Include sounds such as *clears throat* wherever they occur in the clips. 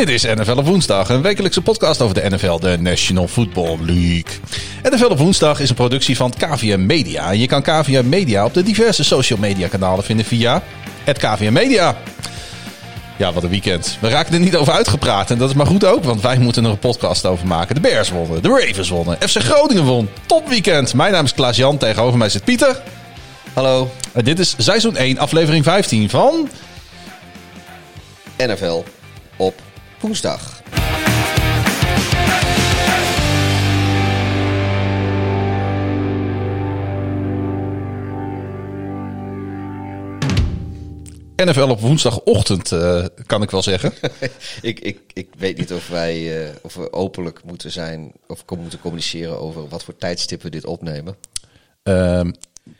Dit is NFL op woensdag, een wekelijkse podcast over de NFL, de National Football League. NFL op woensdag is een productie van KVM Media. Je kan KVM Media op de diverse social media kanalen vinden via het KVM Media. Ja, wat een weekend. We raken er niet over uitgepraat. En dat is maar goed ook, want wij moeten er een podcast over maken. De Bears wonnen, de Ravens wonnen, FC Groningen won. Top weekend. Mijn naam is Klaas Jan, tegenover mij zit Pieter. Hallo. En dit is seizoen 1, aflevering 15 van... NFL op woensdag. NFL op woensdagochtend, eh, kan ik wel zeggen. *laughs* ik, ik, ik weet niet of wij eh, of we openlijk moeten zijn of moeten communiceren over wat voor tijdstip we dit opnemen. Ehm,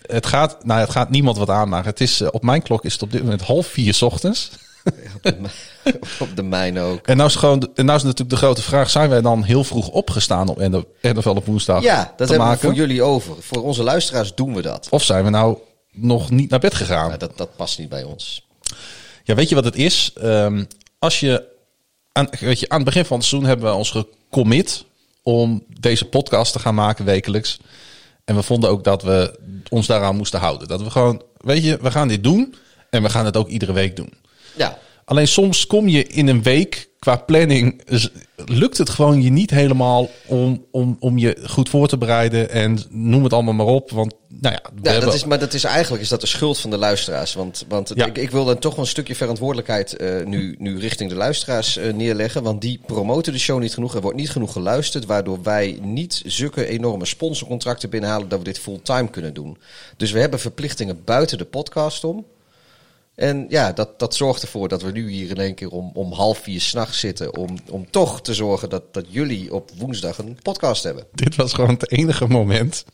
het, gaat, nou, het gaat niemand wat aanmaken. Het is, eh, op mijn klok is het op dit moment half vier 's ochtends. *laughs* op, de, mi- *laughs* op de mijne ook. En nou is, gewoon, en nou is natuurlijk de grote vraag: zijn wij dan heel vroeg opgestaan op NFL op woensdag? Ja, dat hebben maken? we voor jullie over. Voor onze luisteraars doen we dat. Of zijn we nou nog niet naar bed gegaan? Dat, dat past niet bij ons. Ja, weet je wat het is? Ehm, als je aan, weet je, aan het begin van het seizoen hebben we ons gecommit om deze podcast te gaan maken wekelijks. En we vonden ook dat we ons daaraan moesten houden. Dat we gewoon, weet je, we gaan dit doen en we gaan het ook iedere week doen. Ja, Alleen soms kom je in een week qua planning, lukt het gewoon je niet helemaal om, om, om je goed voor te bereiden en noem het allemaal maar op. Want nou ja, we Ja, hebben- dat is, maar dat is eigenlijk is dat de schuld van de luisteraars. Want, want Ja. ik, ik wil dan toch wel een stukje verantwoordelijkheid eh, nu, nu richting de luisteraars eh, neerleggen. Want die promoten de show niet genoeg. Er wordt niet genoeg geluisterd. Waardoor wij niet zulke enorme sponsorcontracten binnenhalen dat we dit fulltime kunnen doen. Dus we hebben verplichtingen buiten de podcast om. En ja, dat, dat zorgt ervoor dat we nu hier in één keer om, om half vier s'nachts zitten. Om, om toch te zorgen dat, dat jullie op woensdag een podcast hebben. dit was gewoon het enige moment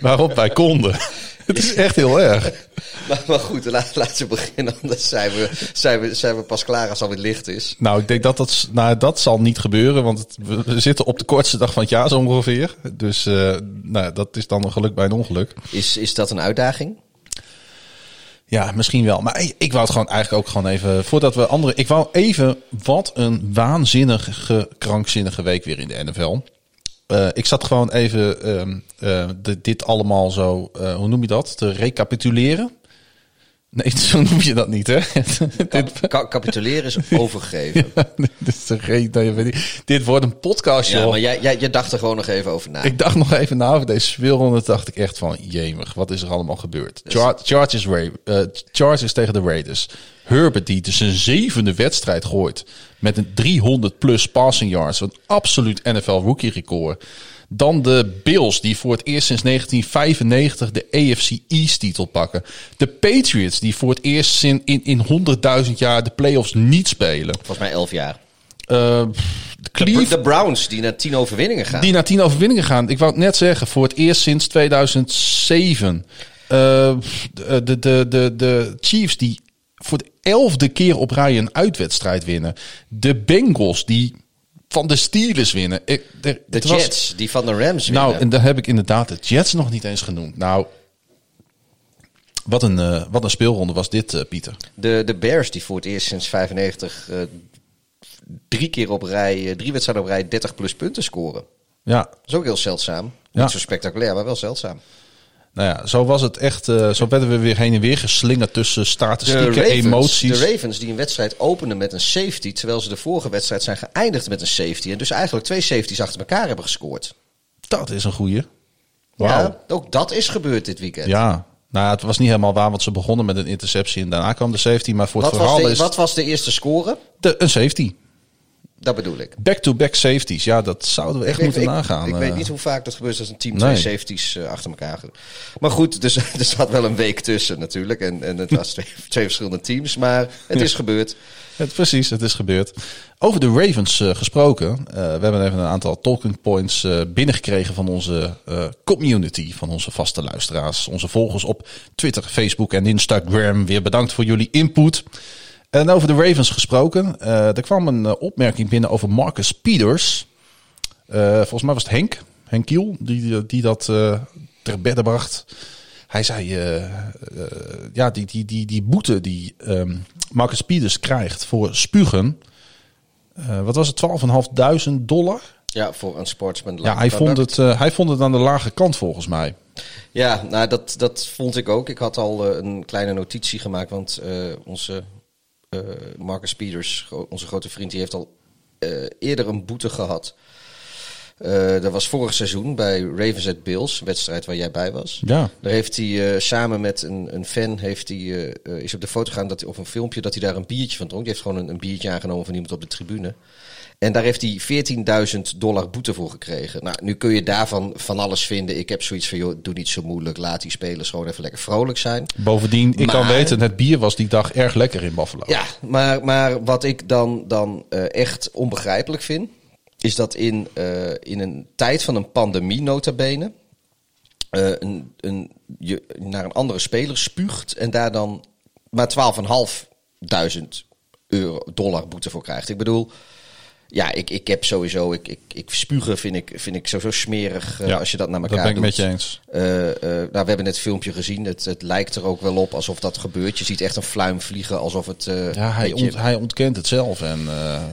waarop wij konden. *laughs* Het is echt heel erg. *laughs* Maar, maar goed, laat, laten we beginnen. Anders zijn we, zijn, we, zijn we pas klaar als het alweer licht is. Nou, ik denk dat dat, nou, dat zal niet gebeuren, want het- we- we zitten op de kortste dag van het jaar zo ongeveer. Dus eh, nou, dat is dan een geluk bij een ongeluk. Is, is dat een uitdaging? Ja, misschien wel. Maar ik, ik wou het gewoon eigenlijk ook gewoon even, voordat we andere... Ik wou even, wat een waanzinnige, krankzinnige week weer in de NFL. Eh, ik zat gewoon even ehm, eh, dit allemaal zo, eh, hoe noem je dat, te recapituleren. Nee, *laughs* zo noem je dat niet, hè? *laughs* dit, Ka- capituleren is *laughs* overgeven. dit, is weet ik. dit wordt een podcast, joh. Ja, maar jij, jij, jij dacht er gewoon nog even over na. Ik dacht nog even na over deze speelronde. dacht ik echt van, jemig, wat is er allemaal gebeurd? Char Chargers, Ra eh, Chargers tegen de Raiders. Herbert die dus zijn zevende wedstrijd gooit. Met een 300 plus passing yards. Een absoluut NFL rookie record. Dan de Bills die voor het eerst sinds 1995 de AFC East titel pakken. De Patriots die voor het eerst in, in, in 100.000 jaar de playoffs niet spelen. Volgens mij elf jaar. Eh, Cleveland, De Browns die naar tien overwinningen gaan. die naar tien overwinningen gaan. Ik wou het net zeggen, voor het eerst sinds 2007. Eh, de, de, de, de, de Chiefs die voor de elfde keer op rij een uitwedstrijd winnen. De Bengals die van de Steelers winnen. Ik, de was- Jets die van de Rams winnen. nou, en daar heb ik inderdaad de Jets nog niet eens genoemd. Nou, wat een, eh, wat een speelronde was dit, eh, Pieter. de, de Bears die voor het eerst sinds 95 eh, drie keer op rij, drie wedstrijden op rij 30 plus punten scoren. Ja, Dat is ook heel zeldzaam. Ja. Niet zo spectaculair, maar wel zeldzaam. Nou ja, zo was het echt. eh, zo werden we weer heen en weer geslingerd tussen statistieken, Ravens, emoties. de Ravens die een wedstrijd openen met een safety, terwijl ze de vorige wedstrijd zijn geëindigd met een safety. En dus eigenlijk twee safeties achter elkaar hebben gescoord. Dat is een goeie. Wauw. Ja, ook dat is gebeurd dit weekend. Ja, nou het was niet helemaal waar, want ze begonnen met een interceptie en daarna kwam de safety. Maar voor wat, het was verhaal de, is wat was de eerste score? de, een safety. Dat bedoel ik. Back-to-back safeties, ja, dat zouden we echt ik, moeten ik, nagaan. Ik, eh. weet niet hoe vaak dat gebeurt als een team Nee. twee safeties eh, achter elkaar. Maar goed, dus *laughs* er zat wel een week tussen natuurlijk. En, en het was *laughs* twee, twee verschillende teams, maar het is gebeurd. Het, precies, het is gebeurd. Over de Ravens eh, gesproken. eh, we hebben even een aantal talking points eh, binnengekregen van onze eh, community, van onze vaste luisteraars, onze volgers op Twitter, Facebook en Instagram. Weer bedankt voor jullie input. En over de Ravens gesproken. eh, er kwam een eh, opmerking binnen over Marcus Peters. Eh, volgens mij was het Henk, Henk Kiel, die, die dat eh, ter bedde bracht. Hij zei, ja, die, die, die, die boete die ehm, Marcus Peters krijgt voor spugen, wat was het, 12.500 dollar? Ja, voor een sportsman. Ja, hij vond, het, uh, hij vond het aan de lage kant volgens mij. Ja, nou dat, dat vond ik ook. Ik had al uh, een kleine notitie gemaakt, want uh, onze Marcus Peters, onze grote vriend, die heeft al eerder een boete gehad. dat was vorig seizoen bij Ravens at Bills, wedstrijd waar jij bij was. Ja. Daar heeft hij samen met een, een fan, heeft hij, is op de foto gaan dat hij, of een filmpje, dat hij daar een biertje van dronk. Die heeft gewoon een, een biertje aangenomen van iemand op de tribune. En daar heeft hij 14.000 dollar boete voor gekregen. Nou, nu kun je daarvan van alles vinden. Ik heb zoiets van, joh, doe niet zo moeilijk. Laat die spelers gewoon even lekker vrolijk zijn. Bovendien, ik Maar- kan weten, het bier was die dag erg lekker in Buffalo. Ja, maar, maar wat ik dan, dan eh, echt onbegrijpelijk vind... is dat in, eh, in een tijd van een pandemie nota bene... eh, een, een, je naar een andere speler spuugt... en daar dan maar 12.500 euro, dollar boete voor krijgt. Ik bedoel... Ja, ik, ik heb sowieso... Ik, ik, ik spugen vind ik, vind ik sowieso smerig eh, Ja, als je dat naar Dat elkaar ben ik doet. met je eens. Eh, eh, nou, we hebben net het filmpje gezien. Het, het lijkt er ook wel op alsof dat gebeurt. Je ziet echt een fluim vliegen alsof het. Ja, hij, je- hij ontkent het zelf. En,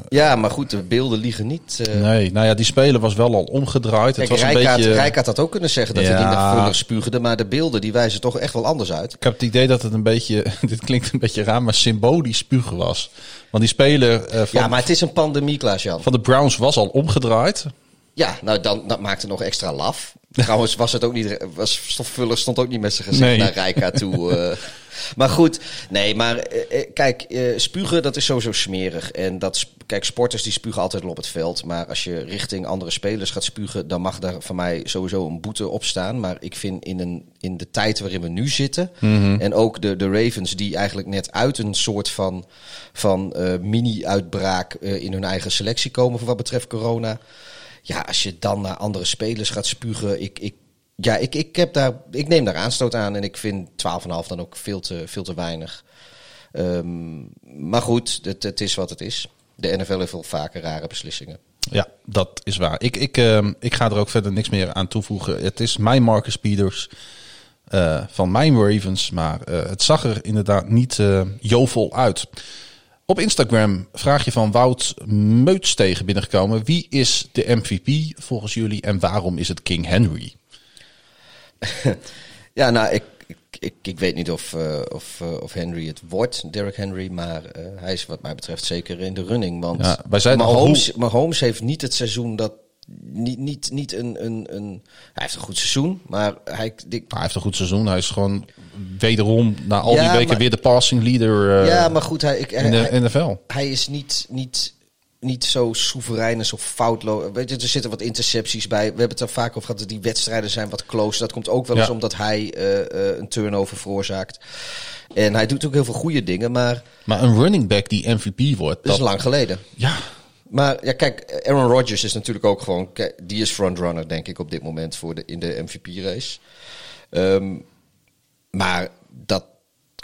ja, maar goed, de beelden liegen niet. nee, nou ja, die speler was wel al omgedraaid. Kijk, het was een Rijkaard, beetje... Rijkaard had ook kunnen zeggen dat hij niet naar vullig spuugde. Maar de beelden die wijzen toch echt wel anders uit. Ik heb het idee dat het een beetje, *laughs* dit klinkt een beetje raar, maar symbolisch spugen was. Want die speler eh, van, Ja, maar het is een pandemie, Klaas-Jan. van de Browns was al omgedraaid. Ja, nou, dan, dat maakt het nog extra laf. *laughs* Trouwens, was het ook niet. Was Stofvuller stond ook niet met zijn gezicht Nee. naar Rijka toe. *laughs* eh. Maar goed, nee, maar eh, eh, kijk, eh, spugen dat is sowieso smerig. En dat, kijk, sporters die spugen altijd wel op het veld. Maar als je richting andere spelers gaat spugen, dan mag daar van mij sowieso een boete op staan. Maar ik vind in, een, in de tijd waarin we nu zitten. En ook de, de Ravens, die eigenlijk net uit een soort van, van mini-uitbraak in hun eigen selectie komen voor wat betreft corona. Ja, als je dan naar andere spelers gaat spugen, ik, ik, ja, ik, ik, heb daar, ik neem daar aanstoot aan en ik vind 12,5 dan ook veel te, veel te weinig. Ehm, maar goed, het, het is wat het is. De NFL heeft wel vaker rare beslissingen. Ja, dat is waar. Ik, ik, ehm, ik ga er ook verder niks meer aan toevoegen. Het is mijn Marcus Peters eh, van mijn Ravens, maar eh, het zag er inderdaad niet eh, jovel uit. Op Instagram vraag je van Wout Meuts tegen binnengekomen. Wie is de MVP volgens jullie en waarom is het King Henry? *laughs* Ja, nou, ik, ik, ik, weet niet of, eh, of, eh, of Henry het wordt, Derrick Henry, maar eh, hij is wat mij betreft zeker in de running. Want Ja, zeiden al Mahomes, heeft niet het seizoen dat. Niet, niet, niet een, een, een. Hij heeft een goed seizoen, maar hij. Hij heeft een goed seizoen. Hij is gewoon wederom na al Ja, die weken maar- weer de passing leader ja, maar goed, hij, ik, in de hij, NFL. hij is niet, niet, niet zo soeverein en zo foutloos. Weet je, er zitten wat intercepties bij. We hebben het er vaak over gehad dat die wedstrijden zijn wat close. Dat komt ook wel eens Ja. omdat hij eh, eh, een turnover veroorzaakt. En hij doet ook heel veel goede dingen, maar Maar een running back die MVP wordt, dat is lang geleden. ja, Maar ja, kijk, Aaron Rodgers is natuurlijk ook gewoon... Die is frontrunner, denk ik, op dit moment voor de, in de MVP-race. Ehm, maar dat...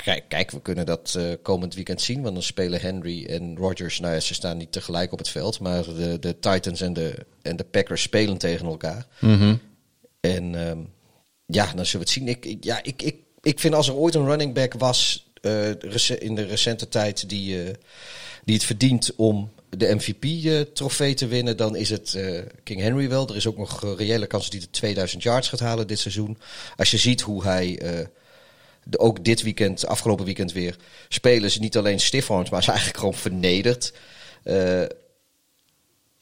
Kijk, kijk, we kunnen dat eh, komend weekend zien. Want dan spelen Henry en Rodgers... Nou ja, ze staan niet tegelijk op het veld. Maar de, de Titans en de, en de Packers spelen tegen elkaar. En ehm, ja, dan zullen we het zien. Ik, ik- ja, ik, ik, ik vind als er ooit een running back was eh, in de recente tijd die, eh, die het verdient om de MVP-trofee te winnen, dan is het King Henry wel. Er is ook nog een reële kans dat hij de 2000 yards gaat halen dit seizoen. Als je ziet hoe hij de, ook dit weekend, afgelopen weekend weer, spelen ze niet alleen stiff-armed, maar ze eigenlijk gewoon vernederd. Eh,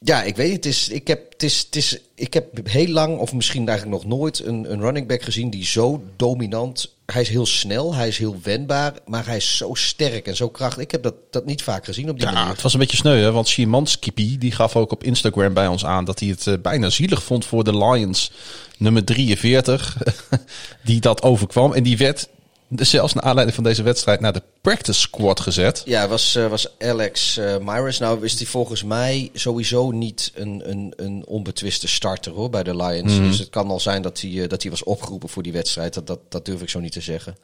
ja, ik weet. Het is, ik, heb, het is, het is, ik heb heel lang, of misschien eigenlijk nog nooit, een, een running back gezien die zo dominant. Hij is heel snel, hij is heel wendbaar, maar hij is zo sterk en zo krachtig. Ik heb dat, dat niet vaak gezien op die Ja, manier. het was een beetje sneu, hè? want Szymanski die gaf ook op Instagram bij ons aan dat hij het eh, bijna zielig vond voor de Lions nummer 43, *laughs* die dat overkwam. En die werd zelfs naar aanleiding van deze wedstrijd naar de practice squad gezet. Ja, was, eh, was Alex eh Myers. Nou is hij volgens mij sowieso niet een, een, een onbetwiste starter hoor, bij de Lions. Dus het kan al zijn dat hij, eh, dat hij was opgeroepen voor die wedstrijd. Dat, dat, dat durf ik zo niet te zeggen.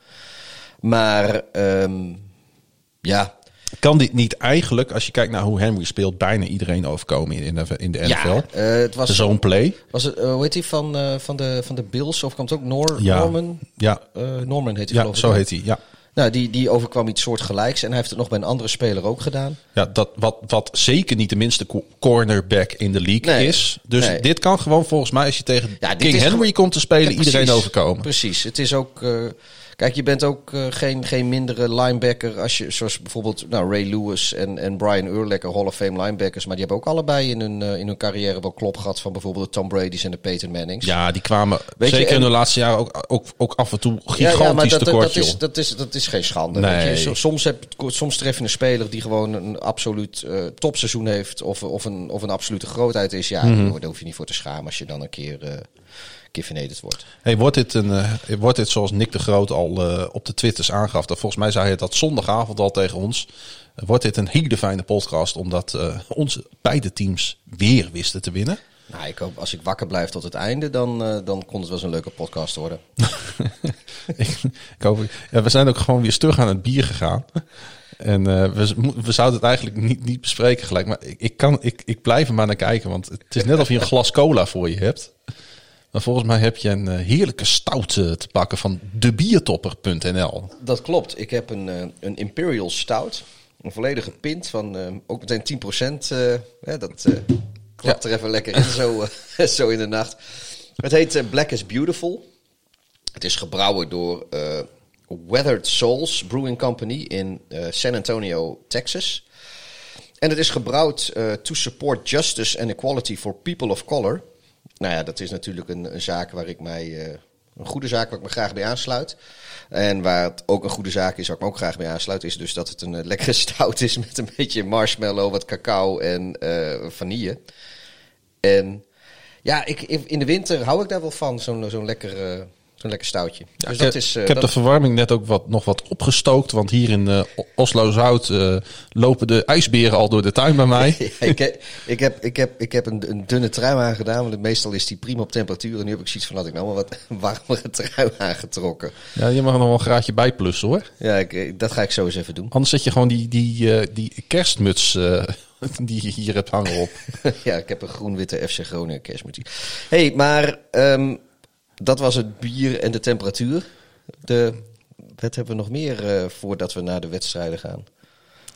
Maar ehm, ja, Kan dit niet eigenlijk, als je kijkt naar hoe Henry speelt, bijna iedereen overkomen in de, in de NFL? ja eh, het was Zo'n play. Was het, eh, hoe heet hij van, eh, van, de, van de Bills? Of komt het ook Nor Ja. Norman? Ja, Norman heet hij ja geloof ik. zo heet hij. Ja. Nou, die, die overkwam iets soortgelijks. En hij heeft het nog bij een andere speler ook gedaan. Ja, dat, wat, wat zeker niet de minste co- cornerback in de league Nee. is. Dus Nee. dit kan gewoon volgens mij, als je tegen Ja, King Henry komt te spelen, Ja, iedereen overkomen. Precies. Het is ook. Kijk, je bent ook eh, geen, geen mindere linebacker als je, zoals bijvoorbeeld nou, Ray Lewis en, en Brian Urlacher, Hall of Fame linebackers. Maar die hebben ook allebei in hun, eh, in hun carrière wel klop gehad van bijvoorbeeld de Tom Brady's en de Peyton Mannings. Ja, die kwamen Weet je, zeker in en- de laatste jaren ook, ook, ook af en toe Ja, gigantisch ja, maar dat, tekort, dat, is, dat, is, dat is geen schande. Nee. Weet je. So- Soms, heb, soms tref je een speler die gewoon een absoluut eh, topseizoen heeft. Of, of, een, of een absolute grootheid is. Ja, Mhm. daar hoef je niet voor te schamen als je dan een keer, keer vernederd wordt. Hey, wordt, dit een, eh, wordt dit zoals Nick de Groot al eh, op de Twitters aangaf? Dat volgens mij zei hij dat zondagavond al tegen ons. eh, wordt dit een hele fijne podcast, omdat eh, onze beide teams weer wisten te winnen. Nou, ik hoop als ik wakker blijf tot het einde, dan, dan kon het wel eens een leuke podcast worden. *laughs* ik, ik hoop, ja, we zijn ook gewoon weer terug aan het bier gegaan. En we, we zouden het eigenlijk niet, niet bespreken gelijk. Maar ik, ik, kan, ik, ik blijf er maar naar kijken. Want het is net of je een glas cola voor je hebt. Maar volgens mij heb je een eh, heerlijke stout eh, te pakken van debiertopper.nl. Dat klopt. Ik heb een, eh, een Imperial Stout. Een volledige pint van ook meteen 10%. eh hè, dat eh klapt er even lekker in *laughs* zo, zo in de nacht. Het heet Black is Beautiful. Het is gebrouwen door Weathered Souls Brewing Company in San Antonio, Texas. En het is gebrouwd to support justice and equality for people of color. Nou ja, dat is natuurlijk een, een zaak waar ik mij. eh, een goede zaak waar ik me graag bij aansluit. En waar het ook een goede zaak is, waar ik me ook graag bij aansluit, is dus dat het een eh, lekkere *laughs* stout is met een beetje marshmallow, wat cacao en eh, vanille. En ja, ik, in de winter hou ik daar wel van, zo'n zo'n lekker, zo'n lekker stoutje. dus ik, dat is, eh, ik heb dat- de verwarming net ook wat, nog wat opgestookt. Want hier in eh, Oslo-Zout eh, lopen de ijsberen al door de tuin bij mij. *laughs* Ja, ik, heb, ik, heb, ik, heb, ik heb een, een dunne trui aangedaan, want meestal is die prima op temperatuur. En nu heb ik zoiets van, had ik nou maar wat *laughs* warmere trui aangetrokken. Ja, je mag nog wel een graadje bij plussen hoor. Ja, ik, dat ga ik zo eens even doen. Anders zet je gewoon die, die, die kerstmuts *laughs* die je hier hebt hangen op. ja, ik heb een groen-witte FC Groningen kerstmuziek. hey, maar ehm, dat was het bier en de temperatuur. De, wat hebben we nog meer eh, voordat we naar de wedstrijden gaan?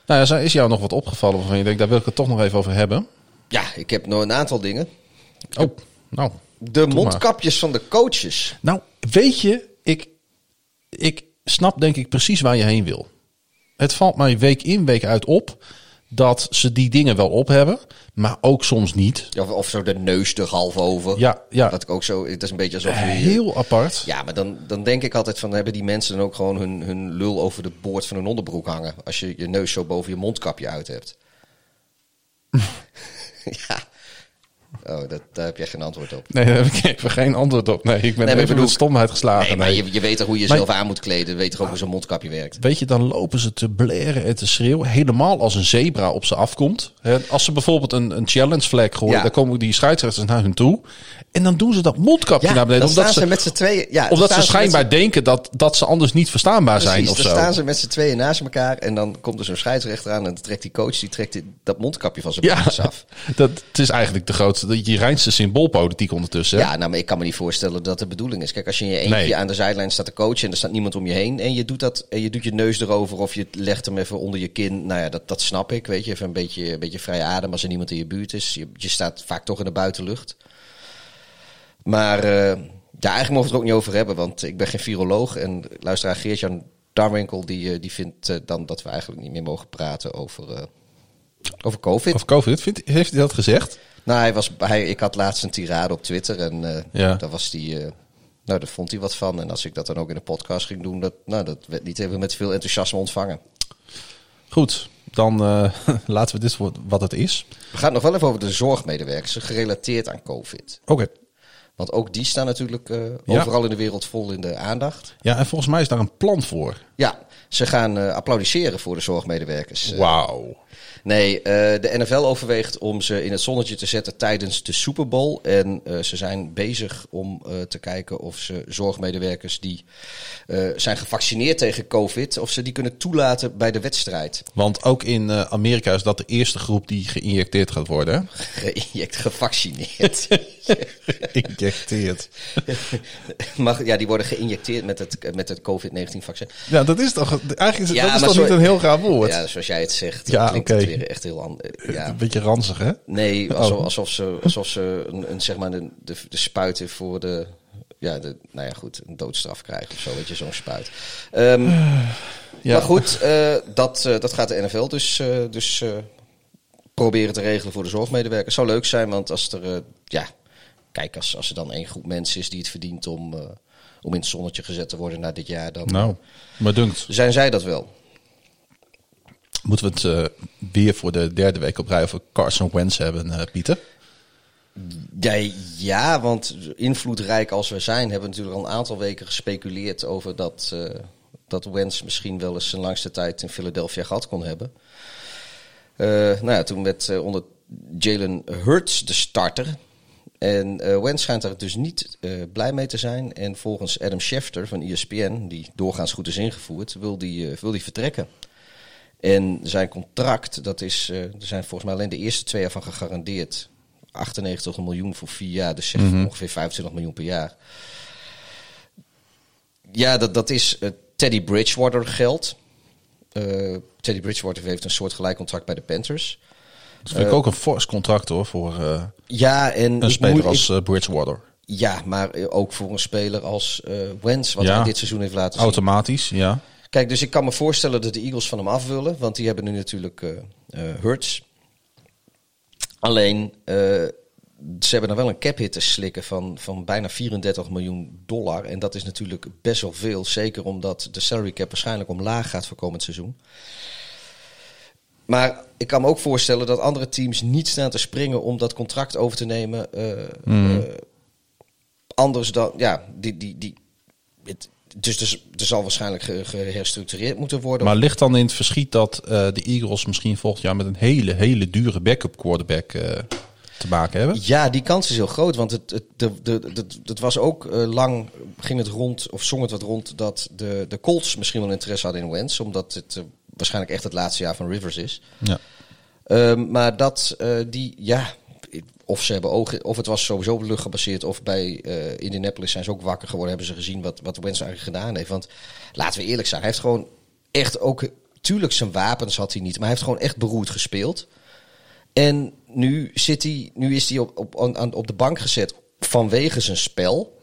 Nou ja, is jou nog wat opgevallen waarvan je denkt, daar wil ik het toch nog even over hebben. Ja, ik heb nog een aantal dingen. Oh, nou. De mondkapjes van de coaches. Nou, weet je, ik, ik snap denk ik precies waar je heen wil. Het valt mij week in, week uit op dat ze die dingen wel op hebben, maar ook soms niet. Of, of zo de neus er half over. Ja, ja. Dat ik ook zo, het is een beetje alsof je... Heel apart. Ja, maar dan, dan denk ik altijd van, hebben die mensen dan ook gewoon hun, hun lul over de boord van hun onderbroek hangen? Als je je neus zo boven je mondkapje uit hebt. *laughs* ja. Oh, dat, daar heb jij geen antwoord op. Nee, daar heb ik even geen antwoord op. Nee, ik ben even stomheid geslagen. Nee, maar Nee. je, je weet toch hoe je Maar- jezelf aan moet kleden? Weet toch ook hoe zo'n mondkapje werkt? Weet je, dan lopen ze te blaren en te schreeuwen. Helemaal als een zebra op ze afkomt. Als ze bijvoorbeeld een, een challenge flag gooien, Ja. dan komen die scheidsrechters naar hun toe. En dan doen ze dat mondkapje naar beneden. Omdat ze ze, met z'n tweeën... Ja, omdat ze schijnbaar denken dat, dat ze anders niet verstaanbaar zijn of dan zo. staan ze met z'n tweeën naast elkaar en dan komt er zo'n scheidsrechter aan en dan trekt die coach die trekt die- dat mondkapje van zijn Ja, af. *laughs* dat, het is eigenlijk de grootste, je reinste symboolpolitiek ondertussen. hè? Ja, nou, maar ik kan me niet voorstellen dat de bedoeling is. Kijk, als je in je eentje Nee. aan de zijlijn staat te coachen en er staat niemand om je heen en je doet dat en je doet je neus erover of je legt hem even onder je kin, nou ja, dat, dat snap ik, weet je, even een beetje, een beetje vrije adem als er niemand in je buurt is. Je, je staat vaak toch in de buitenlucht. Maar eh, ja, eigenlijk mogen we het er ook niet over hebben, want ik ben geen viroloog en luisteraar Geert-Jan Darwinkel die, eh, die vindt eh, dan dat we eigenlijk niet meer mogen praten over, over COVID. Of COVID, vindt, heeft hij dat gezegd? Nou, hij was, hij, ik had laatst een tirade op Twitter en eh, Ja. daar was die, eh, nou, daar vond hij wat van. En als ik dat dan ook in de podcast ging doen, dat, nou, dat werd niet even met veel enthousiasme ontvangen. Goed, dan eh, *laughs* laten we dit voor wat het is. We gaan het nog wel even over de zorgmedewerkers, gerelateerd aan COVID. Oké. Want ook die staan natuurlijk Ja. overal in de wereld vol in de aandacht. Ja, en volgens mij is daar een plan voor. Ja, ze gaan eh, applaudisseren voor de zorgmedewerkers. Eh, Wauw. Nee, eh, de NFL overweegt om ze in het zonnetje te zetten tijdens de Super Bowl. En ze zijn bezig om te kijken of ze zorgmedewerkers die zijn gevaccineerd tegen COVID, of ze die kunnen toelaten bij de wedstrijd. Want ook in Amerika is dat de eerste groep die geïnjecteerd gaat worden. *laughs* hè? Geïnject, gevaccineerd. *laughs* *laughs* Geïnjecteerd. Mag, ja, die worden geïnjecteerd met het, met het COVID-19 vaccin. Ja, dat is toch... Eigenlijk is, Ja, dat is toch zo- niet een heel gaaf woord? Ja, zoals jij het zegt, Ja, klinkt het weer echt heel anders. Ja. Een beetje ranzig, hè? Nee, alsof, Oh. alsof ze, alsof ze een, een, zeg maar een, de, de spuiten voor de, ja, de, nou ja, goed, een doodstraf krijgen of zo, weet je, zo'n spuit. Ehm, *sighs* Ja. Maar goed, eh, dat, eh, dat gaat de NFL dus, eh, dus eh, proberen te regelen voor de zorgmedewerkers. Zou leuk zijn, want als er, eh, ja, kijk, als, als er dan één groep mensen is die het verdient om, eh, om in het zonnetje gezet te worden na dit jaar, dan Nou, maar dunkt. zijn zij dat wel. Moeten we het eh, weer voor de derde week op rij over Carson Wentz hebben, eh, Pieter? Ja, ja, want invloedrijk als we zijn, hebben we natuurlijk al een aantal weken gespeculeerd over dat, eh dat Wentz misschien wel eens zijn langste tijd in Philadelphia gehad kon hebben. Eh, nou ja, toen werd eh, onder Jalen Hurts de starter. En Wentz schijnt daar dus niet eh, blij mee te zijn. En volgens Adam Schefter van ESPN, die doorgaans goed is ingevoerd, wil die, eh, wil die vertrekken. En zijn contract, dat is, er zijn volgens mij alleen de eerste twee jaar van gegarandeerd. 98 miljoen voor vier jaar, dus zeg ongeveer 25 miljoen per jaar. Ja, dat, dat is Teddy Bridgewater geld. Teddy Bridgewater heeft een soort gelijk contract bij de Panthers. Dat vind ik ook een fors contract hoor, voor eh, Ja, en een ik speler moet- als eh, Bridgewater. ik- ja, maar eh, ook voor een speler als eh Wentz, wat Ja. hij dit seizoen heeft laten zien. Automatisch, ja. Kijk, dus ik kan me voorstellen dat de Eagles van hem af willen. Want die hebben nu natuurlijk eh eh, Hurts. Alleen, eh, ze hebben dan wel een cap hit te slikken van, van bijna 34 miljoen dollar. En dat is natuurlijk best wel veel. Zeker omdat de salary cap waarschijnlijk omlaag gaat voor komend seizoen. Maar ik kan me ook voorstellen dat andere teams niet staan te springen om dat contract over te nemen. eh, eh, anders dan, ja, die, die, die, het, dus er, er zal waarschijnlijk ge- geherstructureerd moeten worden. Maar ligt dan in het verschiet dat eh, de Eagles misschien volgend jaar met een hele, hele dure backup quarterback te maken hebben? Ja, die kans is heel groot. Want het, het, de, de, de, het was ook lang, ging het rond, of zong het wat rond, dat de, de Colts misschien wel interesse hadden in Wentz. Omdat het waarschijnlijk echt het laatste jaar van Rivers is. Ja. Ehm, maar dat eh, die, ja, of ze hebben ogen, of het was sowieso op lucht gebaseerd, of bij eh Indianapolis zijn ze ook wakker geworden, hebben ze gezien wat, wat Wentz eigenlijk gedaan heeft. Want laten we eerlijk zijn, hij heeft gewoon echt ook, tuurlijk zijn wapens had hij niet, maar hij heeft gewoon echt beroerd gespeeld. En nu, zit hij, nu is hij op, op, aan, op de bank gezet vanwege zijn spel.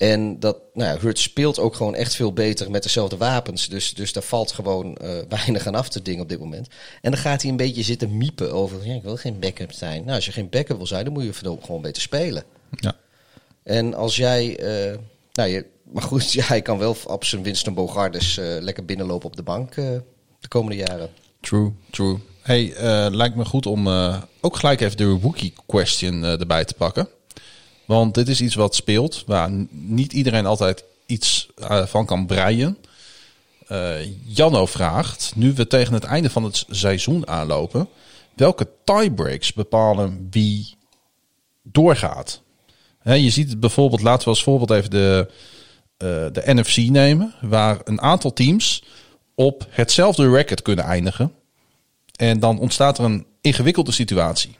En dat, nou ja, Hurts speelt ook gewoon echt veel beter met dezelfde wapens. Dus, dus daar valt gewoon eh, *laughs* weinig aan af te dingen op dit moment. En dan gaat hij een beetje zitten miepen over, ja, ik wil geen backup zijn. Nou, als je geen backup wil zijn, dan moet je gewoon beter spelen. Ja. En als jij, eh, nou je, maar goed, *laughs* ja, hij kan wel op zijn Winston Bogardes eh lekker binnenlopen op de bank de komende jaren. True, true. Hey, lijkt me goed om ook gelijk even de rookie question erbij te pakken. Want dit is iets wat speelt, waar niet iedereen altijd iets eh, van kan breien. Eh Janno vraagt, nu we tegen het einde van het seizoen aanlopen, welke tiebreaks bepalen wie doorgaat? Je ziet het bijvoorbeeld, laten we als voorbeeld even de, eh, de NFC nemen, waar een aantal teams op hetzelfde record kunnen eindigen. En dan ontstaat er een ingewikkelde situatie.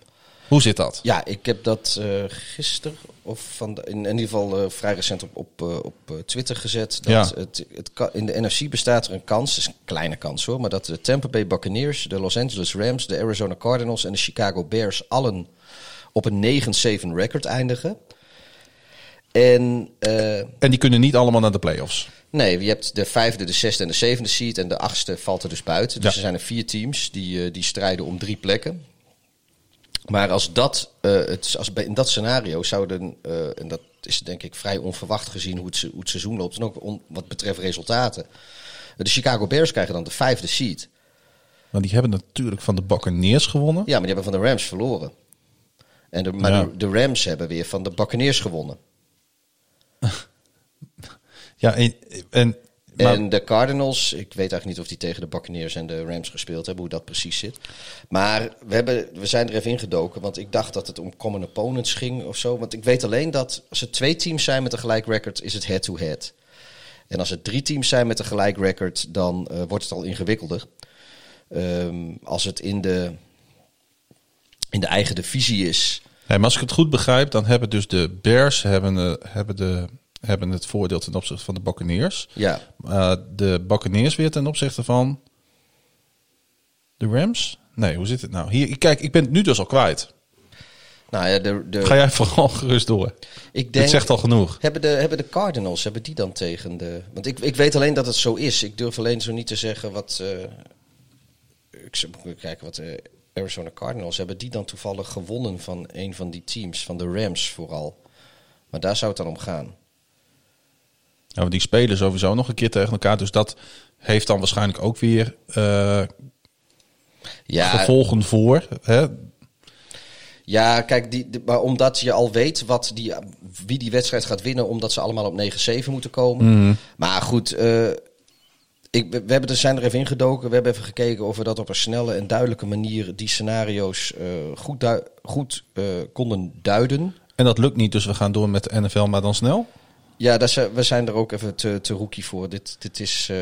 Hoe zit dat? Ja, ik heb dat eh gisteren, of van de- in, in ieder geval eh, vrij recent op, op, eh, op Twitter gezet. Dat Ja. het, het, kan- in de NFC bestaat er een kans, is een kleine kans hoor, maar dat de Tampa Bay Buccaneers, de Los Angeles Rams, de Arizona Cardinals en de Chicago Bears allen op een 9-7 record eindigen. En En die kunnen niet allemaal naar de playoffs. Nee, je hebt de vijfde, de zesde en de zevende seed. En de achtste valt er dus buiten. Dus Ja. er zijn er vier teams die, die strijden om drie plekken. Maar als dat, eh, het, als in dat scenario zouden, eh, en dat is denk ik vrij onverwacht gezien hoe het, se- hoe het seizoen loopt. En ook on- wat betreft resultaten. De Chicago Bears krijgen dan de vijfde seed. Maar die hebben natuurlijk van de Buccaneers gewonnen. Ja, maar die hebben van de Rams verloren. En de, maar Ja. de, de Rams hebben weer van de Buccaneers gewonnen. *laughs* Ja, en, en, maar, En de Cardinals, ik weet eigenlijk niet of die tegen de Buccaneers en de Rams gespeeld hebben, hoe dat precies zit. Maar we, hebben, we zijn er even ingedoken, want ik dacht dat het om common opponents ging of zo. Want ik weet alleen dat als er twee teams zijn met een gelijk record, is het head-to-head. En als er drie teams zijn met een gelijk record, dan eh, wordt het al ingewikkelder. Ehm, als het in de, in de eigen divisie is, nee, maar als ik het goed begrijp, dan hebben dus de Bears hebben, eh, hebben de hebben het voordeel ten opzichte van de Buccaneers. Ja, Uh, de Buccaneers weer ten opzichte van de Rams? Nee, hoe zit het nou? Hier, kijk, ik ben het nu dus al kwijt. nou ja, de, de, Ga jij vooral *laughs* gerust door. ik denk... zegt al genoeg. Hebben de, hebben de Cardinals, hebben die dan tegen de... Want ik, ik weet alleen dat het zo is. Ik durf alleen zo niet te zeggen wat... eh, ik zou moeten kijken wat de Arizona Cardinals... Hebben die dan toevallig gewonnen van een van die teams? Van de Rams vooral. Maar daar zou het dan om gaan. Nou, die spelen sowieso nog een keer tegen elkaar. Dus dat heeft dan waarschijnlijk ook weer eh, Ja, gevolgen voor. Hè? ja kijk, die, de- maar omdat je al weet wat die, wie die wedstrijd gaat winnen... omdat ze allemaal op 9-7 moeten komen. Maar goed... eh, ik, we hebben er, zijn er even ingedoken. We hebben even gekeken of we dat op een snelle en duidelijke manier die scenario's eh, goed, goed konden duiden. En dat lukt niet, dus we gaan door met de NFL, maar dan snel. Ja, dat zijn, we zijn er ook even te, te rookie voor. Dit, dit is eh,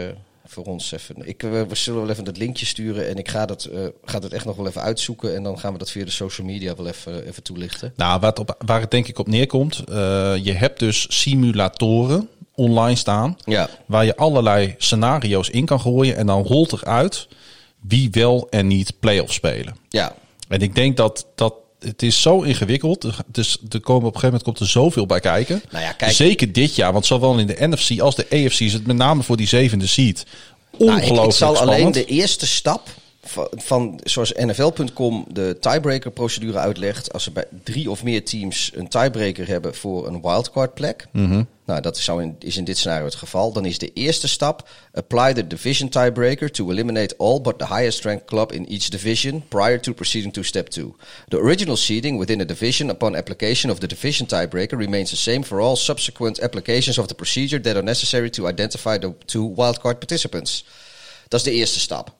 voor ons even. Ik, we, we zullen wel even het linkje sturen en ik ga dat, eh, ga dat echt nog wel even uitzoeken. En dan gaan we dat via de social media wel even, even toelichten. Nou, waar het, op, waar het denk ik op neerkomt, eh, je hebt dus simulatoren online staan, Ja, waar je allerlei scenario's in kan gooien en dan rolt eruit wie wel en niet play-off spelen. ja, En ik denk dat, dat het is zo ingewikkeld. Dus er komen op een gegeven moment komt er zoveel bij kijken. Nou ja, kijk- Zeker dit jaar, want zowel in de NFC als de AFC is het met name voor die zevende seed Nou, ongelooflijk ik, ik zal spannend. alleen de eerste stap van, van zoals NFL.com de tiebreaker procedure uitlegt. Als er bij drie of meer teams een tiebreaker hebben voor een wildcard plek. Mhm. Nou, dat zou in, is in dit scenario het geval. Dan is de eerste stap apply the division tiebreaker to eliminate all but the highest ranked club in each division prior to proceeding to step 2. The original seeding within a division upon application of the division tiebreaker remains the same for all subsequent applications of the procedure that are necessary to identify the two wildcard participants. Dat is de eerste stap.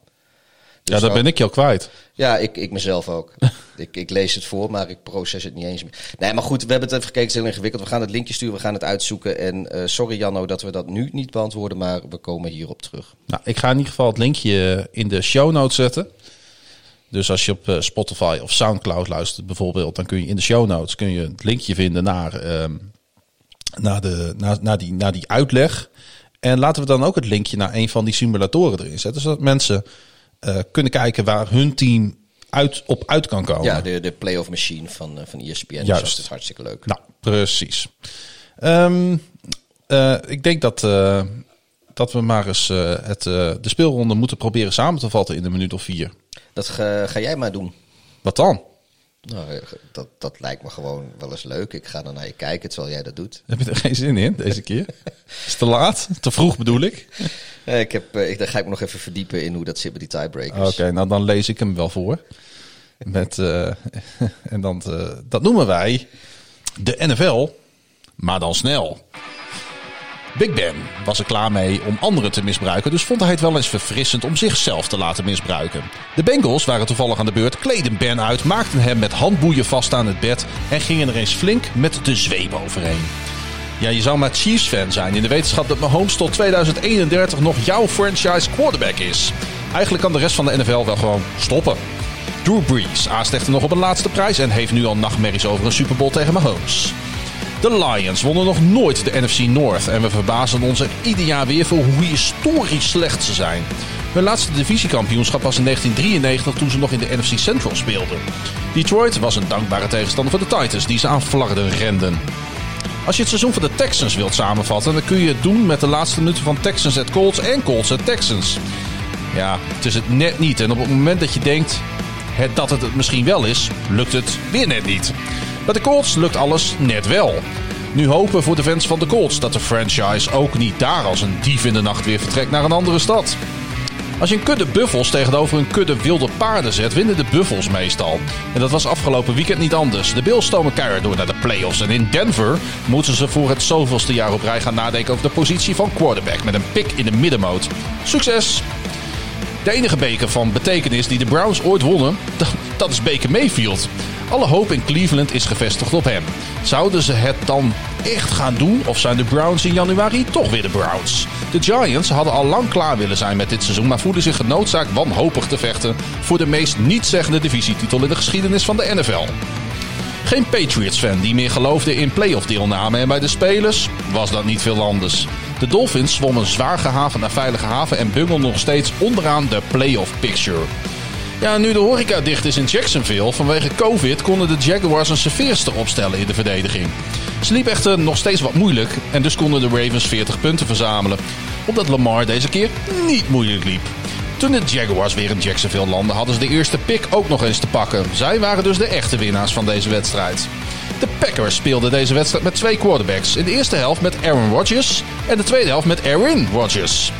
Ja, Dus dat ben ik je al kwijt. ja, ik, ik mezelf ook. *laughs* ik, ik lees het voor, maar ik proces het niet eens meer. Nee, maar goed, we hebben het even gekeken. Het is heel ingewikkeld. We gaan het linkje sturen, we gaan het uitzoeken. En eh, sorry Janno dat we dat nu niet beantwoorden, maar we komen hierop terug. Nou, ik ga in ieder geval het linkje in de show notes zetten. Dus als je op eh, Spotify of Soundcloud luistert bijvoorbeeld, dan kun je in de show notes kun je het linkje vinden naar, ehm, naar, de, naar, naar, die, naar die uitleg. En laten we dan ook het linkje naar een van die simulatoren erin zetten, zodat mensen eh, kunnen kijken waar hun team uit, op uit kan komen. Ja, de, de playoff machine van, eh, van ESPN. Dus Juist. dat is hartstikke leuk. Nou, precies. Ehm, eh, ik denk dat, dat we maar eens het, de speelronde moeten proberen samen te vatten in een minuut of vier. Dat ga, ga jij maar doen. Wat dan? Nou, eh, dat, dat lijkt me gewoon wel eens leuk. Ik ga dan naar je kijken terwijl jij dat doet. Heb je er geen zin in deze keer? *laughs* Is te laat? Te vroeg bedoel ik? *laughs* Eh, ik heb, eh, ik, dan ga ik me nog even verdiepen in hoe dat zit bij die tiebreakers. Oké, nou dan lees ik hem wel voor. Met, *laughs* en dan, dat noemen wij de NFL, maar dan snel. Big Ben was er klaar mee om anderen te misbruiken, dus vond hij het wel eens verfrissend om zichzelf te laten misbruiken. De Bengals waren toevallig aan de beurt, kleden Ben uit, maakten hem met handboeien vast aan het bed en gingen er eens flink met de zweep overheen. Ja, je zou maar Chiefs-fan zijn in de wetenschap dat Mahomes tot 2031 nog jouw franchise quarterback is. Eigenlijk kan de rest van de NFL wel gewoon stoppen. Drew Brees aast echter nog op een laatste prijs en heeft nu al nachtmerries over een Super Bowl tegen Mahomes. De Lions wonnen nog nooit de NFC North en we verbazen ons er ieder jaar weer voor hoe historisch slecht ze zijn. Hun laatste divisiekampioenschap was in 1993 toen ze nog in de NFC Central speelden. Detroit was een dankbare tegenstander voor de Titans die ze aan flarden renden. Als je het seizoen van de Texans wilt samenvatten, dan kun je het doen met de laatste minuten van Texans at Colts en Colts at Texans. Ja, het is het net niet. En op het moment dat je denkt dat het het misschien wel is, lukt het weer net niet. Bij de Colts lukt alles net wel. Nu hopen voor de fans van de Colts dat de franchise ook niet daar als een dief in de nacht weer vertrekt naar een andere stad. Als je een kudde buffels tegenover een kudde wilde paarden zet, winnen de buffels meestal. En dat was afgelopen weekend niet anders. De Bills stomen keihard door naar de playoffs. En in Denver moeten ze voor het zoveelste jaar op rij gaan nadenken over de positie van quarterback met een pick in de middenmoot. Succes! De enige beker van betekenis die de Browns ooit wonnen, *laughs* dat, is Baker Mayfield. Alle hoop in Cleveland is gevestigd op hem. Zouden ze het dan echt gaan doen of zijn de Browns in januari toch weer de Browns? De Giants hadden al lang klaar willen zijn met dit seizoen, maar voelen zich genoodzaakt wanhopig te vechten voor de meest nietszeggende divisietitel in de geschiedenis van de NFL. Geen Patriots-fan die meer geloofde in playoff deelname en bij de spelers was dat niet veel anders. De Dolphins zwommen zwaar gehavend naar veilige haven en bungelden nog steeds onderaan de playoff picture. Ja, nu de horeca dicht is in Jacksonville vanwege COVID konden de Jaguars een serveerster opstellen in de verdediging. Ze liep echter nog steeds wat moeilijk en dus konden de Ravens 40 punten verzamelen. Omdat Lamar deze keer niet moeilijk liep. Toen de Jaguars weer in Jacksonville landden, hadden ze de eerste pick ook nog eens te pakken. Zij waren dus de echte winnaars van deze wedstrijd. De Packers speelden deze wedstrijd met twee quarterbacks. In de eerste helft met Aaron Rodgers en de tweede helft met Aaron Rodgers.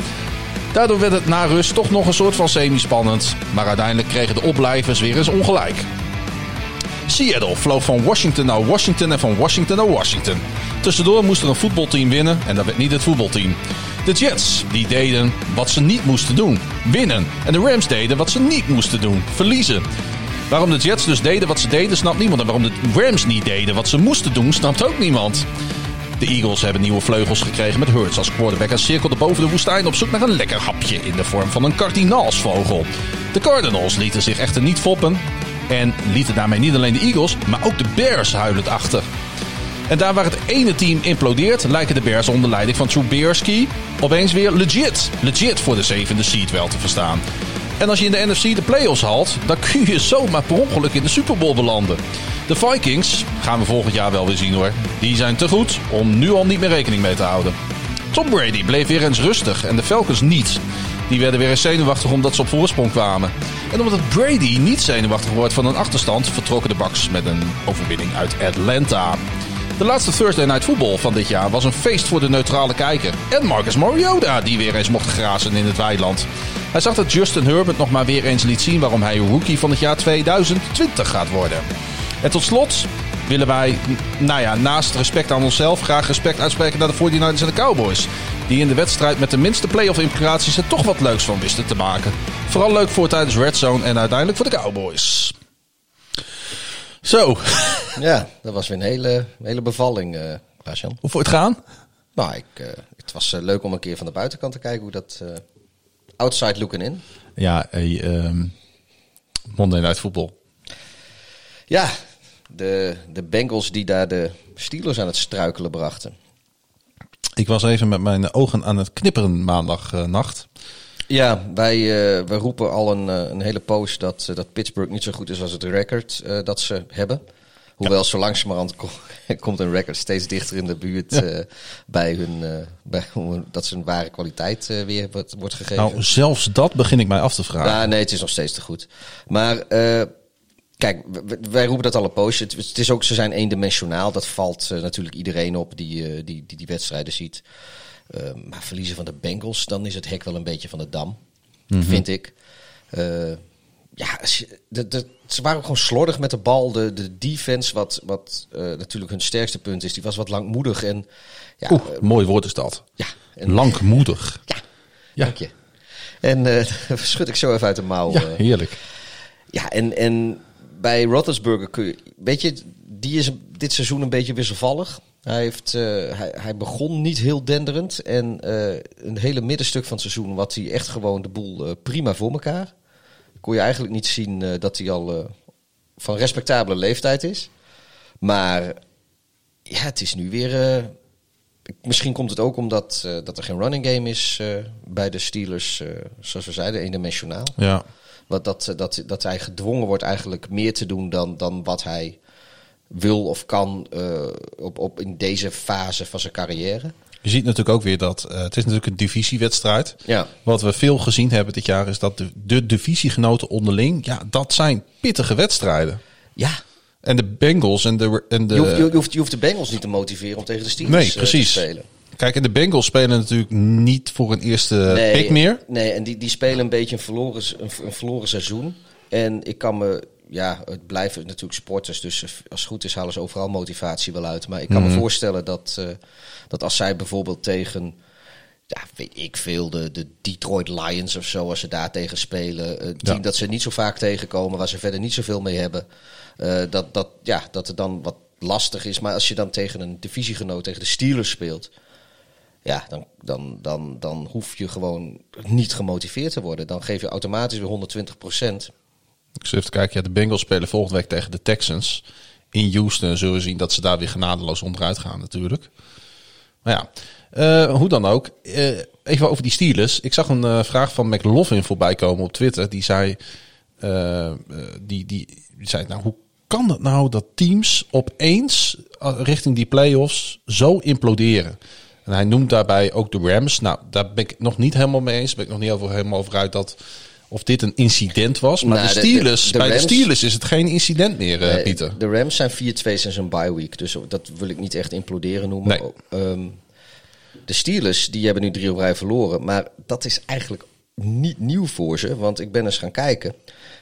Daardoor werd het na rust toch nog een soort van semi-spannend. Maar uiteindelijk kregen de opblijvers weer eens ongelijk. Seattle vloog van Washington naar Washington en van Washington naar Washington. Tussendoor moest er een voetbalteam winnen en dat werd niet het voetbalteam. De Jets die deden wat ze niet moesten doen: winnen. En de Rams deden wat ze niet moesten doen: verliezen. Waarom de Jets dus deden wat ze deden, snapt niemand. En waarom de Rams niet deden wat ze moesten doen, snapt ook niemand. De Eagles hebben nieuwe vleugels gekregen met Hurts als quarterback en cirkelden boven de woestijn op zoek naar een lekker hapje in de vorm van een kardinaalsvogel. De Cardinals lieten zich echter niet foppen en lieten daarmee niet alleen de Eagles, maar ook de Bears huilend achter. En daar waar het ene team implodeert, lijken de Bears onder leiding van Trubisky opeens weer legit, legit voor de zevende seed wel te verstaan. En als je in de NFC de playoffs haalt, dan kun je zomaar per ongeluk in de Super Bowl belanden. De Vikings, gaan we volgend jaar wel weer zien hoor, die zijn te goed om nu al niet meer rekening mee te houden. Tom Brady bleef weer eens rustig en de Falcons niet. Die werden weer eens zenuwachtig omdat ze op voorsprong kwamen. En omdat Brady niet zenuwachtig wordt van een achterstand, vertrokken de Bucks met een overwinning uit Atlanta. De laatste Thursday Night Football van dit jaar was een feest voor de neutrale kijker. En Marcus Mariota, die weer eens mocht grazen in het weiland. Hij zag dat Justin Herbert nog maar weer eens liet zien waarom hij rookie van het jaar 2020 gaat worden. En tot slot willen wij, nou ja, naast respect aan onszelf, graag respect uitspreken naar de 49ers en de Cowboys. Die in de wedstrijd met de minste playoff implicaties er toch wat leuks van wisten te maken. Vooral leuk voor tijdens Red Zone en uiteindelijk voor de Cowboys. Zo. *laughs* Ja, dat was weer een hele, hele bevalling, uh, Klaas-Jan. Hoe voor het gaan? Nou, ik, uh, het was uh, leuk om een keer van de buitenkant te kijken hoe dat outside looking in. Ja, hey, um, Monday Night Football. Ja, de, de Bengals die daar de Steelers aan het struikelen brachten. Ik was even met mijn ogen aan het knipperen maandagnacht. Ja, wij, uh, wij roepen al een, een hele poos dat, uh, dat Pittsburgh niet zo goed is als het record uh, dat ze hebben. Hoewel ja. zo langzamerhand kom, komt een record steeds dichter in de buurt ja. bij hun, bij, dat zijn ware kwaliteit weer wordt, wordt gegeven. Nou, zelfs dat begin ik mij af te vragen. Ja, nee, het is nog steeds te goed. Maar Kijk, wij roepen dat al een poosje. Het is ook, ze zijn eendimensionaal. Dat valt uh, natuurlijk iedereen op die, uh, die, die die wedstrijden ziet. Uh, maar verliezen van de Bengals, dan is het hek wel een beetje van de dam. Mm -hmm. Vind ik. ja, de, de, ze waren ook gewoon slordig met de bal. De, de defense, wat, wat natuurlijk hun sterkste punt is, die was wat langmoedig. En, ja, Oeh, mooi woord is dat. Ja. En, langmoedig. Ja, ja. dank je. En *laughs* schud ik zo even uit de mouw. Ja, heerlijk. Ja, en, en bij Roethlisberger kun je, weet je, die is dit seizoen een beetje wisselvallig. Hij, heeft, uh, hij, hij, begon niet heel denderend. En uh, een hele middenstuk van het seizoen wat hij echt gewoon de boel uh, prima voor elkaar. Kon je eigenlijk niet zien dat hij al van respectabele leeftijd is. Maar ja, het is nu weer... misschien komt het ook omdat dat er geen running game is bij de Steelers. zoals we zeiden, eendimensionaal. Ja. Wat dat, dat, dat hij gedwongen wordt eigenlijk meer te doen dan, dan wat hij wil of kan uh, op, op in deze fase van zijn carrière. Je ziet natuurlijk ook weer dat uh, het is natuurlijk een divisiewedstrijd. Ja. Wat we veel gezien hebben dit jaar is dat de, de divisiegenoten onderling, ja, dat zijn pittige wedstrijden. Ja. En de Bengals en de. En de... Je, hoeft, je, hoeft, je hoeft de Bengals niet te motiveren om tegen de Steelers nee, precies. te spelen. Kijk, en de Bengals spelen natuurlijk niet voor een eerste nee, pick meer. Nee, en die, die spelen een beetje een verloren, een, een verloren seizoen. En ik kan me, ja, het blijven natuurlijk sporters, dus als het goed is halen ze overal motivatie wel uit. Maar ik kan Mhm. mm me voorstellen dat, uh, dat als zij bijvoorbeeld tegen, ja, weet ik veel, de, de Detroit Lions of zo, als ze daar tegen spelen, een team ja. dat ze niet zo vaak tegenkomen, waar ze verder niet zoveel mee hebben, uh, dat, dat, ja, dat het dan wat lastig is. Maar als je dan tegen een divisiegenoot, tegen de Steelers speelt, ja, dan, dan, dan, dan hoef je gewoon niet gemotiveerd te worden. Dan geef je automatisch weer 120 procent. Ik zit even kijken. Ja, de Bengals spelen volgende week tegen de Texans. in Houston zullen we zien dat ze daar weer genadeloos onderuit gaan natuurlijk. Maar ja, eh, hoe dan ook. Eh, even over die Steelers. Ik zag een eh, vraag van McLaughlin voorbij komen op Twitter. Die zei, die, die, die zei, nou hoe kan het nou dat teams opeens richting die playoffs zo imploderen? En hij noemt daarbij ook de Rams. Nou, daar ben ik nog niet helemaal mee eens. Ben ik nog niet over, helemaal over uit dat of dit een incident was. Maar Nou, de de- de- Steelers, de bij Rams- de Steelers is het geen incident meer, eh, Nee, Pieter. De Rams zijn 4-2 sinds een bye week. Dus dat wil ik niet echt imploderen noemen. Nee. Oh, ehm, de Steelers die hebben nu drie op rij verloren. Maar dat is eigenlijk niet nieuw voor ze. Want ik ben eens gaan kijken.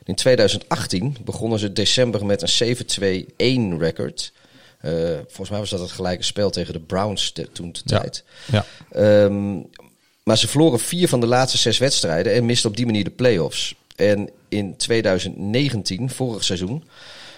In 2018 begonnen ze december met een 7-2-1 record. Eh, volgens mij was dat het gelijke spel tegen de Browns de, toen de Ja. tijd. Ja. Ehm, maar ze verloren vier van de laatste zes wedstrijden en misten op die manier de play-offs. En in 2019, vorig seizoen,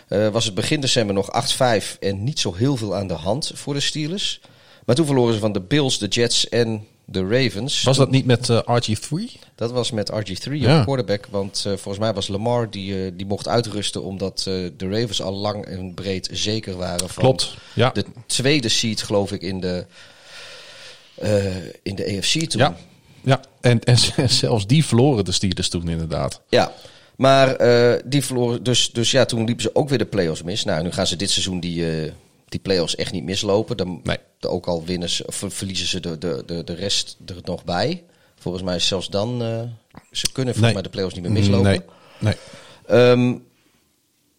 eh, was het begin december nog 8-5 en niet zo heel veel aan de hand voor de Steelers. Maar toen verloren ze van de Bills, de Jets en de Ravens. Was dat niet met eh, RG3? Dat was met RG3 Ja. op quarterback. Want eh, volgens mij was Lamar die, eh, die mocht uitrusten omdat de Ravens al lang en breed zeker waren van Klopt, ja. de tweede seed, geloof ik, in de, in de AFC toen. Ja, ja. En, en *laughs* zelfs die verloren de Steelers toen inderdaad. Ja, maar die verloren. Dus, dus ja, toen liepen ze ook weer de play-offs mis. Nou, nu gaan ze dit seizoen die, die play-offs echt niet mislopen. Dan, Nee. Ook al winnen ze, of verliezen ze de, de, de, de rest er nog bij. Volgens mij is zelfs dan. eh, ze kunnen volgens Nee. mij de play-offs niet meer mislopen. Nee, nee. Ehm,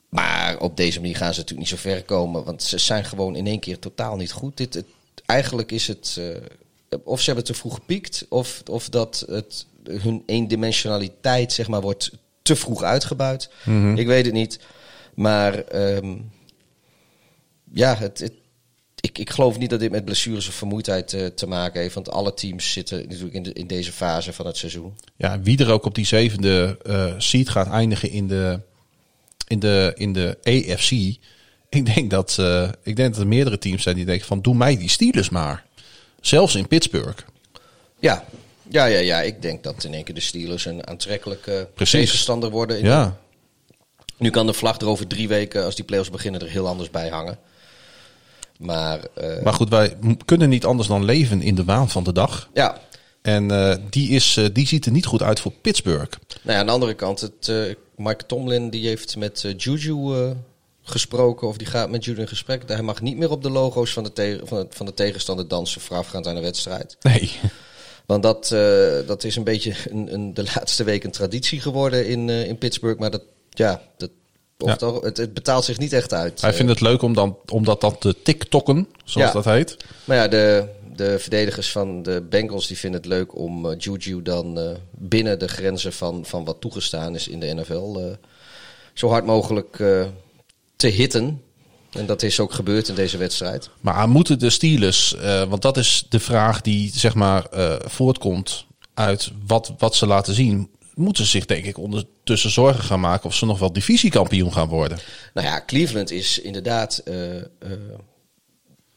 maar op deze manier gaan ze natuurlijk niet zo ver komen. Want ze zijn gewoon in één keer totaal niet goed. Dit, het, eigenlijk is het. eh, of ze hebben te vroeg gepiekt. Of, of dat het, hun eendimensionaliteit zeg maar, wordt te vroeg uitgebuit. Ik weet het niet. Maar ehm, ja, het, het- ik, ik geloof niet dat dit met blessures of vermoeidheid eh, te maken heeft. Want alle teams zitten natuurlijk in, de, in deze fase van het seizoen. Ja, wie er ook op die zevende eh seed gaat eindigen in de, in de, in de AFC. Ik denk, dat, eh, ik denk dat er meerdere teams zijn die denken van doe mij die Steelers maar. Zelfs in Pittsburgh. Ja. Ja, ja, ja, ik denk dat in één keer de Steelers een aantrekkelijke Precies. tegenstander worden. In Ja, Nu kan de vlag er over drie weken, als die playoffs beginnen, er heel anders bij hangen. Maar eh, maar goed, wij kunnen niet anders dan leven in de waan van de dag. ja, En eh, die, is, eh, die ziet er niet goed uit voor Pittsburgh. nou ja, aan de andere kant, het, Mike Tomlin die heeft met Juju gesproken, of die gaat met Juju in gesprek. Hij mag niet meer op de logo's van de, te- van, het- van de tegenstander dansen voorafgaand aan de wedstrijd. Nee. Want dat, dat is een beetje een, een, de laatste week een traditie geworden in, in Pittsburgh. Maar dat, ja, dat, Ja. het, het betaalt zich niet echt uit. Hij vindt het leuk om, dan, om dat dan te tiktokken, zoals Ja. dat heet. Maar ja, de, de verdedigers van de Bengals die vinden het leuk om eh, Juju dan eh, binnen de grenzen van, van wat toegestaan is in de NFL eh, zo hard mogelijk te hitten. En dat is ook gebeurd in deze wedstrijd. Maar moeten de Steelers, want dat is de vraag die zeg maar voortkomt uit wat, wat ze laten zien, moeten ze zich denk ik ondertussen zorgen gaan maken of ze nog wel divisiekampioen gaan worden. Nou ja, Cleveland is inderdaad, eh, eh,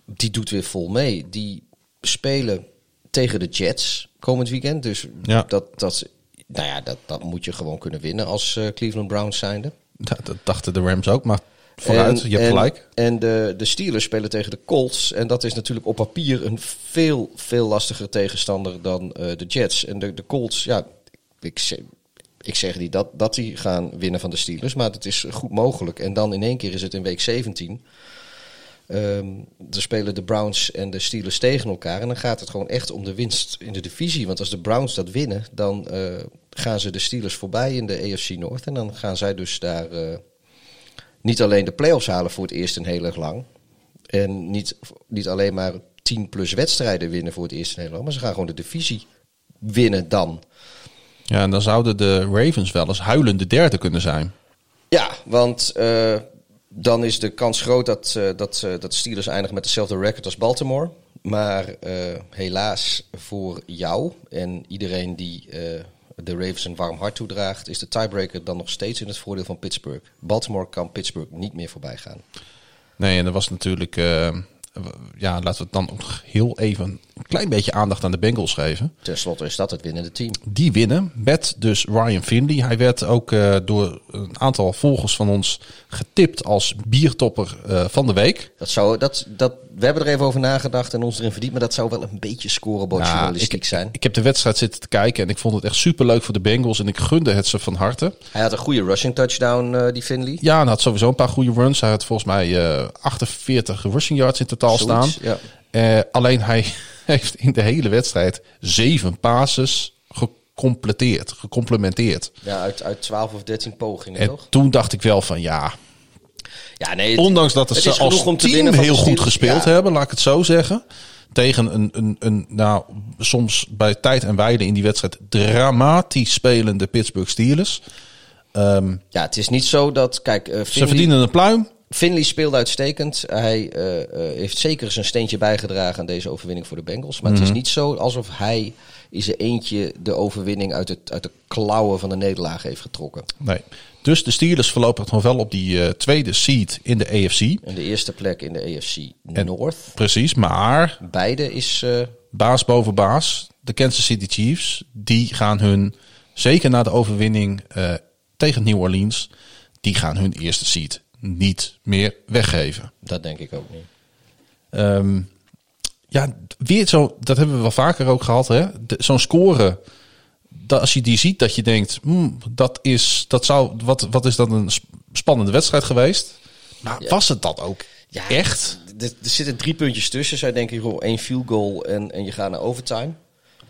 die doet weer vol mee. Die spelen tegen de Jets komend weekend. Dus Ja. dat, dat, nou ja, dat, dat moet je gewoon kunnen winnen als eh, Cleveland Browns zijnde. Dat, dat dachten de Rams ook, maar vooruit, je hebt en, gelijk. En de, de Steelers spelen tegen de Colts. En dat is natuurlijk op papier een veel, veel lastiger tegenstander dan de Jets. En de, de Colts, ja, ik zeg, ik zeg niet dat, dat die gaan winnen van de Steelers. Maar het is goed mogelijk. En dan in één keer is het in week 17. Ehm er spelen de Browns en de Steelers tegen elkaar. En dan gaat het gewoon echt om de winst in de divisie. Want als de Browns dat winnen, dan eh, gaan ze de Steelers voorbij in de AFC North. En dan gaan zij dus daar eh, niet alleen de playoffs halen voor het eerst en heel lang. En niet, niet alleen maar 10 plus wedstrijden winnen voor het eerst en heel lang. Maar ze gaan gewoon de divisie winnen dan. Ja, en dan zouden de Ravens wel eens huilende derde kunnen zijn. Ja, want eh, dan is de kans groot dat, eh dat, eh, dat Steelers eindigen met dezelfde record als Baltimore. Maar helaas voor jou en iedereen die de Ravens een warm hart toedraagt, is de tiebreaker dan nog steeds in het voordeel van Pittsburgh. Baltimore kan Pittsburgh niet meer voorbij gaan. Nee, en er was natuurlijk, ja, laten we het dan ook nog heel even een klein beetje aandacht aan de Bengals geven. Ten slotte is dat het winnende team. Die winnen met dus Ryan Finley. Hij werd ook uh, door een aantal volgers van ons getipt als biertopper uh, van de week. Dat zou, dat, dat, we hebben er even over nagedacht en ons erin verdiept. Maar dat zou wel een beetje scorebordjournalistiek ik, zijn. Ik, heb de wedstrijd zitten te kijken en ik vond het echt super leuk voor de Bengals. En ik gunde het ze van harte. Hij had een goede rushing touchdown, uh, die Finley. Ja, hij had sowieso een paar goede runs. Hij had volgens mij 48 rushing yards in totaal Zoiets, staan. Ja. Uh, alleen hij heeft in de hele wedstrijd zeven passes gecompleteerd, gecomplementeerd. Ja, uit, uit 12 of 13 pogingen, en toch? toen dacht ik wel van ja. Ja, nee, het, Ondanks dat ze als om te team winnen van heel goed gespeeld Ja. hebben, laat ik het zo zeggen. Tegen een, een, een, nou, soms bij tijd en wijle in die wedstrijd dramatisch spelende Pittsburgh Steelers. Ehm, Ja, het is niet zo dat, kijk, eh ze verdienen een pluim. Finley speelde uitstekend. Hij eh, eh, heeft zeker zijn steentje bijgedragen aan deze overwinning voor de Bengals. Maar Mhm. het is niet zo alsof hij in zijn eentje de overwinning uit, het, uit de klauwen van de nederlaag heeft getrokken. Nee. Dus de Steelers voorlopig nog wel op die eh, tweede seed in de AFC. En de eerste plek in de AFC En- North. Precies, maar Beide is... baas boven baas, de Kansas City Chiefs, die gaan hun, zeker na de overwinning tegen New Orleans, die gaan hun eerste seed niet meer weggeven. dat denk ik ook niet. Ehm, ja, weer zo, dat hebben we wel vaker ook gehad, hè? De- Zo'n score, dat als je die ziet, dat je denkt, hmm, dat is, dat zou, wat, wat is dat een sp- spannende wedstrijd geweest? Maar was het dat ook Ja, echt? Er, er zitten drie puntjes tussen. Zij denken, joh, één field goal en, en je gaat naar overtime.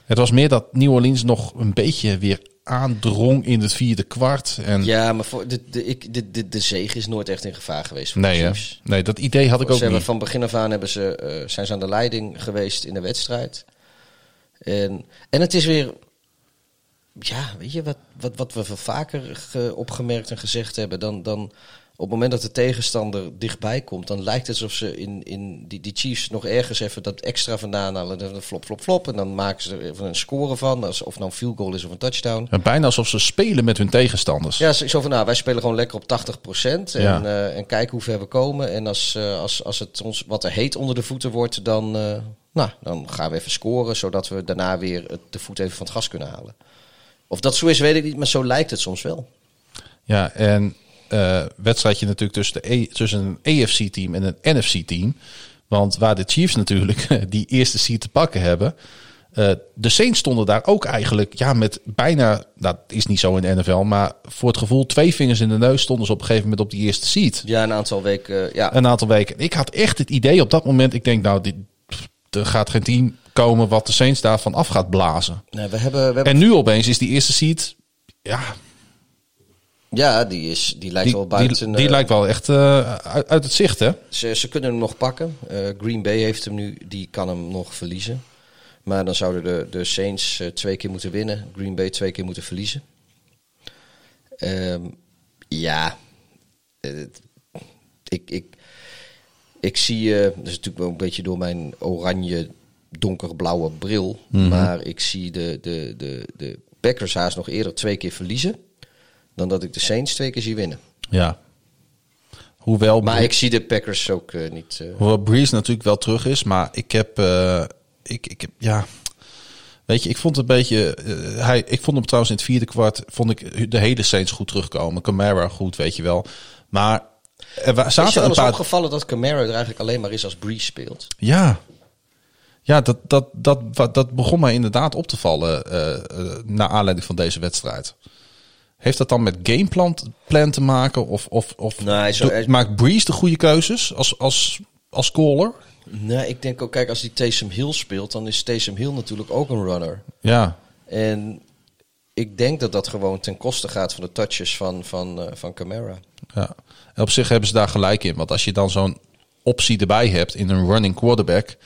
Het was meer dat New Orleans nog een beetje weer aandrong in het vierde kwart. En Ja, maar voor de, de, ik, de, de, de zege is nooit echt in gevaar geweest voor nee, de nee, dat idee had ik Ze ook hebben niet. van begin af aan hebben ze, eh, zijn ze aan de leiding geweest in de wedstrijd. En, en het is weer, ja, weet je, wat, wat, wat we veel vaker ge- opgemerkt en gezegd hebben, dan, dan het moment dat de tegenstander dichtbij komt, dan lijkt het alsof ze in, in die, die Chiefs nog ergens even dat extra vandaan halen. Dan flop, flop, flop. En dan maken ze er even een score van, als- of nou een field goal is of een touchdown. Ja, Bijna alsof ze spelen met hun tegenstanders. Ja, zo van, nou, wij spelen gewoon lekker op 80% en, Ja. eh, en kijken hoe ver we komen. En als, eh, als, als het ons wat er heet onder de voeten wordt, dan, eh, nou, dan gaan we even scoren, zodat we daarna weer het- de voet even van het gas kunnen halen. Of dat zo is, weet ik niet, maar zo lijkt het soms wel. Ja, en eh wedstrijdje natuurlijk tussen, de E- tussen een AFC-team en een NFC-team. Want waar de Chiefs natuurlijk *laughs* die eerste seed te pakken hebben. eh, de Saints stonden daar ook eigenlijk ja, met bijna, dat is niet zo in de NFL, maar voor het gevoel twee vingers in de neus stonden ze op een gegeven moment op die eerste seed. Ja, een aantal weken, eh, ja. Een aantal weken. Ik had echt het idee op dat moment, ik denk nou, dit, er gaat geen team komen wat de Saints daarvan af gaat blazen. Nee, we hebben, we hebben, En nu opeens is die eerste seed, ja, ja, die, is, die lijkt die, wel buiten. die, die eh, lijkt wel echt eh, uit, uit het zicht, hè? Ze, ze kunnen hem nog pakken. Eh, Green Bay heeft hem nu, die kan hem nog verliezen. Maar dan zouden de, de Saints twee keer moeten winnen. Green Bay twee keer moeten verliezen. Ehm, ja, ik, ik, ik zie, dat is natuurlijk wel een beetje door mijn oranje donkerblauwe bril. Maar ik zie de, de, de, de Packers haast nog eerder twee keer verliezen. Dan dat ik de Saints twee keer zie winnen. Ja. Hoewel, Maar Bre- ik zie de Packers ook eh, niet... eh, hoewel Breeze natuurlijk wel terug is, maar ik heb, eh, ik, ik heb, ja, weet je, ik vond het een beetje, hij, ik vond hem trouwens in het vierde kwart, vond ik de hele Saints goed terugkomen. Camara goed, weet je wel. Maar er wa- Is je zaten wel een paar, opgevallen dat Camara er eigenlijk alleen maar is als Breeze speelt? ja, ja, dat, dat, dat, dat begon mij inderdaad op te vallen eh, naar aanleiding van deze wedstrijd. Heeft dat dan met gameplan plan te maken? Of, of, of Nee, zo- doet- maakt Breeze de goede keuzes als, als, als caller? Nee, ik denk ook, kijk, als die Taysom Hill speelt, dan is Taysom Hill natuurlijk ook een runner. Ja, En ik denk dat dat gewoon ten koste gaat van de touches van, van, eh, van Camara. Ja, en op zich hebben ze daar gelijk in. Want als je dan zo'n optie erbij hebt in een running quarterback,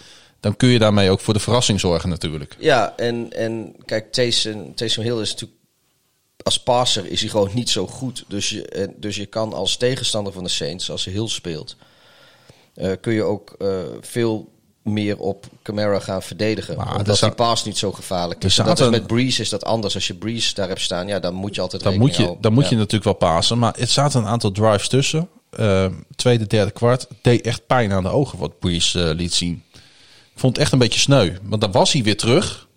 dan kun je daarmee ook voor de verrassing zorgen natuurlijk. Ja, en, en kijk, Taysom, Taysom Hill is natuurlijk... Als passer is hij gewoon niet zo goed. Dus je, en- dus je kan als tegenstander van de Saints, als Hill speelt... eh, kun je ook eh, veel meer op Camara gaan verdedigen. Maar omdat die pass niet zo gevaarlijk is. Dat is met Breeze is dat anders. Als je Breeze daar hebt staan, ja, dan moet je altijd Dan moet je, houden. dan moet Ja. je natuurlijk wel pasen. Maar het zaten een aantal drives tussen. Eh, tweede, derde kwart. Deed echt pijn aan de ogen wat Breeze eh, liet zien. Ik vond het echt een beetje sneu. Want dan was hij weer terug.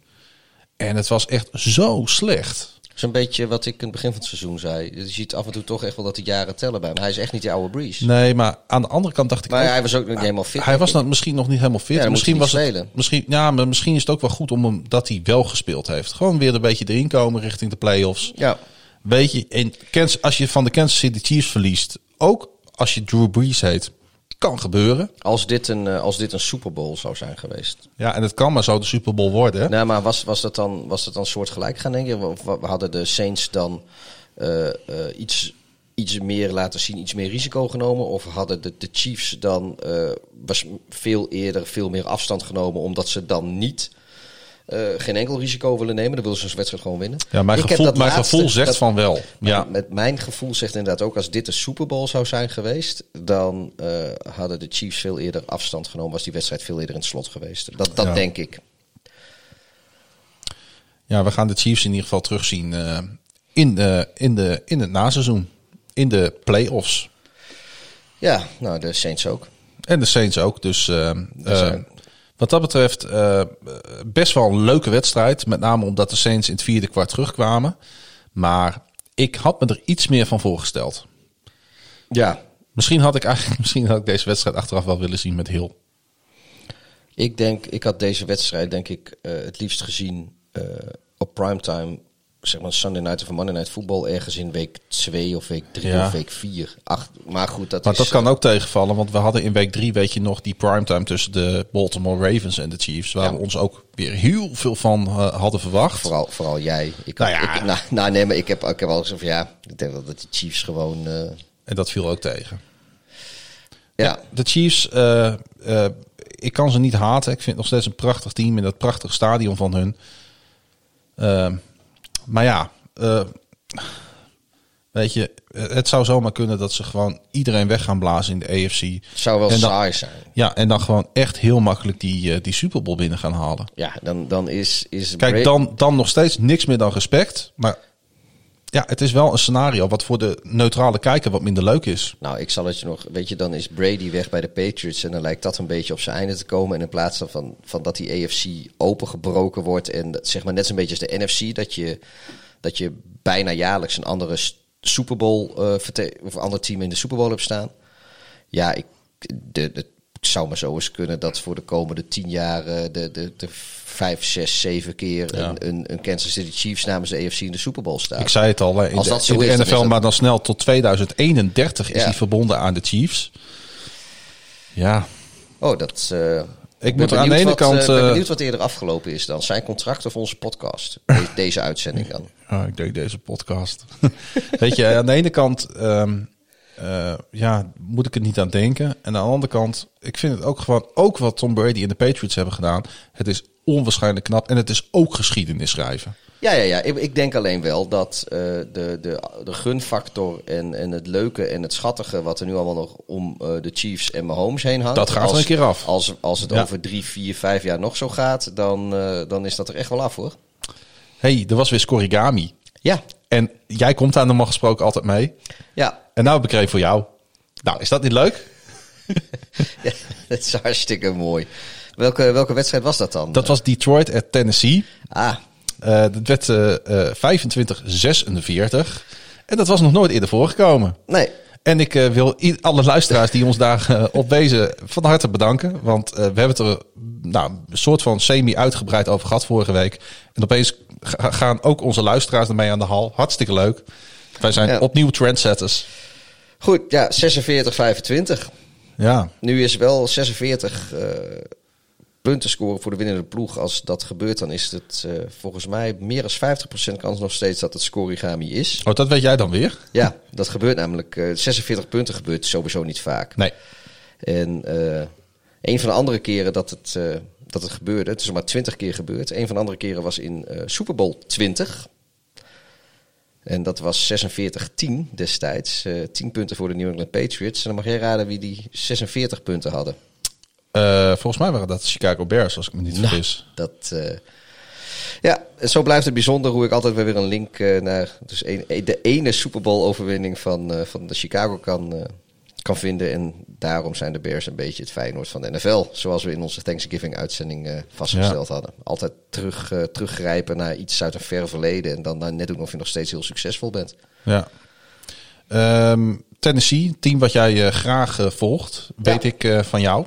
En het was echt zo slecht. Is een beetje wat ik in het begin van het seizoen zei. Je ziet af en toe toch echt wel dat die jaren tellen bij hem. Hij is echt niet die oude Breeze. Nee, maar aan de andere kant dacht ik Maar ook- hij was ook niet helemaal fit. Hij was dan misschien nog niet helemaal fit. Ja, misschien was het, misschien, ja, maar misschien is het ook wel goed om hem dat hij wel gespeeld heeft. Gewoon weer een beetje erin komen richting de playoffs. Ja. Weet je, Kansas, als je van de Kansas City Chiefs verliest, ook als je Drew Brees heet, kan gebeuren. Als dit, een, eh, als dit een Super Bowl zou zijn geweest. Ja, en het kan maar zo de Super Bowl worden. Nou, maar was, was, dat dan, was dat dan soortgelijk gaan, denk je? Of hadden de Saints dan eh, eh, iets, iets meer laten zien, iets meer risico genomen? Of hadden de, de Chiefs dan was veel eerder veel meer afstand genomen, omdat ze dan niet eh, geen enkel risico willen nemen? Dan willen ze een wedstrijd gewoon winnen. Ja, mijn, Ik heb gevoel, dat mijn laatste- gevoel zegt dat- van wel. Ja, Met mijn gevoel zegt inderdaad ook, als dit een Super Bowl zou zijn geweest, dan eh, hadden de Chiefs veel eerder afstand genomen, was die wedstrijd veel eerder in het slot geweest. Dat, dat Ja. denk ik. ja, we gaan de Chiefs in ieder geval terugzien eh, in, de, in, de, in het naseizoen. In de playoffs. Ja, nou, de Saints ook. En de Saints ook. Dus eh, wat dat betreft eh, best wel een leuke wedstrijd. Met name omdat de Saints in het vierde kwart terugkwamen. Maar ik had me er iets meer van voorgesteld. Ja, Misschien had ik eigenlijk *laughs* misschien had ik deze wedstrijd achteraf wel willen zien met Hill. Ik denk, ik had deze wedstrijd denk ik eh, het liefst gezien eh, op primetime, zeg maar Sunday night of Monday night voetbal ergens in week 2 of week 3 Ja. of week 4. Ach, maar goed, dat Maar is dat kan ook tegenvallen, want we hadden in week drie, weet je nog, die primetime tussen de Baltimore Ravens en de Chiefs. Waar Ja. we ons ook weer heel veel van eh, hadden verwacht. vooral, vooral jij. Ik, Nou ja. ik, nou, nou, nee, maar ik heb, ik heb al gezegd van ja, ik denk wel dat die Chiefs gewoon, eh, En dat viel ook tegen. ja, De Chiefs, eh, eh, ik kan ze niet haten. Ik vind het nog steeds een prachtig team in dat prachtige stadion van hun. Maar ja, eh, weet je, het zou zomaar kunnen dat ze gewoon iedereen weg gaan blazen in de AFC. het zou wel dan- saai zijn. Ja, en dan gewoon echt heel makkelijk die, eh, die Super Bowl binnen gaan halen. Ja, dan, dan is, is Kijk, dan, dan nog steeds niks meer dan respect. Maar ja, het is wel een scenario wat voor de neutrale kijker wat minder leuk is. Nou, ik zal het je nog. Weet je, dan is Brady weg bij de Patriots. En dan lijkt dat een beetje op zijn einde te komen. En in plaats van, van dat die AFC opengebroken wordt. En zeg maar net zo'n beetje als de NFC. Dat je, dat je bijna jaarlijks een andere Super Bowl. verte- of ander team in de Super Bowl hebt staan. Ja, ik. De, de, het zou maar zo eens kunnen dat voor de komende tien jaar eh, de, de, de vijf, zes, zeven keer Ja. een, een, een Kansas City Chiefs namens de AFC in de Super Bowl staat. Ik zei het al, in Als de, dat zo in de NFL, dat- maar dan snel tot 2031 is Ja. verbonden aan de Chiefs. Ja, Oh, dat. eh, ik ben moet aan de ene wat, kant... eh, ben benieuwd wat eerder afgelopen is dan. Zijn contract of onze podcast? De- deze uitzending dan. Ah, ik deed deze podcast. *laughs* Weet je, aan de ene kant ehm, eh, ja, moet ik er niet aan denken. En aan de andere kant, ik vind het ook gewoon, ook wat Tom Brady en de Patriots hebben gedaan. Het is onwaarschijnlijk knap en het is ook geschiedenis schrijven. Ja, ja, ja. Ik, ik denk alleen wel dat eh, de, de, de gunfactor en, en het leuke en het schattige... wat er nu allemaal nog om eh, de Chiefs en Mahomes heen hangt... Dat gaat er als- een keer af. Als, als het Ja. over drie, vier, vijf jaar nog zo gaat... dan, dan is dat er echt wel af, hoor. hey, er was weer Scorigami. Ja, En jij komt daar normaal gesproken altijd mee. ja. En nou heb ik er een voor jou. Nou, is dat niet leuk? *laughs* ja dat is hartstikke mooi. Welke, welke wedstrijd was dat dan? Dat was Detroit at Tennessee. Ah, Eh dat werd eh, eh, 25-46. En dat was nog nooit eerder voorgekomen. nee. En ik eh, wil alle luisteraars die ons daar eh, op wezen van harte bedanken. Want eh, we hebben het er nou, een soort van semi-uitgebreid over gehad vorige week. En opeens ga- gaan ook onze luisteraars ermee aan de hal. Hartstikke leuk. Wij zijn Ja. opnieuw trendsetters. Goed, ja, 46, 25. Ja, Nu is wel 46 eh, punten scoren voor de winnende ploeg. Als dat gebeurt, dan is het eh, volgens mij meer dan 50% kans nog steeds dat het scorigami is. oh, dat weet jij dan weer? Ja, dat gebeurt namelijk. eh 46 punten gebeurt sowieso niet vaak. Nee. En eh, een van de andere keren dat het, eh, dat het gebeurde, het is maar 20 keer gebeurd. Een van de andere keren was in eh Super Bowl 20. En dat was 46-10 destijds. eh 10 punten voor de New England Patriots. En dan mag jij raden wie die 46 punten hadden. Eh, volgens mij waren dat de Chicago Bears, als ik me niet Nou, vergis. Dat, eh, ja, zo blijft het bijzonder hoe ik altijd weer een link naar dus een, de ene Super Bowl overwinning van, van de Chicago kan, kan vinden. En daarom zijn de Bears een beetje het Feyenoord van de NFL. Zoals we in onze Thanksgiving-uitzending eh, vastgesteld hadden. Altijd terug, eh, teruggrijpen naar iets uit een ver verleden. En dan, net doen of je nog steeds heel succesvol bent. Ja. Ehm, Tennessee, team wat jij eh, graag volgt, weet ik van jou.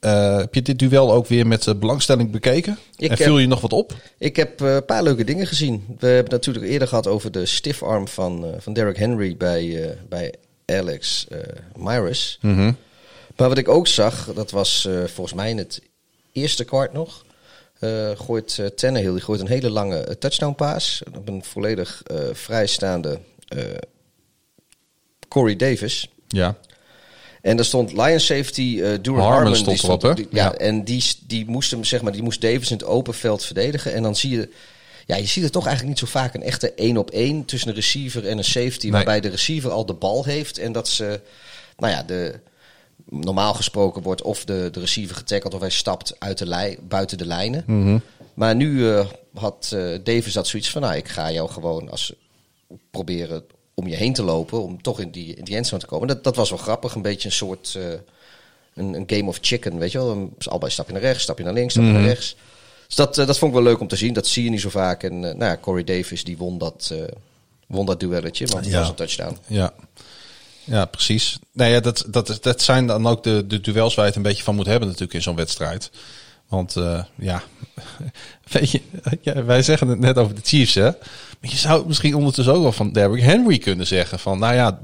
Heb je dit duel ook weer met belangstelling bekeken? Ik en heb- viel je nog wat op? Ik heb een paar leuke dingen gezien. We hebben het natuurlijk eerder gehad over de stiffarm van, van Derrick Henry bij, bij Alex Myers. Mhm. Maar wat ik ook zag, dat was eh, volgens mij in het eerste kwart nog. eh, gooit uh, Tannehill, die gooit een hele lange touchdown paas. Op een volledig vrijstaande Corey Davis. Ja. En daar stond Lion safety eh Duran Harmon Harmon. stond die erop, hè? die- ja, Ja. en die, die moest hem, zeg maar, die moest Davis in het open veld verdedigen. En dan zie je, ja, je ziet er toch eigenlijk niet zo vaak een echte één op één tussen een receiver en een safety, Nee. waarbij de receiver al de bal heeft en dat ze, nou ja, de normaal gesproken wordt of de, de receiver getackeld of hij stapt uit de lijn, buiten de lijnen. Mhm. Maar nu eh, had eh, Davis dat zoiets van, nou, ik ga jou gewoon als proberen om je heen te lopen, om toch in die, in die endzone te komen. Dat, dat was wel grappig, een beetje een soort eh, een, een game of chicken, weet je wel. Een- Allebei stap je naar rechts, stap je naar links, stap je naar rechts. Dus dat, eh, dat vond ik wel leuk om te zien. Dat zie je niet zo vaak. En eh, nou ja, Corey Davis die won dat, eh, won dat duelletje, want het Ja. was een touchdown. Ja. Ja, precies. Nou ja, dat, dat, dat zijn dan ook de, de duels waar je het een beetje van moet hebben natuurlijk in zo'n wedstrijd. Want ja, *laughs* weet je, ja, wij zeggen het net over de Chiefs, hè. Maar je zou het misschien ondertussen ook wel van Derrick Henry kunnen zeggen. Van, nou ja,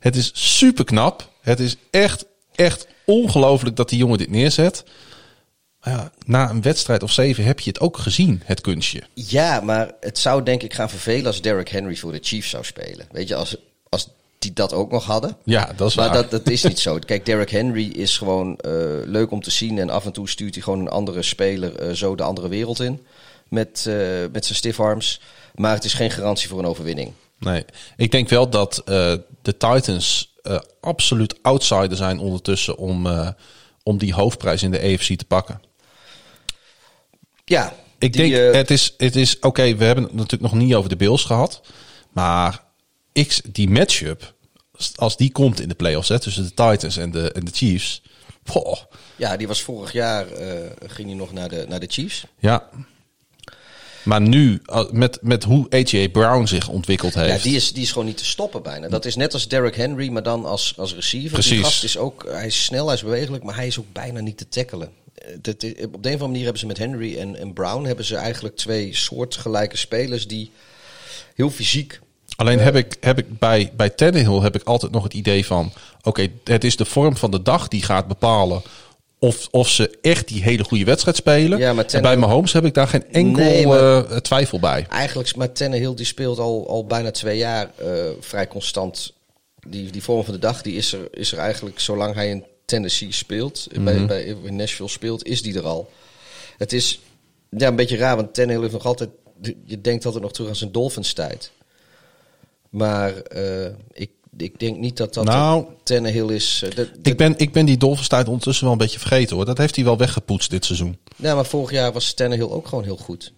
het is super knap. Het is echt, echt ongelooflijk dat die jongen dit neerzet. Maar ja, na een wedstrijd of zeven heb je het ook gezien, het kunstje. Ja, maar het zou denk ik gaan vervelen als Derrick Henry voor de Chiefs zou spelen. Weet je, als, als die dat ook nog hadden. Ja, dat is Maar waar. dat, dat is niet zo. *laughs* Kijk, Derrick Henry is gewoon eh, leuk om te zien. En af en toe stuurt hij gewoon een andere speler eh, zo de andere wereld in. Met, eh, met zijn stiff arms. Maar het is geen garantie voor een overwinning. Nee, ik denk wel dat de Titans absoluut outsider zijn ondertussen om, om die hoofdprijs in de EFC te pakken. Ja, Ik die, denk, eh, het is, het is oké, we hebben het natuurlijk nog niet over de Bills gehad. Maar ik, die matchup, als die komt in de playoffs hè, tussen de Titans en de, en de Chiefs. Ja, die was vorig jaar, eh, ging hij nog naar de, naar de Chiefs. ja. Maar nu, eh, met, met hoe A.J. Brown zich ontwikkeld heeft. Ja, die is, die is gewoon niet te stoppen bijna. Dat is net als Derrick Henry, maar dan als, als receiver. Precies. Die gast is ook, hij is snel, hij is bewegelijk, maar hij is ook bijna niet te tackelen. Eh, dat op de een of andere manier hebben ze met Henry en, en Brown hebben ze eigenlijk twee soortgelijke spelers die heel fysiek. Alleen heb ik, heb ik bij, bij Tannehill heb ik altijd nog het idee van... Oké, het is de vorm van de dag die gaat bepalen... Of, of ze echt die hele goede wedstrijd spelen. Ja, maar en bij Tannehill- Mahomes heb ik daar geen enkel Nee, maar- eh, twijfel bij. Eigenlijk, maar Tannehill die speelt al, al bijna twee jaar eh, vrij constant. Die, die vorm van de dag die is, er, is er eigenlijk zolang hij in Tennessee speelt. bij, bij, in Nashville speelt, is die er al. Het is ja, een beetje raar, want Tannehill heeft nog altijd... Je denkt altijd nog terug aan zijn Dolphins tijd. Maar eh, ik, ik denk niet dat dat Nou, Tannehill is. eh, dat- Ik ben, ik ben die Dolphins tijd ondertussen wel een beetje vergeten hoor. Dat heeft hij wel weggepoetst dit seizoen. Ja, maar vorig jaar was Tannehill ook gewoon heel goed.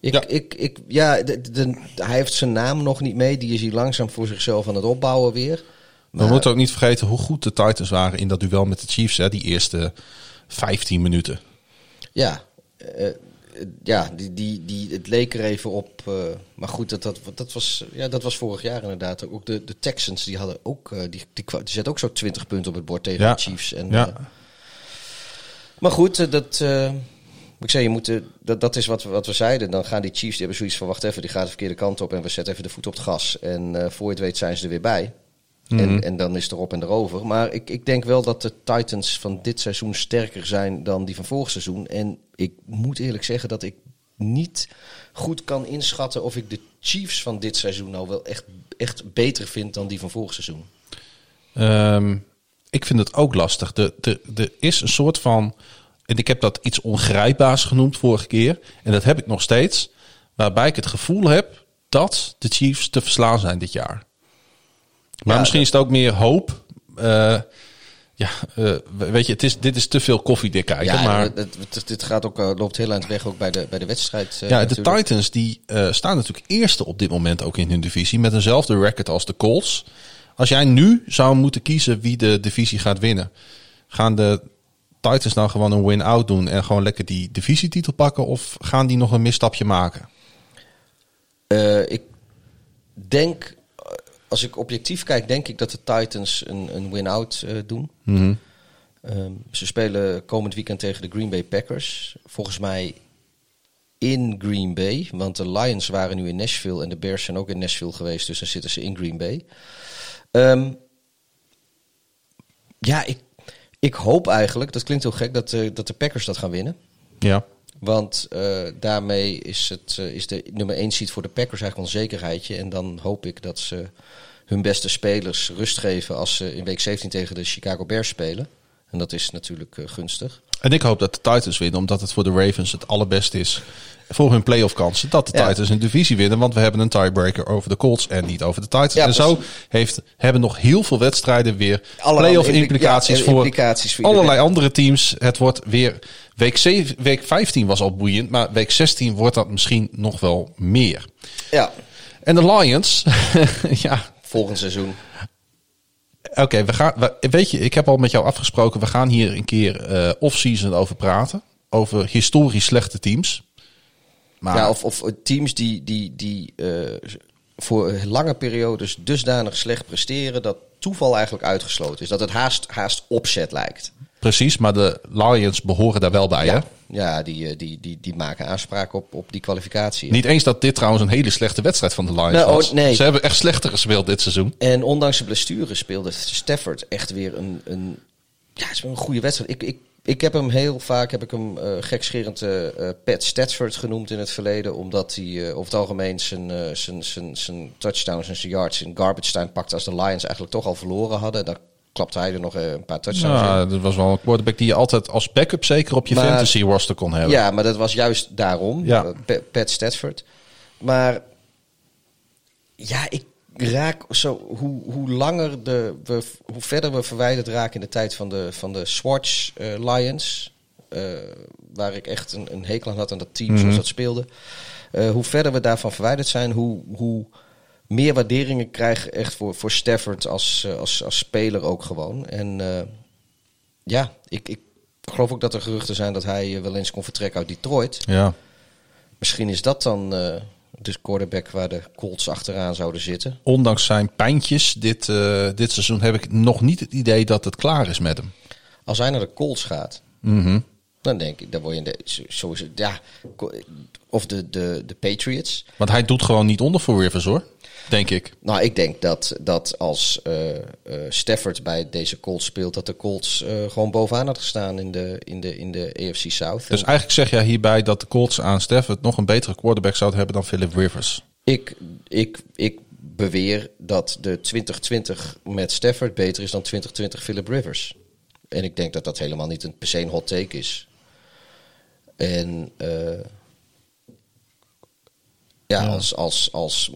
Ik, Ja. ik, ik, ja, de, de- hij heeft zijn naam nog niet mee. Die is hier langzaam voor zichzelf aan het opbouwen weer. We moeten ook niet vergeten hoe goed de Titans waren in dat duel met de Chiefs. Hè, die eerste 15 minuten. Ja, eh, eh, ja die, die, die, het leek er even op. eh, maar goed, dat, dat, dat, was, ja, dat was vorig jaar inderdaad. Ook de, de Texans die hadden ook, die, die, zetten ook zo 20 punten op het bord tegen Ja. de Chiefs. En, Ja. maar goed, dat. ik zei, je moet, dat, dat is wat, we- wat we zeiden. Dan gaan die Chiefs, die hebben zoiets van, wacht even, die gaat de verkeerde kant op en we zetten even de voet op het gas. En voor je het weet zijn ze er weer bij. Mhm. En, en dan is het erop en erover. Maar ik, ik denk wel dat de Titans van dit seizoen sterker zijn dan die van vorig seizoen. En ik moet eerlijk zeggen dat ik niet goed kan inschatten of ik de Chiefs van dit seizoen nou wel echt, echt beter vind dan die van vorig seizoen. Ehm, ik vind het ook lastig. Er de, de is een soort van. En ik heb dat iets ongrijpbaars genoemd vorige keer. En dat heb ik nog steeds. Waarbij ik het gevoel heb dat de Chiefs te verslaan zijn dit jaar. Maar Ja, misschien is het ook meer hoop. Eh, ja, eh, weet je, het is, dit is te veel koffiedik kijken. Ja, maar het- dit gaat ook, eh, loopt heel aan het weg ook bij de, bij de wedstrijd. ja, de. Titans die staan natuurlijk eerste op dit moment ook in hun divisie. Met eenzelfde record als de Colts. Als jij nu zou moeten kiezen wie de divisie gaat winnen, gaan de Titans dan gewoon een win-out doen en gewoon lekker die divisietitel pakken? Of gaan die nog een misstapje maken? Ik denk, als ik objectief kijk, denk ik dat de Titans een, een win-out eh, doen. Mhm. Ehm, ze spelen komend weekend tegen de Green Bay Packers. Volgens mij in Green Bay. Want de Lions waren nu in Nashville en de Bears zijn ook in Nashville geweest. Dus dan zitten ze in Green Bay. Ehm, ja, ik, ik hoop eigenlijk, dat klinkt heel gek, dat, de dat de Packers dat gaan winnen. Ja. Want eh, daarmee is, het, eh, is de nummer 1 seed voor de Packers eigenlijk een zekerheidje. En dan hoop ik dat ze hun beste spelers rust geven als ze in week 17 tegen de Chicago Bears spelen. En dat is natuurlijk uh, gunstig. En ik hoop dat de Titans winnen, omdat het voor de Ravens het allerbeste is voor hun playoff kansen. Dat de ja. Titans een divisie winnen, want we hebben een tiebreaker over de Colts en niet over de Titans. Ja, en zo heeft, hebben nog heel veel wedstrijden weer playoff implicaties, ja, voor, implicaties voor allerlei andere teams. Het wordt weer week, 7, week 15 was al boeiend, maar week 16 wordt dat misschien nog wel meer. Ja. En de Lions, *laughs* ja. Volgend seizoen. Oké, okay, we gaan. We, weet je, ik heb al met jou afgesproken. We gaan hier een keer uh, off-season over praten. Over historisch slechte teams. Maar... Ja, of, of teams die, die, die uh, voor lange periodes dusdanig slecht presteren dat toeval eigenlijk uitgesloten is. Dat het haast, haast opzet lijkt. Precies, maar de Lions behoren daar wel bij, ja. hè? Ja, die, die, die, die maken aanspraak op, op die kwalificatie. Niet eens dat dit trouwens een hele slechte wedstrijd van de Lions nou, was. Oh, nee. Ze hebben echt slechter gespeeld dit seizoen. En ondanks de blessure speelde Stafford echt weer een, een, ja, een goede wedstrijd. Ik, ik, ik heb hem heel vaak, heb ik hem uh, gekscherend uh, Pat Stafford genoemd in het verleden. Omdat hij uh, over het algemeen zijn, zijn, zijn, zijn touchdowns en zijn yards in garbage time pakte als de Lions eigenlijk toch al verloren hadden. Dan klapte hij er nog een paar touchdowns ja, Dat was wel een quarterback die je altijd als backup zeker op je maar, fantasy roster kon hebben. Ja, maar dat was juist daarom. Ja. Pat Stafford. Maar ja, ik raak zo, hoe, hoe langer de, we, hoe verder we verwijderd raken in de tijd van de, van de Swatch uh, Lions, uh, waar ik echt een, een hekel aan had aan dat team mm -hmm. zoals dat speelde. Uh, hoe verder we daarvan verwijderd zijn, hoe, hoe meer waarderingen krijgen echt voor, voor Stafford als, als, als speler ook gewoon. En ja, ik, ik geloof ook dat er geruchten zijn dat hij wel eens kon vertrekken uit Detroit. Ja. Misschien is dat dan de quarterback waar de Colts achteraan zouden zitten. Ondanks zijn pijntjes dit, uh, dit seizoen heb ik nog niet het idee dat het klaar is met hem. Als hij naar de Colts gaat, mm -hmm. dan denk ik, dan word je in de, het, ja, of de, de, de Patriots. Want hij doet gewoon niet onder voor Rivers hoor. Denk ik. Nou, ik denk dat, dat als uh, uh, Stafford bij deze Colts speelt, dat de Colts uh, gewoon bovenaan had gestaan in de, in de, in de AFC South. Dus eigenlijk zeg jij hierbij dat de Colts aan Stafford nog een betere quarterback zouden hebben dan Philip Rivers. Ik, ik, ik beweer dat de 2020 met Stafford beter is dan 2020 Philip Rivers. En ik denk dat dat helemaal niet een, per se een hot take is. En ja, ja, als, als, als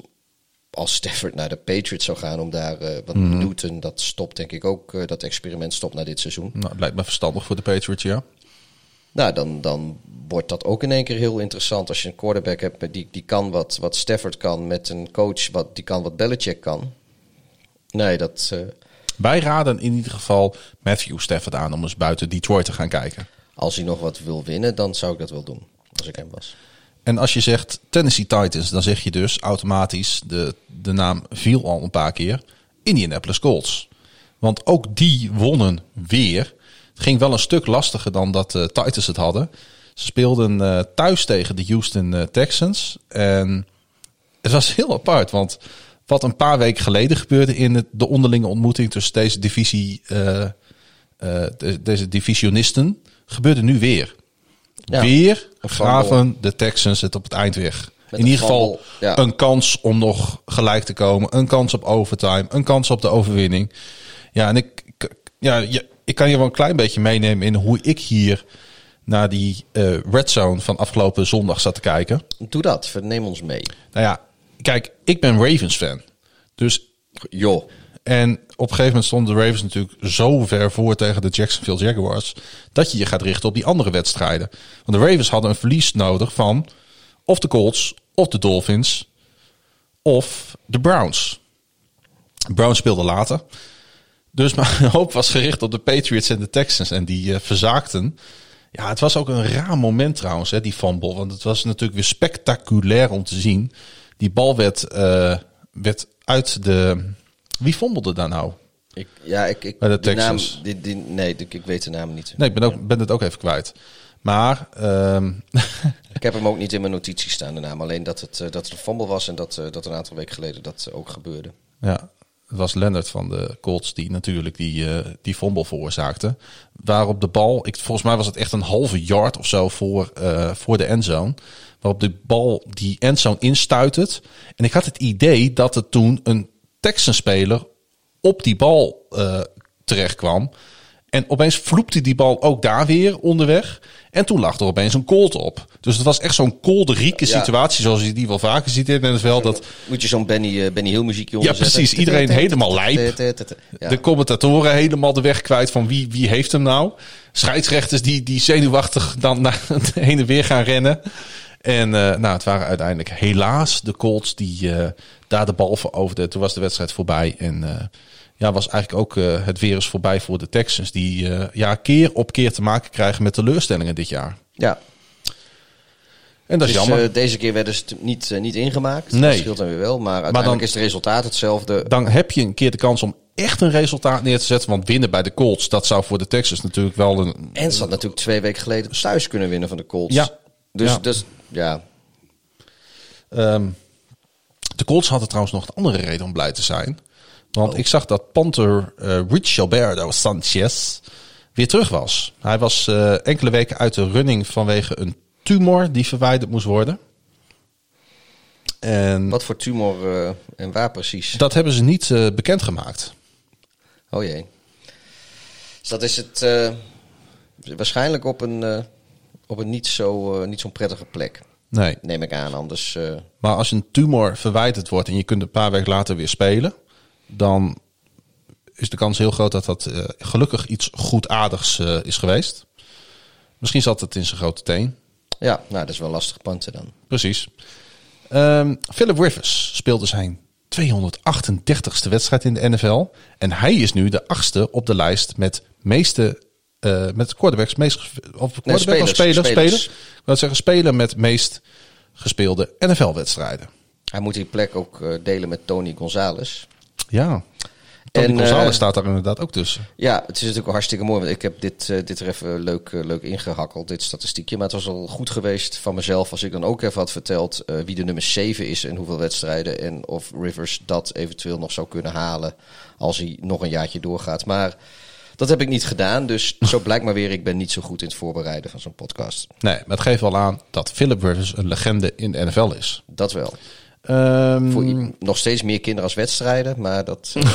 als Stafford naar de Patriots zou gaan om daar, uh, want mm. Newton, dat stopt denk ik ook, uh, dat experiment stopt na dit seizoen. Nou, het lijkt me verstandig voor de Patriots, ja. Nou, dan, dan wordt dat ook in één keer heel interessant als je een quarterback hebt die, die kan wat, wat Stafford kan met een coach wat, die kan wat Belichick kan. Nee, dat... Uh, Wij raden in ieder geval Matthew Stafford aan om eens buiten Detroit te gaan kijken. Als hij nog wat wil winnen, dan zou ik dat wel doen, als ik hem was. En als je zegt Tennessee Titans, dan zeg je dus automatisch, de, de naam viel al een paar keer, Indianapolis Colts. Want ook die wonnen weer. Het ging wel een stuk lastiger dan dat de Titans het hadden. Ze speelden uh, thuis tegen de Houston uh, Texans. En het was heel apart, want wat een paar weken geleden gebeurde in de onderlinge ontmoeting tussen deze divisie, de, deze divisionisten, gebeurde nu weer. Ja. Weer graven de Texans het op het eind weg. Met in ieder geval ja. een kans om nog gelijk te komen. Een kans op overtime. Een kans op de overwinning. Ja, en ik, ja, ik kan je wel een klein beetje meenemen in hoe ik hier naar die uh, red zone van afgelopen zondag zat te kijken. Doe dat, neem ons mee. Nou ja, kijk, ik ben Ravens fan. Dus joh. En op een gegeven moment stonden de Ravens natuurlijk zo ver voor tegen de Jacksonville Jaguars. dat je je gaat richten op die andere wedstrijden. Want de Ravens hadden een verlies nodig van. of de Colts, of de Dolphins. of de Browns. Brown speelde later. Dus mijn *laughs* hoop was gericht op de Patriots en de Texans. En die uh, verzaakten. Ja, het was ook een raar moment trouwens, hè, die fumble. Want het was natuurlijk weer spectaculair om te zien. Die bal werd, uh, werd uit de... Wie fumblede daar nou? Ik, ja, ik, ik, de die naam, die, die, nee, die- ik weet de naam niet. Nee, ik ben, ook, ben het ook even kwijt. Maar ehm, *laughs* Ik heb hem ook niet in mijn notities staan, de naam. Alleen dat het, eh, dat het een fumble was en dat, eh, dat een aantal weken geleden dat ook gebeurde. Ja, het was Leonard van de Colts die natuurlijk die, eh die fumble veroorzaakte. Waarop de bal, ik, volgens mij was het echt een halve yard of zo voor, eh, voor de endzone. Waarop de bal die endzone instuitert. En ik had het idee dat er toen een Texan-speler op die bal eh terecht kwam. En opeens vloepte die bal ook daar weer onderweg. En toen lag er opeens een colt op. Dus het was echt zo'n kolderieke Ja. situatie zoals je die wel vaker ziet in het NFL. Dat Moet je zo'n Benny, eh, Benny Hill muziekje Ja, precies. Iedereen helemaal lijp. Ja. de commentatoren helemaal de weg kwijt van wie, wie heeft hem nou. Scheidsrechters die, die zenuwachtig dan *laughs* naar heen en weer gaan rennen. En eh, nou, het waren uiteindelijk helaas de Colts die eh, daar de bal veroverden. Toen was de wedstrijd voorbij. En eh, ja, was eigenlijk ook het weer eens voorbij voor de Texans. Die ja, keer op keer te maken krijgen met teleurstellingen dit jaar. ja. En dat is Dus, jammer. deze keer werden ze niet, niet ingemaakt. Nee. Dat scheelt dan weer wel. Maar uiteindelijk dan- is het resultaat hetzelfde. dan heb je een keer de kans om echt een resultaat neer te zetten. Want winnen bij de Colts, dat zou voor de Texans natuurlijk wel een... En ze had natuurlijk twee weken geleden thuis kunnen winnen van de Colts. Ja. Dus, Ja. dus ja, Ehm, de Colts hadden trouwens nog een andere reden om blij te zijn. Want ik zag dat Panther eh Rich Alberto Sanchez weer terug was. Hij was eh, enkele weken uit de running vanwege een tumor die verwijderd moest worden. En wat voor tumor eh, en waar precies? dat hebben ze niet bekendgemaakt. Oh jee. Dus dat is het waarschijnlijk op een, op een niet zo eh, niet zo'n prettige plek. Nee. Neem ik aan. Anders. eh, Maar als een tumor verwijderd wordt en je kunt een paar weken later weer spelen, dan is de kans heel groot dat dat eh, gelukkig iets goedaardigs is geweest. Misschien zat het in zijn grote teen. ja, nou, dat is wel lastig panten dan. Precies. Ehm, Philip Rivers speelde zijn 238ste wedstrijd in de NFL. En hij is nu de achtste op de lijst met meeste. Eh met quarterbacks meest of quarterback spelers, speler, spelers. speler. Ik wil zeggen speler met meest gespeelde NFL-wedstrijden. Hij moet die plek ook eh, delen met Tony Gonzalez. Ja. Tony En, Gonzalez eh, staat daar inderdaad ook tussen. Ja, het is natuurlijk hartstikke mooi. Want ik heb dit, dit er even leuk, leuk ingehakkeld, dit statistiekje. Maar het was al goed geweest van mezelf als ik dan ook even had verteld wie de nummer 7 is en hoeveel wedstrijden. En of Rivers dat eventueel nog zou kunnen halen als hij nog een jaartje doorgaat. Maar dat heb ik niet gedaan. Dus zo blijkt maar weer, ik ben niet zo goed in het voorbereiden van zo'n podcast. Nee, maar het geeft wel aan dat Philip Rivers een legende in de NFL is. Dat wel. Ehm, Voor nog steeds meer kinderen als wedstrijden, maar dat... eh, *laughs*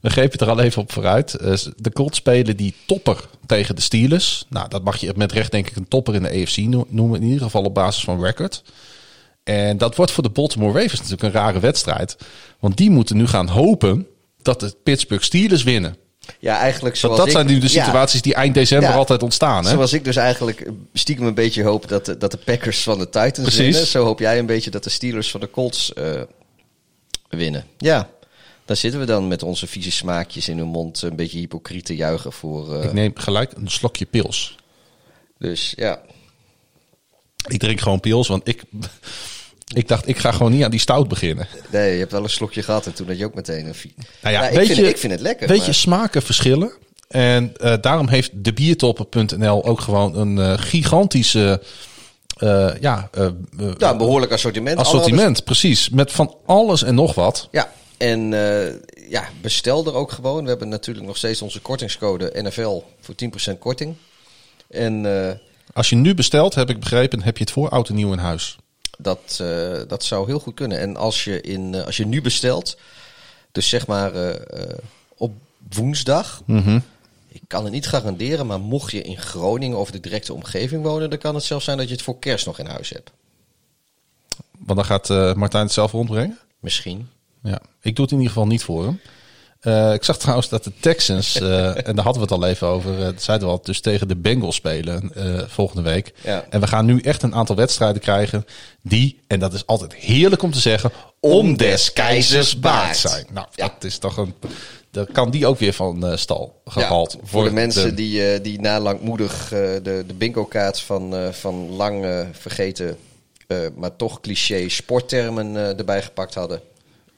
We grepen er al even op vooruit. Eh, De Colts spelen die topper tegen de Steelers. Nou, dat mag je met recht denk ik een topper in de AFC no- noemen. In ieder geval op basis van record. En dat wordt voor de Baltimore Ravens natuurlijk een rare wedstrijd. Want die moeten nu gaan hopen dat de Pittsburgh Steelers winnen. Ja, eigenlijk zoals dat ik- zijn nu de Ja, situaties die eind december Ja. altijd ontstaan. Hè? Zoals ik dus eigenlijk stiekem een beetje hoop dat de, dat de Packers van de Titans Precies. winnen. Zo hoop jij een beetje dat de Steelers van de Colts eh, winnen. Ja, daar zitten we dan met onze vieze smaakjes in hun mond. Een beetje hypocriet te juichen voor... eh, Ik neem gelijk een slokje pils. dus ja, Ik drink gewoon pils, want ik, ik dacht ik ga gewoon niet aan die stout beginnen. nee, je hebt wel een slokje gehad en toen had je ook meteen een... vie- Nou ja, ik, weet vind, je, ik vind het lekker. Weet maar- je, smaken verschillen. En eh, daarom heeft de biertoppen.nl ook gewoon een eh, gigantische eh, ja, ja, een behoorlijk assortiment. assortiment. Precies, met van alles en nog wat. Ja, en ja, bestel er ook gewoon. We hebben natuurlijk nog steeds onze kortingscode NFL voor 10% korting. En Als je nu bestelt, heb ik begrepen, heb je het voor oud en nieuw in huis. Dat, eh, dat zou heel goed kunnen. En als je, in, eh, als je nu bestelt, dus zeg maar eh, op woensdag. Ik kan het niet garanderen, maar mocht je in Groningen of de directe omgeving wonen, dan kan het zelfs zijn dat je het voor kerst nog in huis hebt. Want dan gaat Martijn het zelf rondbrengen. Misschien. Ja, ik doe het in ieder geval niet voor hem. Eh, ik zag trouwens dat de Texans, eh, *laughs* en daar hadden we het al even over, uh, zeiden we al, dus tegen de Bengals spelen volgende week. Ja. En we gaan nu echt een aantal wedstrijden krijgen die, en dat is altijd heerlijk om te zeggen, om des keizers baard zijn. Nou, Ja. dat is toch een, dan kan die ook weer van stal gehaald Ja, voor de mensen die, die na langmoedig de, de bingo-kaart van, van lang vergeten, maar toch cliché sporttermen erbij gepakt hadden.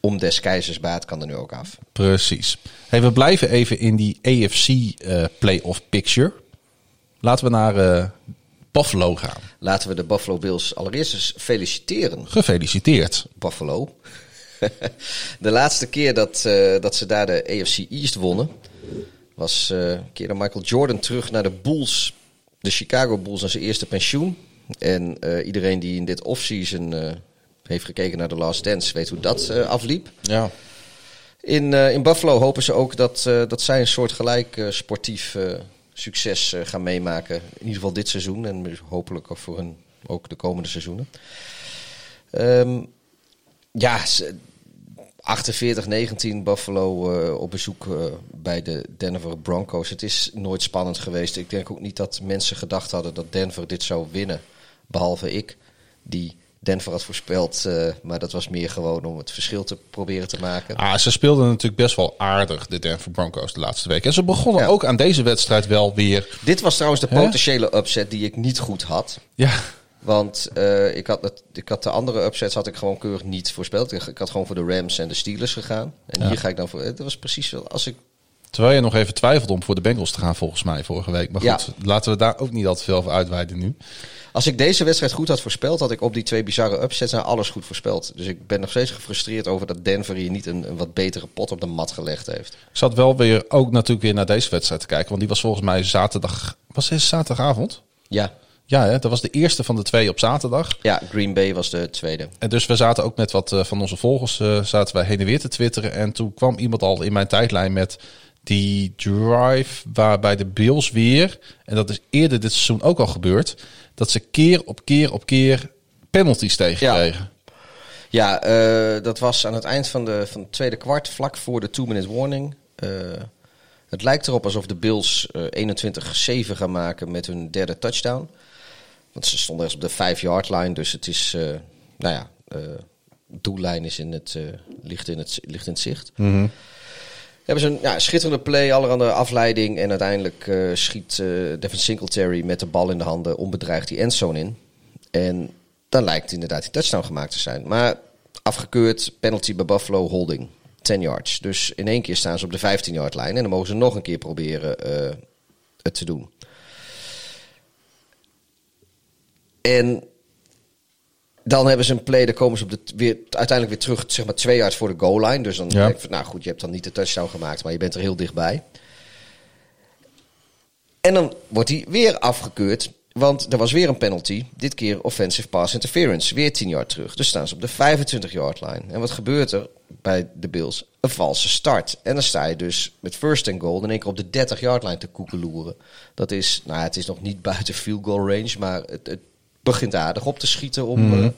Om des keizers baard kan er nu ook af. Precies. Hey, we blijven even in die AFC eh, playoff picture. Laten we naar eh, Buffalo gaan. Laten we de Buffalo Bills allereerst eens feliciteren. Gefeliciteerd. Buffalo. *laughs* de laatste keer dat, eh, dat ze daar de AFC East wonnen, was keerde Michael Jordan terug naar de Bulls, de Chicago Bulls, naar zijn eerste pensioen. En iedereen die in dit offseason heeft gekeken naar de Last Dance, weet hoe dat eh, afliep. Ja. In, eh, in Buffalo hopen ze ook dat, eh, dat zij een soort gelijk sportief succes gaan meemaken. In ieder geval dit seizoen en hopelijk ook voor hun, ook de komende seizoenen. Ehm, ja, ze- 48-19 Buffalo op bezoek bij de Denver Broncos. Het is nooit spannend geweest. Ik denk ook niet dat mensen gedacht hadden dat Denver dit zou winnen. Behalve ik, die Denver had voorspeld. eh, maar dat was meer gewoon om het verschil te proberen te maken. Ah, ze speelden natuurlijk best wel aardig, de Denver Broncos, de laatste week. En ze begonnen Ja. ook aan deze wedstrijd wel weer. Dit was trouwens de potentiële upset die ik niet goed had. Ja, Want eh, ik, had het, ik had de andere upsets had ik gewoon keurig niet voorspeld. Ik, had gewoon voor de Rams en de Steelers gegaan. En Ja. hier ga ik dan voor. Het was precies wel als ik. terwijl je nog even twijfelde om voor de Bengals te gaan, volgens mij, vorige week. Maar Ja. goed, laten we daar ook niet al te veel over uitweiden nu. Als ik deze wedstrijd goed had voorspeld, had ik op die twee bizarre upsets nou alles goed voorspeld. Dus ik ben nog steeds gefrustreerd over dat Denver hier niet een, een wat betere pot op de mat gelegd heeft. Ik zat wel weer ook natuurlijk weer naar deze wedstrijd te kijken, want die was volgens mij zaterdag. Was het zaterdagavond? Ja, Ja, hè? dat was de eerste van de twee op zaterdag. ja Green Bay was de tweede. En dus we zaten ook met wat eh, van onze volgers eh, zaten wij heen en weer te twitteren. En toen kwam iemand al in mijn tijdlijn met die drive waarbij de Bills weer, en dat is eerder dit seizoen ook al gebeurd, dat ze keer op keer op keer penalties tegenkregen. Ja, eh, dat was aan het eind van, de, van het tweede kwart, vlak voor de two-minute warning. Eh, het lijkt erop alsof de Bills eh 21-7 gaan maken met hun derde touchdown. Want ze stonden ergens op de 5-yard line, dus het is, eh, nou ja, eh doellijn is in het, eh, ligt, in het, ligt in het zicht. Hebben ze een ja, schitterende play, allerhande afleiding. En uiteindelijk eh, schiet eh Devin Singletary met de bal in de handen onbedreigd die endzone in. En dan lijkt inderdaad die touchdown gemaakt te zijn. Maar afgekeurd, penalty bij Buffalo, holding. 10 yards. Dus in één keer staan ze op de 15 yard lijn. En dan mogen ze nog een keer proberen eh, het te doen. En dan hebben ze een play, dan komen ze op de, weer, uiteindelijk weer terug, zeg maar twee yards voor de goal line. Dus dan Ja. denk ik van, nou goed, je hebt dan niet de touchdown gemaakt, maar je bent er heel dichtbij. En dan wordt hij weer afgekeurd, want er was weer een penalty. Dit keer offensive pass interference, weer 10 yard terug. Dus staan ze op de 25 yard line. En wat gebeurt er bij de Bills? Een valse start. En dan sta je dus met first and goal in één keer op de 30 yard line te koekeloeren. Dat is, nou het is nog niet *laughs* buiten field goal range, maar het, het begint aardig op te schieten om, eh,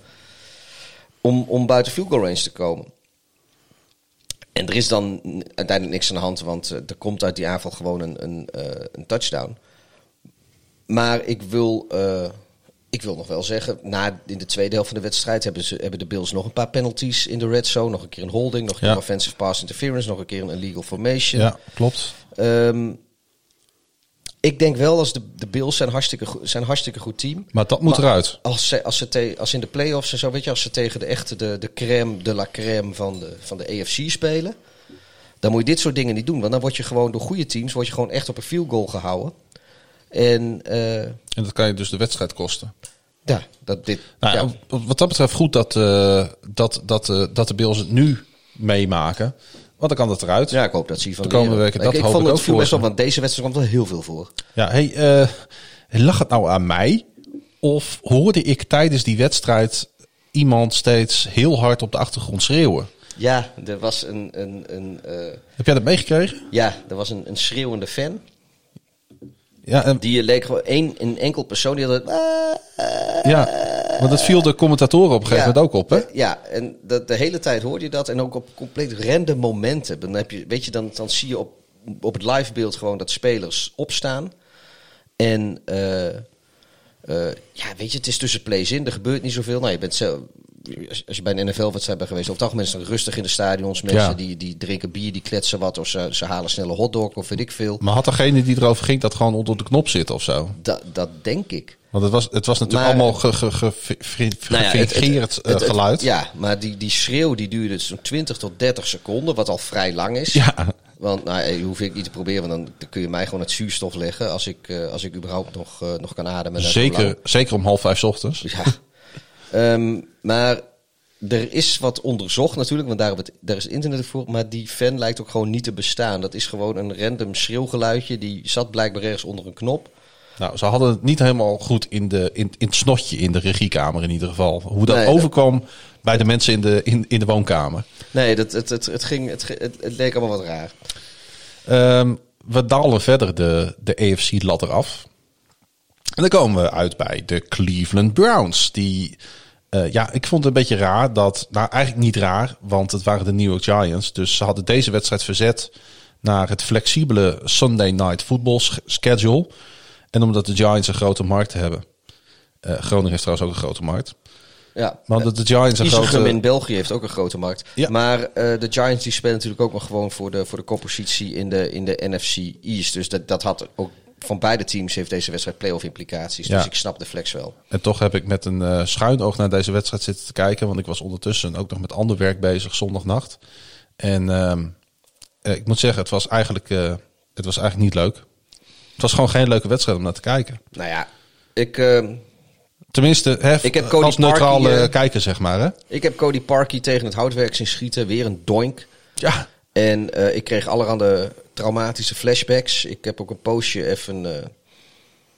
om, om buiten field goal range te komen. En er is dan uiteindelijk niks aan de hand, want eh, er komt uit die aanval gewoon een, een, eh, een touchdown. Maar ik wil, ik wil nog wel zeggen, na, in de tweede helft van de wedstrijd hebben, ze, hebben de Bills nog een paar penalties in de red zone. Nog een keer een holding, nog een keer een offensive pass interference, nog een keer een illegal formation. Ja, klopt. Ehm, ik denk wel als de, de Bills zijn hartstikke, goed- zijn hartstikke goed team. Maar dat moet Maar eruit. Als, ze, als, ze te, als in de playoffs en zo, weet je, als ze tegen de echte, de, de crème de la crème van de, van de AFC spelen, dan moet je dit soort dingen niet doen. Want dan word je gewoon door goede teams, word je gewoon echt op een field goal gehouden. En eh, En dat kan je dus de wedstrijd kosten. ja, dat dit. Nou, ja. ja, Wat dat betreft goed dat, eh, dat, dat, eh, dat de Bills het nu meemaken. Want dan kan dat eruit. ja, ik hoop dat ze hiervan De komende weken, dat ik, ik hoop vond ik het ook viel best op, ze. want deze wedstrijd kwam wel heel veel voor. Ja, hey, eh, lag het nou aan mij? Of hoorde ik tijdens die wedstrijd iemand steeds heel hard op de achtergrond schreeuwen? Ja, er was een, een, een, eh, Heb jij dat meegekregen? ja, er was een, een schreeuwende fan. Ja, en, Die leek gewoon één, een enkel persoon die had. het, "Ah, ja, Want dat viel de commentatoren op een gegeven Ja. moment ook op, hè? Ja, en de, de hele tijd hoorde je dat. En ook op compleet random momenten. Dan, heb je, weet je, dan, dan zie je op, op het livebeeld gewoon dat spelers opstaan. En eh, eh, ja, weet je, het is tussen plays in. Er gebeurt niet zoveel. Nou, je bent zelf, als, als je bij een NFL-wedstrijd bent geweest, algemeen is het rustig in de stadions. Mensen Ja. die, die drinken bier, die kletsen wat. Of ze, ze halen snelle hotdog of weet ik veel. Maar had degene die erover ging dat gewoon onder de knop zitten of zo? Dat, dat denk ik. Want het was, het was natuurlijk Maar- allemaal Nou ja, het- gefingeerd, het- geluid. Ja, maar die, die schreeuw die duurde zo'n 20 tot 30 seconden, wat al vrij lang is. Ja. Want nou, hoef ik niet te proberen, want dan, kun je mij gewoon het zuurstof leggen als ik, eh, als ik überhaupt nog, eh, nog kan ademen. Zeker, zeker om half vijf ochtends. Ja. Ehm, maar er is wat onderzocht natuurlijk, want daar, het, daar is internet voor. Maar die fan lijkt ook gewoon niet te bestaan. Dat is gewoon een random schreeuwgeluidje. Die zat blijkbaar ergens onder een knop. Nou, ze hadden het niet helemaal goed in, de, in, in het snotje in de regiekamer in ieder geval. Hoe dat Nee, dat- overkwam bij de mensen in de, in, in de woonkamer. Nee, dat, het, het, het, ging, het, het, het leek allemaal wat raar. Ehm, we dalen verder de, de AFC-ladder af. En dan komen we uit bij de Cleveland Browns. Die, eh, ja, ik vond het een beetje raar dat, nou eigenlijk niet raar, want het waren de New York Giants. Dus ze hadden deze wedstrijd verzet naar het flexibele Sunday Night Football sch- schedule. En omdat de Giants een grote markt hebben. Eh, Groningen heeft trouwens ook een grote markt. Ja. Maar omdat de Giants een Isegem grote... in België heeft ook een grote markt. Ja. Maar eh, de Giants die spelen natuurlijk ook nog gewoon voor de, voor de koppositie in de, in de NFC East. Dus dat, dat had ook van beide teams heeft deze wedstrijd playoff implicaties. Ja. Dus ik snap de flex wel. En toch heb ik met een eh, schuin oog naar deze wedstrijd zitten te kijken. Want ik was ondertussen ook nog met ander werk bezig zondagnacht. En ehm, eh, ik moet zeggen, het was, eigenlijk, eh, het was eigenlijk niet leuk. Het was gewoon geen leuke wedstrijd om naar te kijken. Nou ja, ik, eh, Tenminste, hè, Ik heb Cody als neutrale kijker, zeg maar. Hè? ik heb Cody Parkey tegen het houtwerk zien schieten. Weer een doink. Ja, En eh, ik kreeg allerhande traumatische flashbacks. Ik heb ook een poosje even... eh,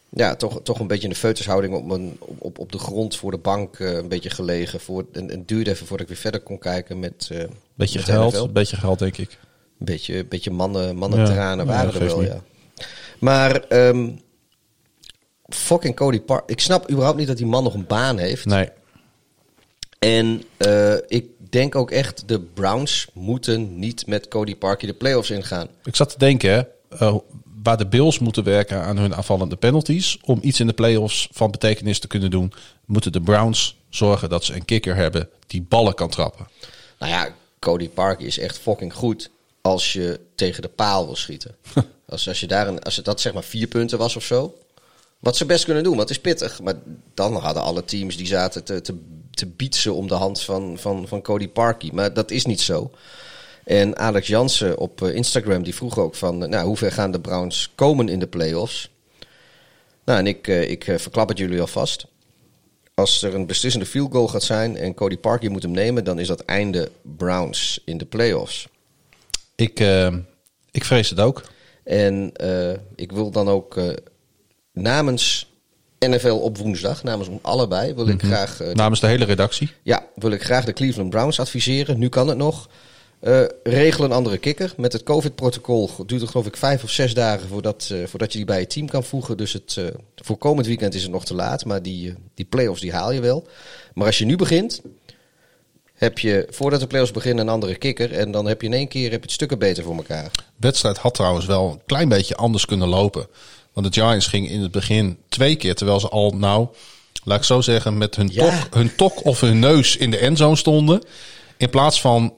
ja, toch, toch een beetje in de feutushouding op, mijn, op, op, de grond voor de bank eh, een beetje gelegen. Voor, en, het duurde even voordat ik weer verder kon kijken met... beetje met geld, NFL. beetje geld denk ik. Een beetje, beetje mannen, mannentranen Ja, waren er wel, niet. ja. Maar ehm, fucking Cody Park. Ik snap überhaupt niet dat die man nog een baan heeft. Nee, En ik denk ook echt, de Browns moeten niet met Cody Parkey de playoffs ingaan. ik zat te denken, eh, waar de Bills moeten werken aan hun aanvallende penalties. Om iets in de playoffs van betekenis te kunnen doen, moeten de Browns zorgen dat ze een kicker hebben die ballen kan trappen. Nou ja, Cody Parkey is echt fucking goed als je tegen de paal wil schieten. *laughs* als, als, je daar een, als het dat zeg maar vier punten was of zo. Wat ze best kunnen doen, want het is pittig. Maar dan hadden alle teams die zaten te, te, te bietsen om de hand van, van, van Cody Parkey. Maar dat is niet zo. En Alex Jansen op eh, Instagram die vroeg ook van... eh, Nou, hoe ver gaan de Browns komen in de playoffs? Nou, en ik, eh, ik verklap het jullie alvast. Als er een beslissende field goal gaat zijn en Cody Parkey moet hem nemen... dan is dat einde Browns in de playoffs. Ik, ik vrees het ook. En ik wil dan ook namens NFL op woensdag, namens ons allebei, wil ik graag eh, Namens de hele redactie. Ja, wil ik graag de Cleveland Browns adviseren. Nu kan het nog. Eh regel een andere kikker. Met het COVID-protocol duurt het geloof ik vijf of zes dagen voordat, eh, voordat je die bij je team kan voegen. Dus het, eh, voor komend weekend is het nog te laat. Maar die, die play-offs die haal je wel. Maar als je nu begint, heb je voordat de play-offs beginnen een andere kikker. En dan heb je in één keer heb je het stukken beter voor elkaar. wedstrijd had trouwens wel een klein beetje anders kunnen lopen. Want de Giants gingen in het begin twee keer, terwijl ze al, nou, laat ik zo zeggen, met hun, Ja. tok, hun tok of hun neus in de endzone stonden. In plaats van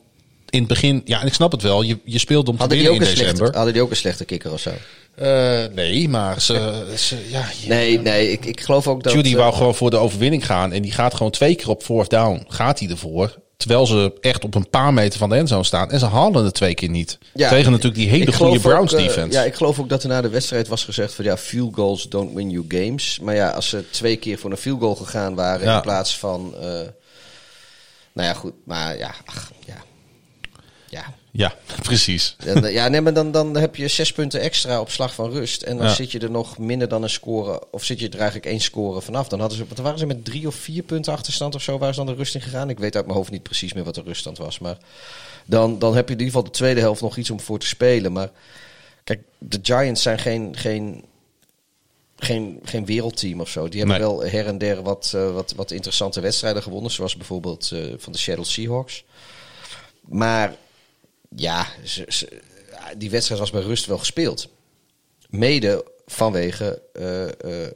in het begin, ja, en ik snap het wel, je, je speelde om te Hadden winnen in slechte, december. hadden die ook een slechte kikker of zo? Eh, nee, maar ze, ze ja, Nee, nee ik, ik geloof ook dat... Judy eh, wou gewoon voor de overwinning gaan. En die gaat gewoon twee keer op fourth down. Gaat hij ervoor. Terwijl ze echt op een paar meter van de endzone staan. En ze halen het twee keer niet. Ja, Tegen natuurlijk die hele goede Browns ook, eh, defense. ja, ik geloof ook dat er na de wedstrijd was gezegd van ja, field goals don't win you games. Maar ja, als ze twee keer voor een field goal gegaan waren Ja. in plaats van... eh, nou ja, goed. Maar ja, ach, ja. Precies. En, ja, nee, maar dan, dan heb je zes punten extra op slag van rust. En dan Ja. zit je er nog minder dan een score. Of zit je er eigenlijk één score vanaf. Dan hadden ze, wat waren ze met drie of vier punten achterstand of zo. Waar is dan de rust in gegaan? Ik weet uit mijn hoofd niet precies meer wat de ruststand was. Maar dan, dan heb je in ieder geval de tweede helft nog iets om voor te spelen. Maar kijk, de Giants zijn geen, geen geen, geen wereldteam of zo. Die hebben Nee. wel her en der wat, eh, wat, wat interessante wedstrijden gewonnen. Zoals bijvoorbeeld eh, van de Seattle Seahawks. Maar ja, ze, ze- die wedstrijd was bij rust wel gespeeld. Mede vanwege eh, eh,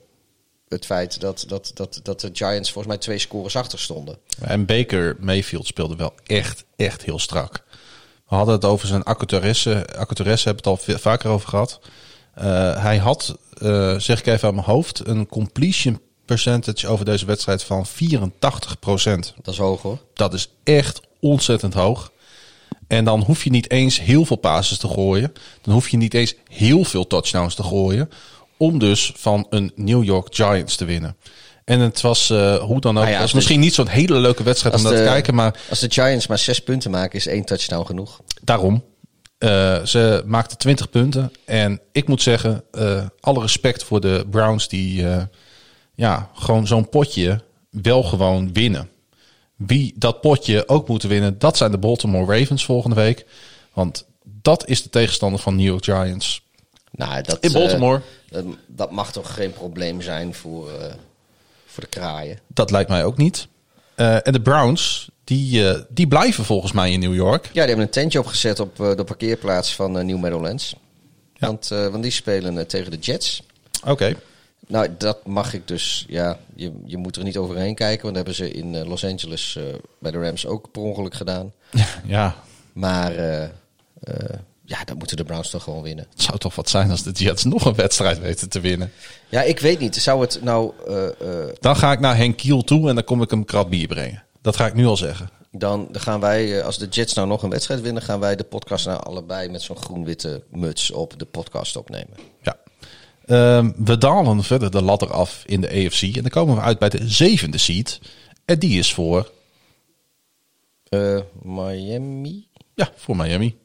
het feit dat, dat, dat, dat de Giants volgens mij twee scores achter stonden. En Baker Mayfield speelde wel echt, echt heel strak. We hadden het over zijn accutaresse. Accutaresse hebben we het al vaker over gehad. Eh, hij had, zeg ik even aan mijn hoofd, een completion percentage over deze wedstrijd van 84% Dat is hoog hoor. Dat is echt ontzettend hoog. En dan hoef je niet eens heel veel passes te gooien. Dan hoef je niet eens heel veel touchdowns te gooien. Om dus van een New York Giants te winnen. En het was eh, hoe dan ook. Nou ja, was misschien niet zo'n hele leuke wedstrijd om naar te kijken. Maar Als de Giants maar zes punten maken, is één touchdown genoeg. daarom. Eh, ze maakten 20 punten. En ik moet zeggen, eh, alle respect voor de Browns die ja, gewoon zo'n potje wel gewoon winnen. Wie dat potje ook moeten winnen, dat zijn de Baltimore Ravens volgende week. Want dat is de tegenstander van New York Giants. Nou, dat, In Baltimore. eh, dat, dat mag toch geen probleem zijn voor, eh, voor de kraaien. Dat lijkt mij ook niet. Eh, en de Browns, die, die blijven volgens mij in New York. Ja, die hebben een tentje opgezet op eh, de parkeerplaats van New Meadowlands. Ja. Want, eh, want die spelen tegen de Jets. Oké. Nou, dat mag ik dus. Ja, je, je moet er niet overheen kijken. Want dat hebben ze in eh, Los Angeles eh, bij de Rams ook per ongeluk gedaan. Ja, Maar eh, ja, dat moeten de Browns toch gewoon winnen. het zou toch wat zijn als de Jets nog een wedstrijd weten te winnen. Ja, ik weet niet. Zou het nou... Dan ga ik naar Henk Kiel toe en dan kom ik hem krat bier brengen. Dat ga ik nu al zeggen. dan, dan gaan wij, als de Jets nou nog een wedstrijd winnen... gaan wij de podcast nou allebei met zo'n groen-witte muts op de podcast opnemen. Ja. Ehm, we dalen verder de ladder af in de AFC. En dan komen we uit bij de zevende seed. En die is voor, Eh, Miami? ja, voor Miami.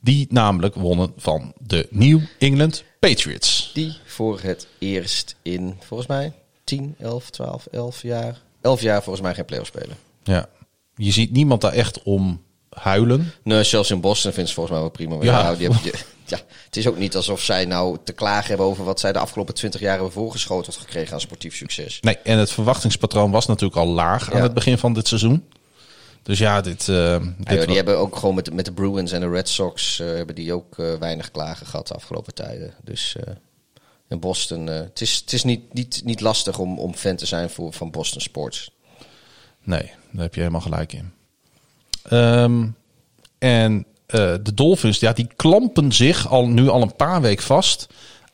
Die namelijk wonnen van de New England Patriots. Die voor het eerst in, volgens mij, 10, 11, 12, 11 jaar... 11 jaar volgens mij geen play-off spelen. Ja. Je ziet niemand daar echt om huilen. Nee, zelfs in Boston vindt ze volgens mij wel prima. Maar Ja. ja. die hebben, die- ja, het is ook niet alsof zij nou te klagen hebben over wat zij de afgelopen 20 jaar hebben voorgeschoteld gekregen aan sportief succes. Nee, en het verwachtingspatroon was natuurlijk al laag aan het begin van dit seizoen. Dus ja, dit... eh, Ja, dit joh, wa- die hebben ook gewoon met, met de Bruins en de Red Sox eh, hebben die ook eh, weinig klagen gehad de afgelopen tijden. Dus in Boston, het is, het is niet, niet, niet lastig om, om fan te zijn voor, van Boston Sports. Nee, daar heb je helemaal gelijk in. Ehm, en de Dolphins, ja, die klampen zich al, nu al een paar weken vast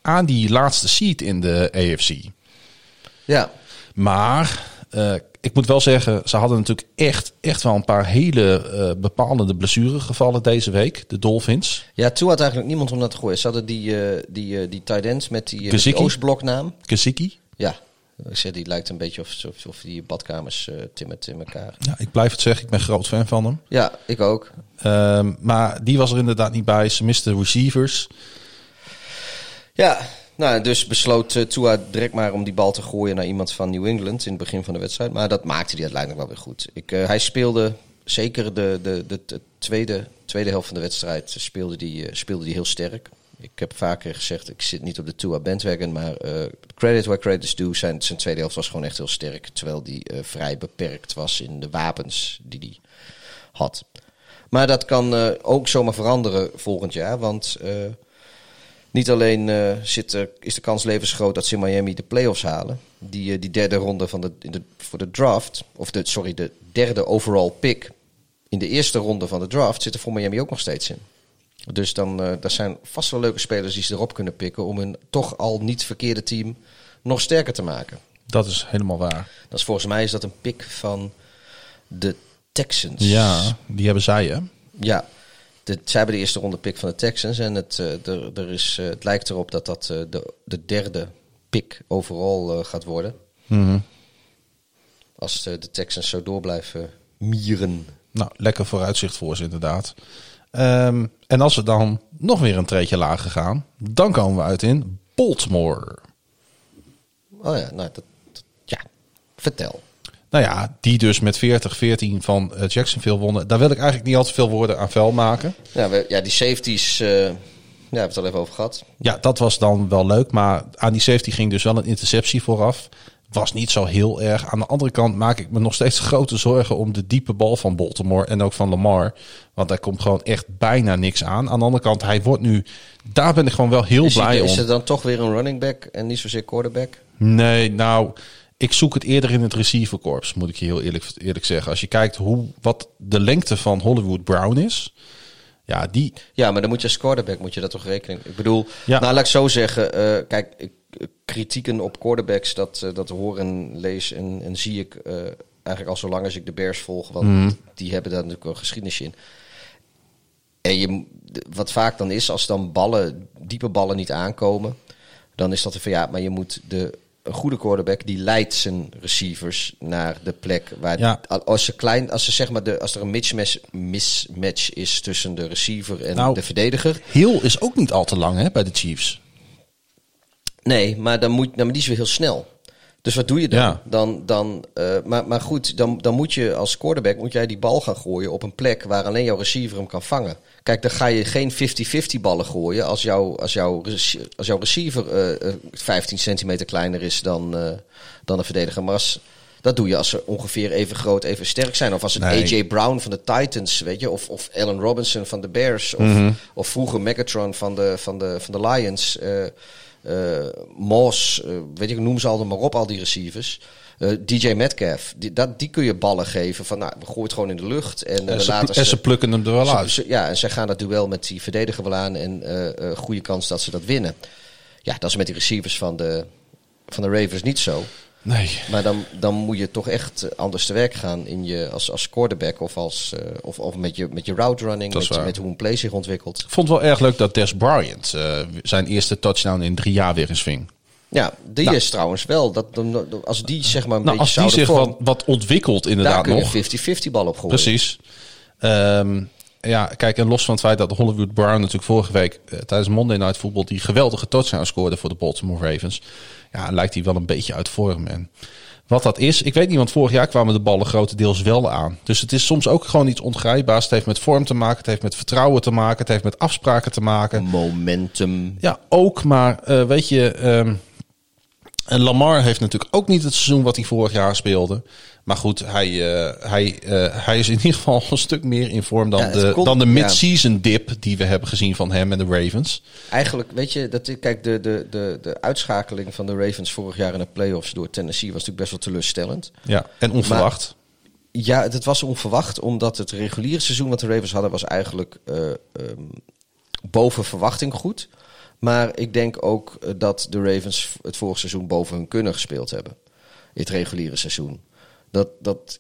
aan die laatste seat in de AFC. Ja, Maar eh, ik moet wel zeggen, ze hadden natuurlijk echt, echt wel een paar hele eh, bepalende blessuregevallen deze week, de Dolphins. ja toen had eigenlijk niemand om naar te gooien. Ze hadden die, eh, die, eh, die tight ends met die, eh, met die? Oostbloknaam. Ja, ik zeg, die lijkt een beetje of, of, of die badkamers eh timmert in elkaar. Ja, ik blijf het zeggen, ik ben groot fan van hem. Ja, ik ook. Ehm, maar die was er inderdaad niet bij. Ze misten receivers. Ja, nou, dus besloot eh, Tua direct maar om die bal te gooien naar iemand van New England in het begin van de wedstrijd. Maar dat maakte hij uiteindelijk wel weer goed. Ik, eh, hij speelde zeker de, de, de, de tweede, tweede helft van de wedstrijd speelde die, speelde die heel sterk. Ik heb vaker gezegd, ik zit niet op de Tua bandwagon, maar eh, credit where credit is due. Zijn, zijn tweede helft was gewoon echt heel sterk. Terwijl die eh, vrij beperkt was in de wapens die hij had. Maar dat kan eh, ook zomaar veranderen volgend jaar, want... niet alleen zit er, is de kans levensgroot dat ze in Miami de playoffs halen. Die, die derde ronde van in de, voor de draft, of de, sorry, de derde overall pick in de eerste ronde van de draft zit er voor Miami ook nog steeds in. Dus dan daar zijn vast wel leuke spelers die ze erop kunnen pikken om hun toch al niet verkeerde team nog sterker te maken. Dat is helemaal waar. Dat is volgens mij is dat een pick van de Texans. Ja, die hebben zij, hè? Ja, de, zij hebben de eerste ronde pick van de Texans. En het, eh, er, er is, eh, het lijkt erop dat dat de, de derde pick overal gaat worden. Mhm. Als de, de Texans zo door blijven mieren. Nou, lekker vooruitzicht voor ze inderdaad. Ehm, en als we dan nog weer een treetje lager gaan, dan komen we uit in Baltimore. Oh ja, nou, dat, ja, vertel. Nou ja, die dus met 40-14 van eh, Jacksonville wonnen. Daar wil ik eigenlijk niet al te veel woorden aan vuil maken. Ja, we, ja die safeties, eh, we hebben het al even over gehad. Ja, dat was dan wel leuk. Maar aan die safety ging dus wel een interceptie vooraf. Was niet zo heel erg. Aan de andere kant maak ik me nog steeds grote zorgen om de diepe bal van Baltimore en ook van Lamar. Want daar komt gewoon echt bijna niks aan. Aan de andere kant, hij wordt nu. Daar ben ik gewoon wel heel Is, blij hij, om. is het dan toch weer een running back en niet zozeer quarterback? Nee, nou, ik zoek het eerder in het receiverkorps, moet ik je heel eerlijk, eerlijk zeggen. Als je kijkt hoe, wat de lengte van Hollywood Brown is. Ja, die. Ja, maar dan moet je als quarterback moet je dat toch rekening. Ik bedoel, Ja. nou laat ik zo zeggen. eh, kijk, ik, kritieken op quarterbacks, dat, eh, dat hoor en lees en, en zie ik eh, eigenlijk al zolang als ik de Bears volg. Want Mhm. die hebben daar natuurlijk wel geschiedenis in. En je, wat vaak dan is, als dan ballen, diepe ballen niet aankomen, dan is dat van ja, maar je moet de een goede quarterback die leidt zijn receivers naar de plek waar Ja. als ze klein, als ze zeg maar de, als er een mismatch, mismatch is tussen de receiver en Nou. de verdediger. Hill is ook niet al te lang hè, bij de Chiefs. Nee, maar dan moet, nou, maar die is weer heel snel. Dus wat doe je dan? Ja. dan, dan eh, maar, maar goed, dan, dan moet je als quarterback moet jij die bal gaan gooien op een plek waar alleen jouw receiver hem kan vangen. Kijk, dan ga je geen 50-50 ballen gooien als, jouw als, jouw als jouw receiver eh, eh, 15 centimeter kleiner is dan, eh, dan een verdediger. Maar als, dat doe je als ze ongeveer even groot, even sterk zijn. Of als het Nee. AJ Brown van de Titans, weet je, of, of Allen Robinson van de Bears, of, Mhm. of vroeger Megatron van de, van de, van de Lions. Eh Moss, eh, weet ik, noem ze allemaal maar op, al die receivers. Eh, DJ Metcalf, die, dat, die kun je ballen geven van, nou, we gooien het gewoon in de lucht. En, En ze, en ze plukken hem er wel ze- uit. ze- ja, en zij gaan dat duel met die verdediger wel aan en eh, goede kans dat ze dat winnen. Ja, dat is met die receivers van de, van de Ravens niet zo. Nee. Maar dan, dan moet je toch echt eh, anders te werk gaan in je, als, als quarterback of, als, eh, of, of met, je, met je route running, met, met hoe een play zich ontwikkelt. Ik vond het wel erg leuk dat Des Bryant eh, zijn eerste touchdown in drie jaar weer eens ving. Ja, die Nou. is trouwens wel. Dat, als die zeg maar een Nou, beetje als die zich vormen, wat, wat ontwikkelt daar inderdaad kun je nog. 50-50 bal op gooien. Precies. Ehm, ja, kijk, en los van het feit dat Hollywood Brown natuurlijk vorige week tijdens Monday Night Football die geweldige touchdown scoorde voor de Baltimore Ravens. Ja, lijkt hij wel een beetje uit vorm. En wat dat is, ik weet niet, want vorig jaar kwamen de ballen grotendeels wel aan. Dus het is soms ook gewoon iets ongrijpbaars. Het heeft met vorm te maken, het heeft met vertrouwen te maken, het heeft met afspraken te maken. Momentum. Ja, ook, maar eh, weet je, ehm, en Lamar heeft natuurlijk ook niet het seizoen wat hij vorig jaar speelde. Maar goed, hij, eh, hij, eh, hij is in ieder geval een stuk meer in vorm dan, Ja, de, kon- dan de ja. mid-season dip die we hebben gezien van hem en de Ravens. Eigenlijk, weet je, dat, kijk, de, de, de, de uitschakeling van de Ravens vorig jaar in de playoffs door Tennessee was natuurlijk best wel teleurstellend. Ja, en onverwacht. Ja, het was onverwacht, omdat het reguliere seizoen wat de Ravens hadden was eigenlijk eh, ehm, boven verwachting goed. Maar ik denk ook dat de Ravens het vorig seizoen boven hun kunnen gespeeld hebben. In het reguliere seizoen. Dat, dat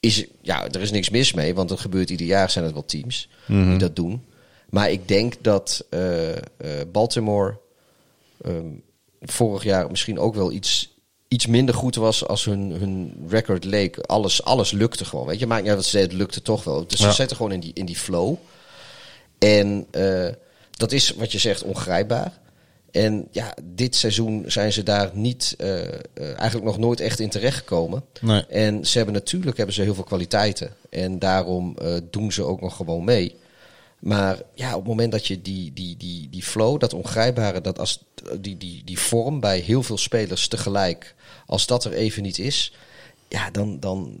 is, ja, er is niks mis mee, want dat gebeurt ieder jaar, zijn het wel teams die dat doen. Maar ik denk dat eh, eh, Baltimore ehm, vorig jaar misschien ook wel iets, iets minder goed was als hun, hun record leek. Alles, alles lukte gewoon. Weet je, maakt niet uit wat ze het lukte toch wel. Dus Ja. ze zitten gewoon in die, in die flow. En eh, dat is wat je zegt ongrijpbaar. En ja, dit seizoen zijn ze daar niet, eh, eh, eigenlijk nog nooit echt in terechtgekomen. Nee. En ze hebben natuurlijk hebben ze heel veel kwaliteiten. En daarom eh, doen ze ook nog gewoon mee. Maar ja, op het moment dat je die, die, die, die flow, dat ongrijpbare, dat als, die, die, die vorm bij heel veel spelers tegelijk, als dat er even niet is, ja, dan, dan,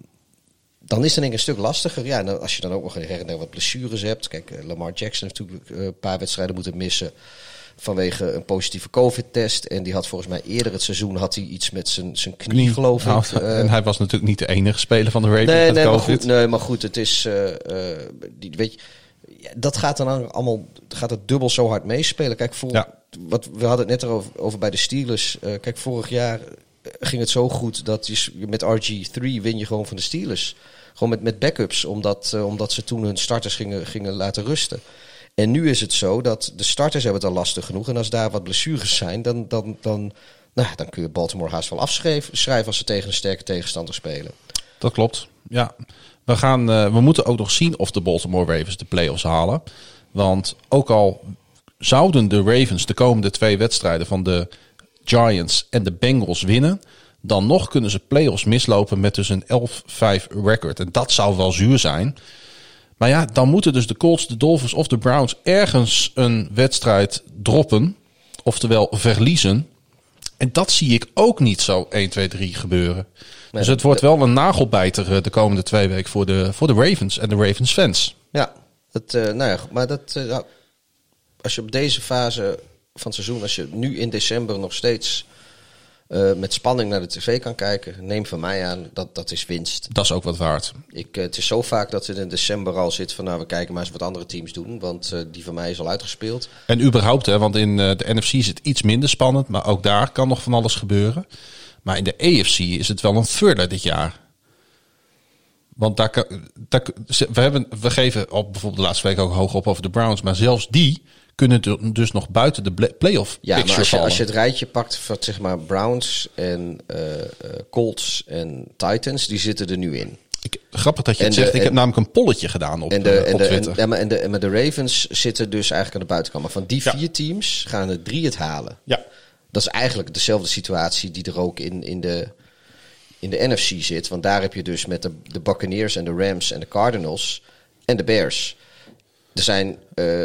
dan is het ik een stuk lastiger. Ja, en als je dan ook nog her en der wat blessures hebt. Kijk, Lamar Jackson heeft natuurlijk een paar wedstrijden moeten missen vanwege een positieve COVID-test. En die had volgens mij eerder het seizoen had hij iets met zijn, zijn knie, geloof Nou, ik. Eh, en hij was natuurlijk niet de enige speler van de Ravens nee, met nee, maar goed, nee, maar goed, het is, eh, eh, die, weet je, dat gaat dan allemaal, gaat het dubbel zo hard meespelen. Kijk, voor, Ja. wat, we hadden het net erover over bij de Steelers. Kijk, vorig jaar ging het zo goed dat je, met RG3 win je gewoon van de Steelers. Gewoon met, met backups, omdat, omdat ze toen hun starters gingen, gingen laten rusten. En nu is het zo dat de starters hebben het al lastig genoeg. En als daar wat blessures zijn, dan, dan, dan, nou, dan kun je Baltimore haast wel afschrijven schrijven als ze tegen een sterke tegenstander spelen. Dat klopt. Ja, we, gaan, eh, we moeten ook nog zien of de Baltimore Ravens de playoffs halen. Want ook al zouden de Ravens de komende twee wedstrijden van de Giants en de Bengals winnen, dan nog kunnen ze playoffs mislopen met dus een 11-5 record. En dat zou wel zuur zijn. Maar ja, dan moeten dus de Colts, de Dolphins of de Browns ergens een wedstrijd droppen. Oftewel verliezen. En dat zie ik ook niet zo 1, 2, 3 gebeuren. dus het wordt wel een nagelbijter eh, de komende twee weken voor de, voor de Ravens en de Ravens fans. Ja, dat, uh, nou ja, maar dat, uh, als je op deze fase van het seizoen, als je nu in december nog steeds uh, met spanning naar de tv kan kijken, neem van mij aan, dat, dat is winst. Dat is ook wat waard. Ik, het is zo vaak dat het in december al zit van nou, we kijken maar eens wat andere teams doen, want die van mij is al uitgespeeld. En überhaupt, hè, want in de NFC is het iets minder spannend, maar ook daar kan nog van alles gebeuren. Maar in de AFC is het wel een thriller dit jaar. Want daar, daar, we, hebben, we geven op bijvoorbeeld de laatste week ook hoog op over de Browns. Maar zelfs die kunnen dus nog buiten de playoff ja, maar als je, als je het rijtje pakt van zeg maar Browns en uh, Colts en Titans, die zitten er nu in. Ik, grappig dat je het zegt. ik heb namelijk een polletje gedaan op, en de, uh, op Twitter. En, en, de, en de Ravens zitten dus eigenlijk aan de buitenkant. Maar van die vier teams gaan er drie het halen. Ja. Dat is eigenlijk dezelfde situatie die er ook in, in de in de NFC zit. Want daar heb je dus met de, de Buccaneers en de Rams en de Cardinals en de Bears. Er zijn uh,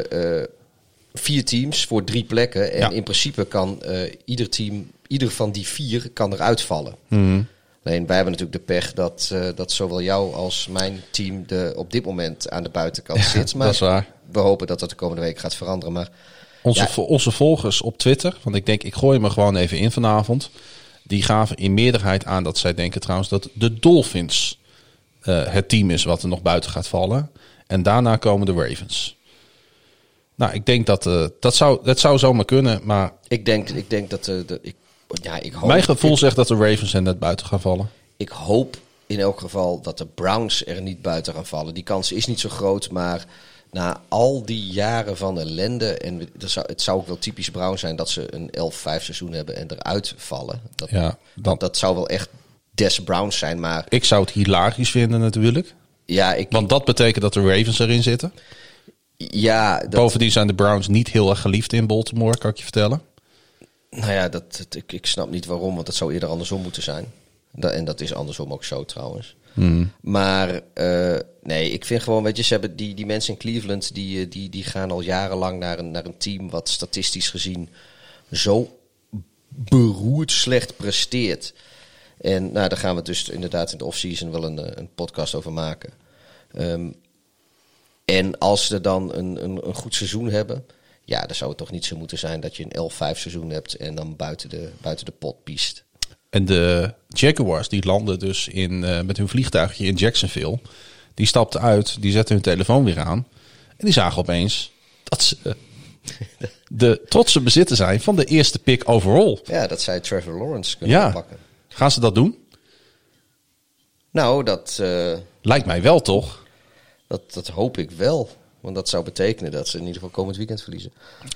vier teams voor drie plekken. En in principe kan uh, ieder team, ieder van die vier kan eruit vallen. Mm. Alleen wij hebben natuurlijk de pech dat, dat zowel jou als mijn team de, op dit moment aan de buitenkant zit. Maar dat is waar. we hopen dat dat de komende week gaat veranderen. Maar onze, ja. onze volgers op Twitter, want ik denk ik gooi me gewoon even in vanavond. Die gaven in meerderheid aan dat zij denken trouwens dat de Dolphins uh, het team is wat er nog buiten gaat vallen. En daarna komen de Ravens. Nou, ik denk dat uh, dat zou, dat zou zomaar kunnen, maar... Ik denk, ik denk dat de, de ik, ja, ik hoop, Mijn gevoel zegt dat de Ravens er net buiten gaan vallen. Ik hoop in elk geval dat de Browns er niet buiten gaan vallen. Die kans is niet zo groot, maar na al die jaren van ellende, en het zou ook wel typisch Brown zijn dat ze een 11-5 seizoen hebben en eruit vallen. Dat, ja, dat, dat zou wel echt des Browns zijn, maar... Ik zou het hilarisch vinden natuurlijk. Ja, ik... Want dat betekent dat de Ravens erin zitten. Ja, dat... Bovendien zijn de Browns niet heel erg geliefd in Baltimore, kan ik je vertellen. Nou ja, dat, dat ik, ik snap niet waarom, want dat zou eerder andersom moeten zijn. Dat, en dat is andersom ook zo trouwens. Hmm. Maar uh, nee, ik vind gewoon, weet je, ze hebben die, die mensen in Cleveland, die, die, die gaan al jarenlang naar een, naar een team wat statistisch gezien zo beroerd slecht presteert. En nou, daar gaan we dus inderdaad in de offseason wel een, een podcast over maken. Um, en als ze dan een, een, een goed seizoen hebben, ja, dan zou het toch niet zo moeten zijn dat je een 11-5 seizoen hebt en dan buiten de, buiten de pot piest. En de Jaguars die landen dus in, uh, met hun vliegtuigje in Jacksonville. Die stapten uit, die zetten hun telefoon weer aan. En die zagen opeens dat ze uh, *laughs* de trotse bezitter zijn van de eerste pick overall. Ja, dat zij Trevor Lawrence kunnen ja. pakken. Gaan ze dat doen? Nou, dat... Uh, Lijkt mij wel, toch? Dat, dat hoop ik wel. Want dat zou betekenen dat ze in ieder geval komend weekend verliezen.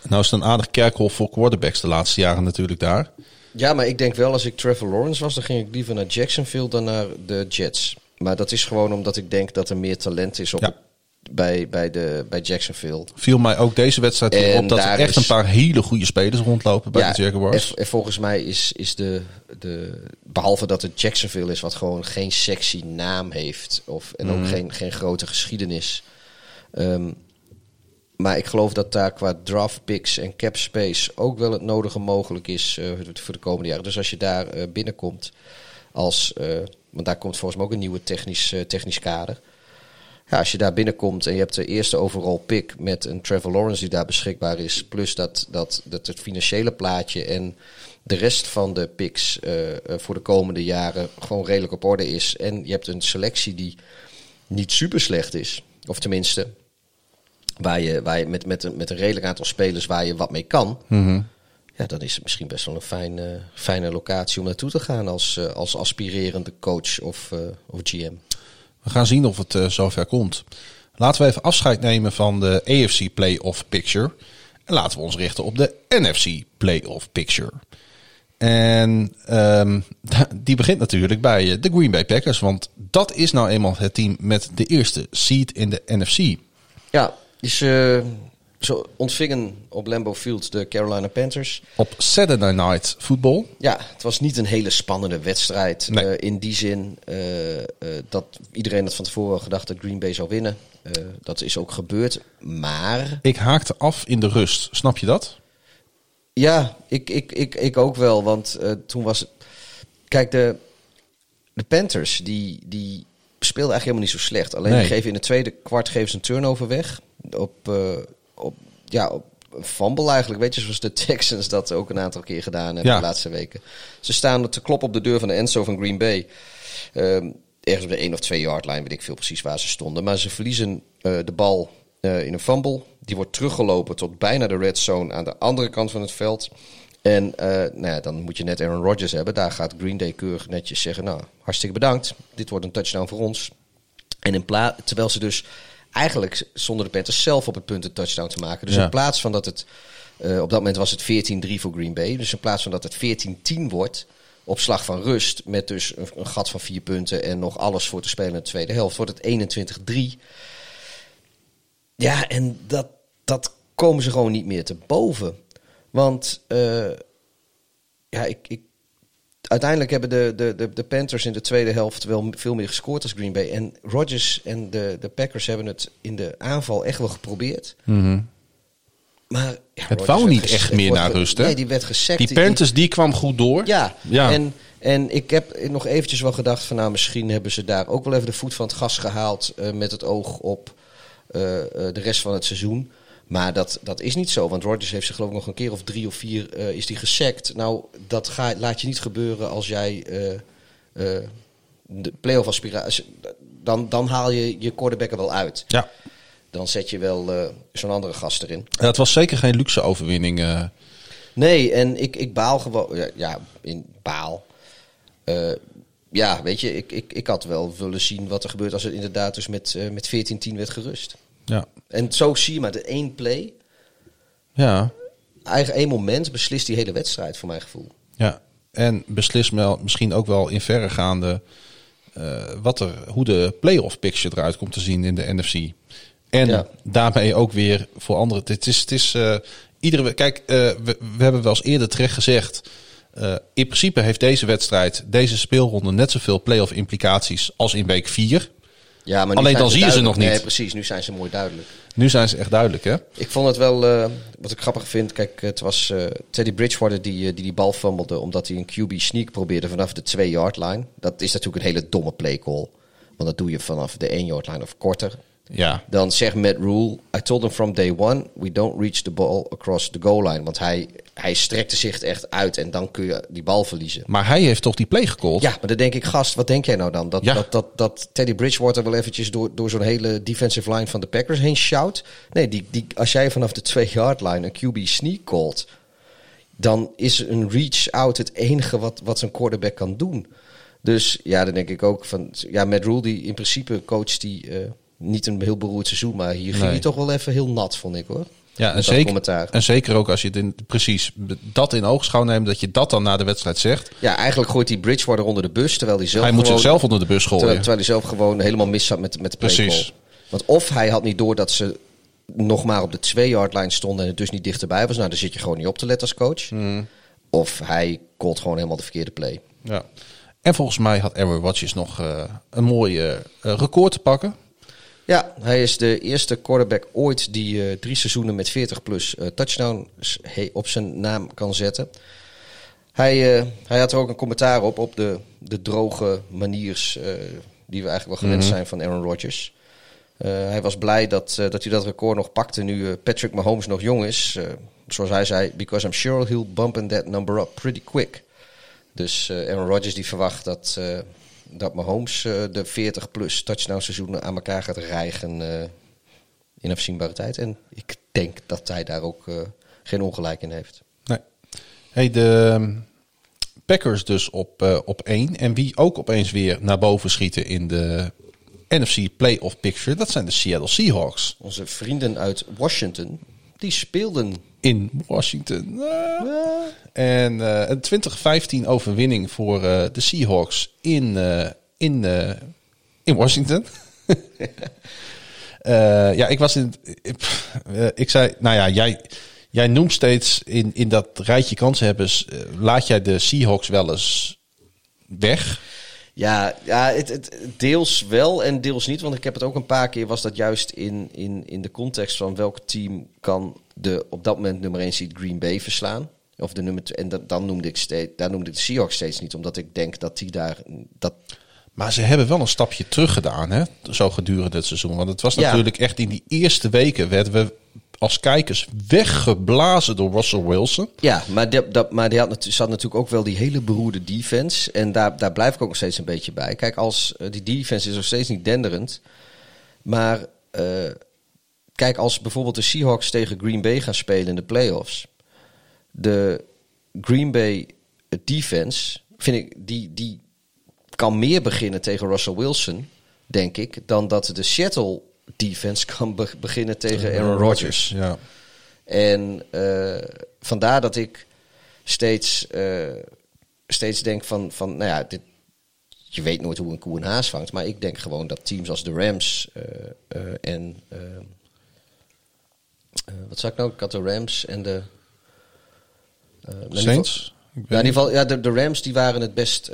Nou is het een aardig kerkhof voor quarterbacks de laatste jaren natuurlijk daar. Ja, maar ik denk wel als ik Trevor Lawrence was, dan ging ik liever naar Jacksonville dan naar de Jets. Maar dat is gewoon omdat ik denk dat er meer talent is op Ja. Bij, bij, de, bij Jacksonville. Viel mij ook deze wedstrijd En op dat er echt is- een paar hele goede spelers rondlopen bij de Jaguars. en, en volgens mij is, is de, de. Behalve dat het Jacksonville is, wat gewoon geen sexy naam heeft. Of, en Mhm. ook geen, geen grote geschiedenis. Ehm, maar ik geloof dat daar qua draft picks en cap space ook wel het nodige mogelijk is eh, voor de komende jaren. Dus als je daar eh, binnenkomt als. eh, want daar komt volgens mij ook een nieuwe technisch, technisch kader. Ja, als je daar binnenkomt en je hebt de eerste overall pick met een Trevor Lawrence die daar beschikbaar is, plus dat, dat, dat het financiële plaatje en de rest van de picks eh, eh, voor de komende jaren gewoon redelijk op orde is. En je hebt een selectie die niet super slecht is, of tenminste, waar je, waar je met, met, een, met een redelijk aantal spelers waar je wat mee kan. Mhm. Ja, dan is het misschien best wel een fijne, fijne locatie om naartoe te gaan als, eh, als aspirerende coach of, eh, of GM. We gaan zien of het eh, zover komt. Laten we even afscheid nemen van de AFC Playoff Picture. En laten we ons richten op de NFC Playoff Picture. En ehm, *laughs* die begint natuurlijk bij eh, de Green Bay Packers. Want dat is nou eenmaal het team met de eerste seed in de NFC. Ja, is, eh, zo ontvingen op Lambeau Field de Carolina Panthers. Op Saturday Night Football. Ja, het was niet een hele spannende wedstrijd. Nee. eh, in die zin eh, eh, dat iedereen had van tevoren gedacht dat Green Bay zou winnen. Dat is ook gebeurd. Maar Ik haakte af in de rust. Snap je dat? ja, ik, ik, ik, ik ook wel. Want toen was het... Kijk, de, de Panthers die, die speelden eigenlijk helemaal niet zo slecht. Alleen Nee. geven in het tweede kwart geven ze een turnover weg. Op, op, ja, een fumble eigenlijk. Weet je, zoals de Texans dat ook een aantal keer gedaan hebben Ja. de laatste weken. Ze staan te kloppen op de deur van de endzone van Green Bay. Ehm, ergens op de 1 of 2 yard line, weet ik veel precies waar ze stonden. Maar ze verliezen eh, de bal eh, in een fumble. Die wordt teruggelopen tot bijna de red zone aan de andere kant van het veld. En eh, nou ja, dan moet je net Aaron Rodgers hebben. Daar gaat Green Day keurig netjes zeggen, nou, hartstikke bedankt. Dit wordt een touchdown voor ons. En in plaats, terwijl ze dus eigenlijk zonder de Panthers zelf op het punt een touchdown te maken. Dus Ja. in plaats van dat het, eh, op dat moment was het 14-3 voor Green Bay. Dus in plaats van dat het 14-10 wordt op slag van rust, met dus een, een gat van vier punten en nog alles voor te spelen in de tweede helft, wordt het 21-3. Ja, en dat, dat komen ze gewoon niet meer te boven. Want eh, ja, ik, ik, uiteindelijk hebben de, de, de, de Panthers in de tweede helft wel veel meer gescoord als Green Bay. En Rodgers en de, de Packers hebben het in de aanval echt wel geprobeerd. Maar ja, Het wou niet echt meer naar rust, hè? Nee, die werd gesekt. Die Panthers, die kwam goed door. Ja, Ja. En, en ik heb nog eventjes wel gedacht van nou misschien hebben ze daar ook wel even de voet van het gas gehaald eh, met het oog op eh, eh, de rest van het seizoen. Maar dat, dat is niet zo, want Rodgers heeft zich geloof ik nog een keer of drie of vier eh, is die gesekt. Nou, dat ga, laat je niet gebeuren als jij eh, eh, de playoff aspiratie... Dan, dan haal je je quarterback er wel uit. Ja. Dan zet je wel zo'n andere gast erin. Ja, Het was zeker geen luxe overwinning. Nee, en ik, ik baal gewoon. Ja, ja, in baal. Ja, weet je, ik, ik, ik had wel willen zien wat er gebeurt als het inderdaad dus met, eh, met 14-10 werd gerust. Ja. En zo zie je maar, de één play, Ja. eigen één moment beslist die hele wedstrijd voor mijn gevoel. Ja, en beslis wel, misschien ook wel in verregaande eh wat er, hoe de playoff picture eruit komt te zien in de NFC. En Ja. daarmee ook weer voor anderen. Het is, het is eh, iedere Kijk, eh, we, we hebben wel eens eerder terecht gezegd. in principe heeft deze wedstrijd, deze speelronde, net zoveel playoff implicaties als in week 4. Ja, maar Alleen dan zie je ze nog niet. Nee, precies, nu zijn ze mooi duidelijk. Nu zijn ze echt duidelijk, hè? Ik vond het wel, eh, wat ik grappig vind, kijk, het was eh, Teddy Bridgewater die, eh, die die bal fummelde omdat hij een QB sneak probeerde vanaf de 2-yard line. Dat is natuurlijk een hele domme play call, want dat doe je vanaf de 1-yard line of korter. Ja. Dan zegt Matt Rule, I told him from day one, we don't reach the ball across the goal line. Want hij, hij strekte zich echt uit en dan kun je die bal verliezen. Maar hij heeft toch die play gecallt? Ja, maar dan denk ik, gast, wat denk jij nou dan? Dat, Ja. dat, dat, dat Teddy Bridgewater wel eventjes door, door zo'n hele defensive line van de Packers heen shout? Nee, die, die, als jij vanaf de 2-yard line een QB sneak callt, dan is een reach out het enige wat, wat zijn quarterback kan doen. Dus ja, dan denk ik ook van, ja, Matt Rule, die in principe coach die eh, niet een heel beroerd seizoen, maar hier ging Nee. hij toch wel even heel nat, vond ik hoor. Ja, en zeker, en zeker ook als je het in, precies dat in oogschouw neemt, dat je dat dan na de wedstrijd zegt. Ja, eigenlijk gooit hij Bridgewater onder de bus, terwijl hij zelf hij moet zichzelf onder de bus gooien. Terwijl, terwijl hij zelf gewoon helemaal mis zat met, met de play Precies. Want of hij had niet door dat ze nog maar op de twee-yard line stonden en het dus niet dichterbij was. Nou, dan zit je gewoon niet op te letten als coach. Hmm. Of hij called gewoon helemaal de verkeerde play. Ja. En volgens mij had Aaron Rodgers nog eh, een mooi eh, record te pakken. Ja, hij is de eerste quarterback ooit die eh, drie seizoenen met 40 plus eh, touchdowns op zijn naam kan zetten. Hij, eh, hij had er ook een commentaar op, op de, de droge maniers die we eigenlijk wel gewend zijn van Aaron Rodgers. Hij was blij dat, dat hij dat record nog pakte nu Patrick Mahomes nog jong is. Zoals hij zei, because I'm sure he'll bump that number up pretty quick. Dus Aaron Rodgers die verwacht dat, dat Mahomes eh, de 40 plus touchdown seizoenen aan elkaar gaat rijgen eh, in afzienbare tijd. En ik denk dat hij daar ook eh, geen ongelijk in heeft. Nee. Hey, de ehm, Packers dus op, op één. En wie ook opeens weer naar boven schieten in de NFC playoff picture, dat zijn de Seattle Seahawks. Onze vrienden uit Washington, die speelden In Washington. En eh, een 2015 overwinning voor eh, de Seahawks in, eh, in, in Washington. *laughs* Ja, ik was in. Ik, ik zei, nou ja, jij, jij noemt steeds in, in dat rijtje kanshebbers. eh, laat jij de Seahawks wel eens weg? Ja, ja het, het, deels wel en deels niet. Want ik heb het ook een paar keer was dat juist in, in, in de context van welk team kan de op dat moment nummer 1 seed Green Bay verslaan. Of de nummer twee, en dat, dan noemde ik steeds, daar noemde ik de Seahawks steeds niet, omdat ik denk dat die daar dat Maar ze hebben wel een stapje terug gedaan, hè? Zo gedurende het seizoen. Want het was Ja. natuurlijk echt in die eerste weken werden we als kijkers weggeblazen door Russell Wilson. Ja, maar, die, dat, maar die had zat natuurlijk ook wel die hele beroerde defense. En daar, daar blijf ik ook nog steeds een beetje bij. Kijk, als eh, die defense is nog steeds niet denderend. Maar eh, kijk, als bijvoorbeeld de Seahawks tegen Green Bay gaan spelen in de playoffs. De Green Bay defense, vind ik, die, die kan meer beginnen tegen Russell Wilson, denk ik, dan dat de Seattle defense kan be- beginnen tegen Aaron Rodgers. Ja. En eh, vandaar dat ik steeds, eh, steeds denk van, van, nou ja, dit, je weet nooit hoe een koe een haas vangt. Maar ik denk gewoon dat teams als de Rams eh, en... wat zou ik nou? Ik had de Rams en de... Saints? Ja, in ieder geval, ja, de, de Rams die waren het best,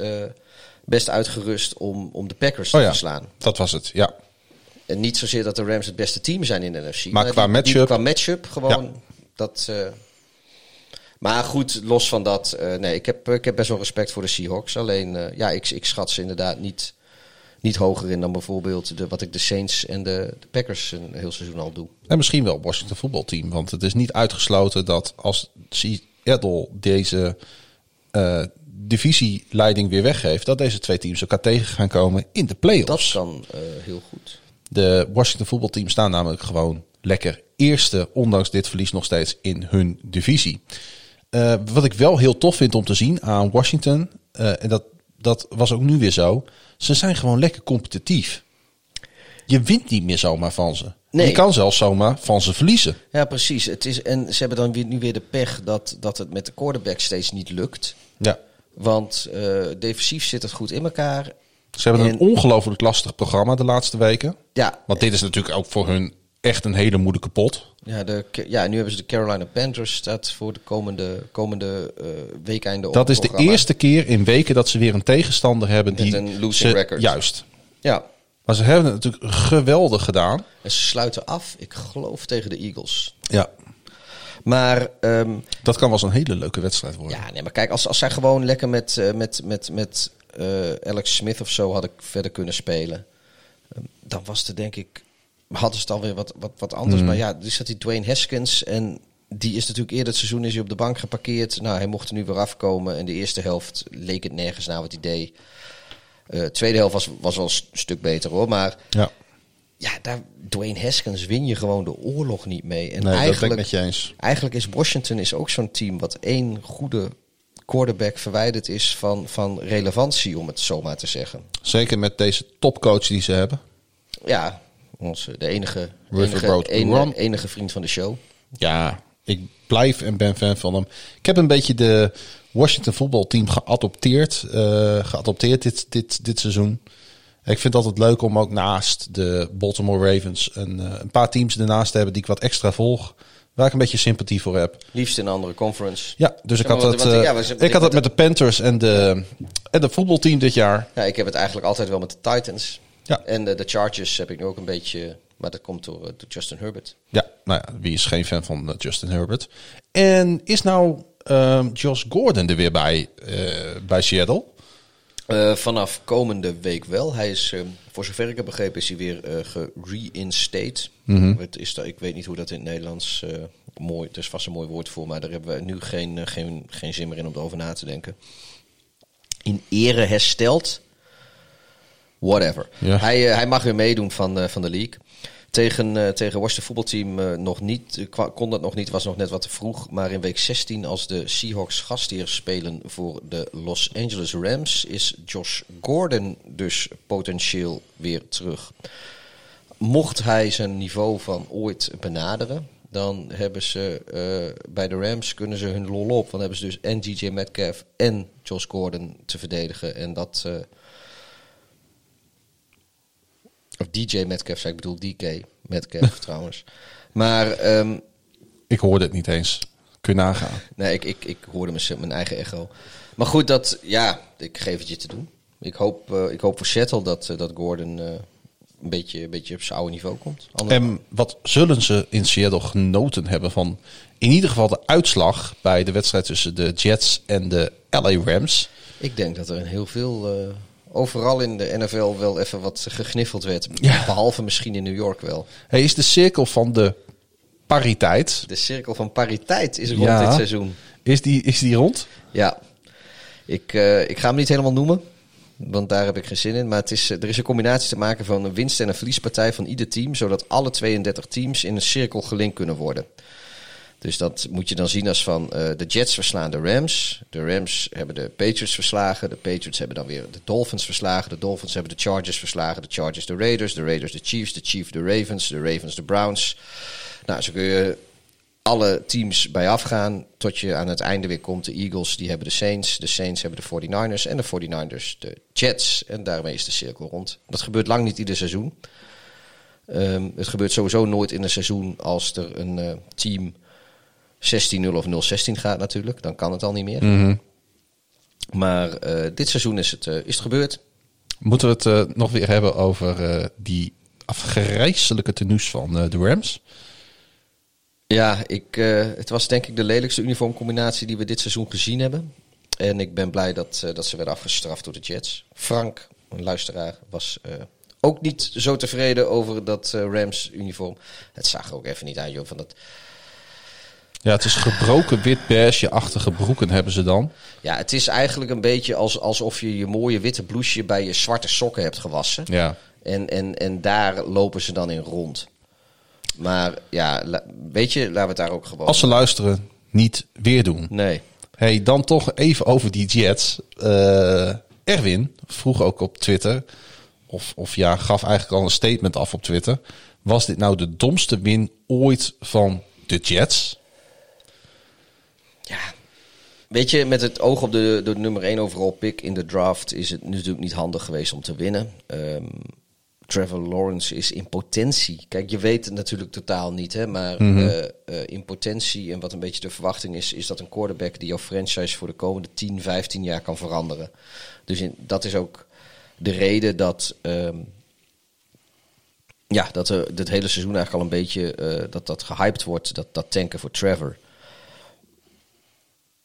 best uitgerust om, om de Packers Oh te ja, verslaan. dat was het. Ja. En niet zozeer dat de Rams het beste team zijn in de NFC. Maar qua die- die- matchup- qua matchup gewoon. Ja. Dat, eh, maar goed, los van dat. eh, nee, ik heb, ik heb best wel respect voor de Seahawks. Alleen, eh, ja, ik, ik schat ze inderdaad niet, niet hoger in dan bijvoorbeeld de, wat ik de Saints en de, de Packers een heel seizoen al doe. En misschien wel Washington voetbalteam. Want het is niet uitgesloten dat als Seattle deze divisieleiding weer weggeeft... dat deze twee teams elkaar tegen gaan komen in de Dat playoffs. kan eh, heel goed. De Washington voetbalteam staan namelijk gewoon lekker eerste, ondanks dit verlies nog steeds in hun divisie. Eh, wat ik wel heel tof vind om te zien aan Washington, eh, en dat, dat was ook nu weer zo, ze zijn gewoon lekker competitief. Je wint niet meer zomaar van ze. Nee. Je kan zelfs zomaar van ze verliezen. Ja, precies. Het is, en ze hebben dan weer, nu weer de pech dat, dat het met de quarterback steeds niet lukt. Ja. Want eh, defensief zit het goed in elkaar. Ze hebben En- een ongelooflijk lastig programma de laatste weken. Ja, Want dit is natuurlijk ook voor hun echt een hele moeilijke pot. Ja, de, ja, nu hebben ze de Carolina Panthers staat voor de komende, komende weekeinde op Dat is de eerste keer in weken dat ze weer een tegenstander hebben Met die een losing ze- record. Juist. Ja, Maar ze hebben het natuurlijk geweldig gedaan. en ze sluiten af, ik geloof, tegen de Eagles. Ja. Maar ew, Dat kan wel eens een hele leuke wedstrijd worden. ja, nee, maar kijk, als, als zij gewoon lekker met, eh, met, met, met Alex Smith of zo hadden verder kunnen spelen, eh, dan was het denk ik, hadden ze het alweer wat, wat, wat anders. Maar ja, er zat die Dwayne Haskins en die is natuurlijk eerder het seizoen is hij op de bank geparkeerd. Nou, hij mocht er nu weer afkomen. En de eerste helft leek het nergens naar wat hij deed. Eh, tweede helft was, was wel een st- stuk beter hoor. Maar Ja. ja, daar, Dwayne Haskins win je gewoon de oorlog niet mee. En Nee, dat ben ik eigenlijk, met je eens. eigenlijk is Washington is ook zo'n team wat één goede quarterback verwijderd is van, van relevantie, om het zo maar te zeggen. Zeker met deze topcoach die ze hebben. Ja, onze, de enige, enige, enige, enige vriend van de show. Ja, ik blijf en ben fan van hem. Ik heb een beetje de Washington voetbalteam geadopteerd. eh, geadopteerd dit, dit, dit seizoen. Ik vind het altijd leuk om ook naast de Baltimore Ravens een, eh, een paar teams ernaast te hebben die ik wat extra volg. Waar ik een beetje sympathie voor heb. Liefst in een andere conference. Ja, dus ik had wat- eh, ik had het met de Panthers en de, en de voetbalteam dit jaar. Ja, ik heb het eigenlijk altijd wel met de Titans. Ja. En de, de Chargers heb ik nu ook een beetje... Maar dat komt door, eh, door Justin Herbert. Ja, nou ja, wie is geen fan van eh, Justin Herbert? En is nou ehm, Josh Gordon er weer bij, bij Seattle? Eh, vanaf komende week wel. Hij is, eh, voor zover ik heb begrepen, is hij weer eh gereinstated. Het is ik weet niet hoe dat in het Nederlands eh, mooi. Het is vast een mooi woord voor, maar daar hebben we nu geen, geen, geen zin meer in om erover na te denken. In ere hersteld. Whatever. Ja. Hij, hij mag weer meedoen van, van de league. Tegen, eh tegen Washington voetbalteam eh, nog niet, eh, kon dat nog niet, was nog net wat te vroeg. Maar in week 16, als de Seahawks gastheer spelen voor de Los Angeles Rams, is Josh Gordon dus potentieel weer terug. Mocht hij zijn niveau van ooit benaderen, dan hebben ze bij de Rams kunnen ze hun lol op. Dan hebben ze dus en DJ Metcalf en Josh Gordon te verdedigen. En dat. Of DJ Metcalf, zei ik bedoel DK. Met Kev trouwens. Maar ehm, Ik hoorde het niet eens. Kun je nagaan. nee, ik, ik, ik hoorde mijn, mijn eigen echo. Maar goed, dat, ja, ik geef het je te doen. Ik hoop, eh, ik hoop voor Seattle dat, eh, dat Gordon eh, een, beetje, een beetje op zijn oude niveau komt. En wat zullen ze in Seattle genoten hebben van in ieder geval de uitslag bij de wedstrijd tussen de Jets en de LA Rams? Ik denk dat er in heel veel, overal in de NFL wel even wat gegniffeld werd. Ja. Behalve misschien in New York wel. Hij is de cirkel van de pariteit. De cirkel van pariteit is rond Ja. dit seizoen. Is die, is die rond? Ja, ik, eh, ik ga hem niet helemaal noemen. Want daar heb ik geen zin in. Maar het is, eh, er is een combinatie te maken van een winst- en een verliespartij van ieder team. Zodat alle 32 teams in een cirkel gelinkt kunnen worden. Dus dat moet je dan zien als van eh, de Jets verslaan de Rams. De Rams hebben de Patriots verslagen. De Patriots hebben dan weer de Dolphins verslagen. De Dolphins hebben de Chargers verslagen. De Chargers de Raiders. De Raiders de Chiefs. De Chiefs de Ravens. De Ravens de Browns. Nou, zo kun je alle teams bij afgaan. Tot je aan het einde weer komt. De Eagles die hebben de Saints. De Saints hebben de 49ers. En de 49ers de Jets. En daarmee is de cirkel rond. Dat gebeurt lang niet ieder seizoen. Ehm, het gebeurt sowieso nooit in een seizoen als er een eh, team 16-0 of 0-16 gaat natuurlijk. Dan kan het al niet meer. Mhm. Maar eh, dit seizoen is het, eh, is het gebeurd. Moeten we het eh, nog weer hebben over die afgrijzelijke tenues van de Rams? Ja, ik, het was denk ik de lelijkste uniformcombinatie die we dit seizoen gezien hebben. En ik ben blij dat, dat ze werden afgestraft door de Jets. Frank, een luisteraar, was ook niet zo tevreden over dat Rams uniform. Het zag er ook even niet aan, joh. Van dat, Ja, het is gebroken wit beige-achtige broeken hebben ze dan. ja, het is eigenlijk een beetje als, alsof je je mooie witte blouseje bij je zwarte sokken hebt gewassen. Ja. En, en, en daar lopen ze dan in rond. Maar ja, weet je, laten we het daar ook gewoon... Als ze luisteren, niet weer doen. Nee. Hey, dan toch even over die Jets. Eh, Erwin vroeg ook op Twitter, of, of ja, gaf eigenlijk al een statement af op Twitter. Was dit nou de domste win ooit van de Jets? Ja. Weet je, met het oog op de, de nummer 1 overall pick in de draft is het natuurlijk niet handig geweest om te winnen. Ehm, Trevor Lawrence is in potentie. Kijk, je weet het natuurlijk totaal niet, hè, maar eh, eh, in potentie en wat een beetje de verwachting is, is dat een quarterback die jouw franchise voor de komende 10, 15 jaar kan veranderen. Dus in, dat is ook de reden dat. ehm, ja, dat er dit hele seizoen eigenlijk al een beetje eh, dat, dat gehyped wordt, dat, dat tanken voor Trevor.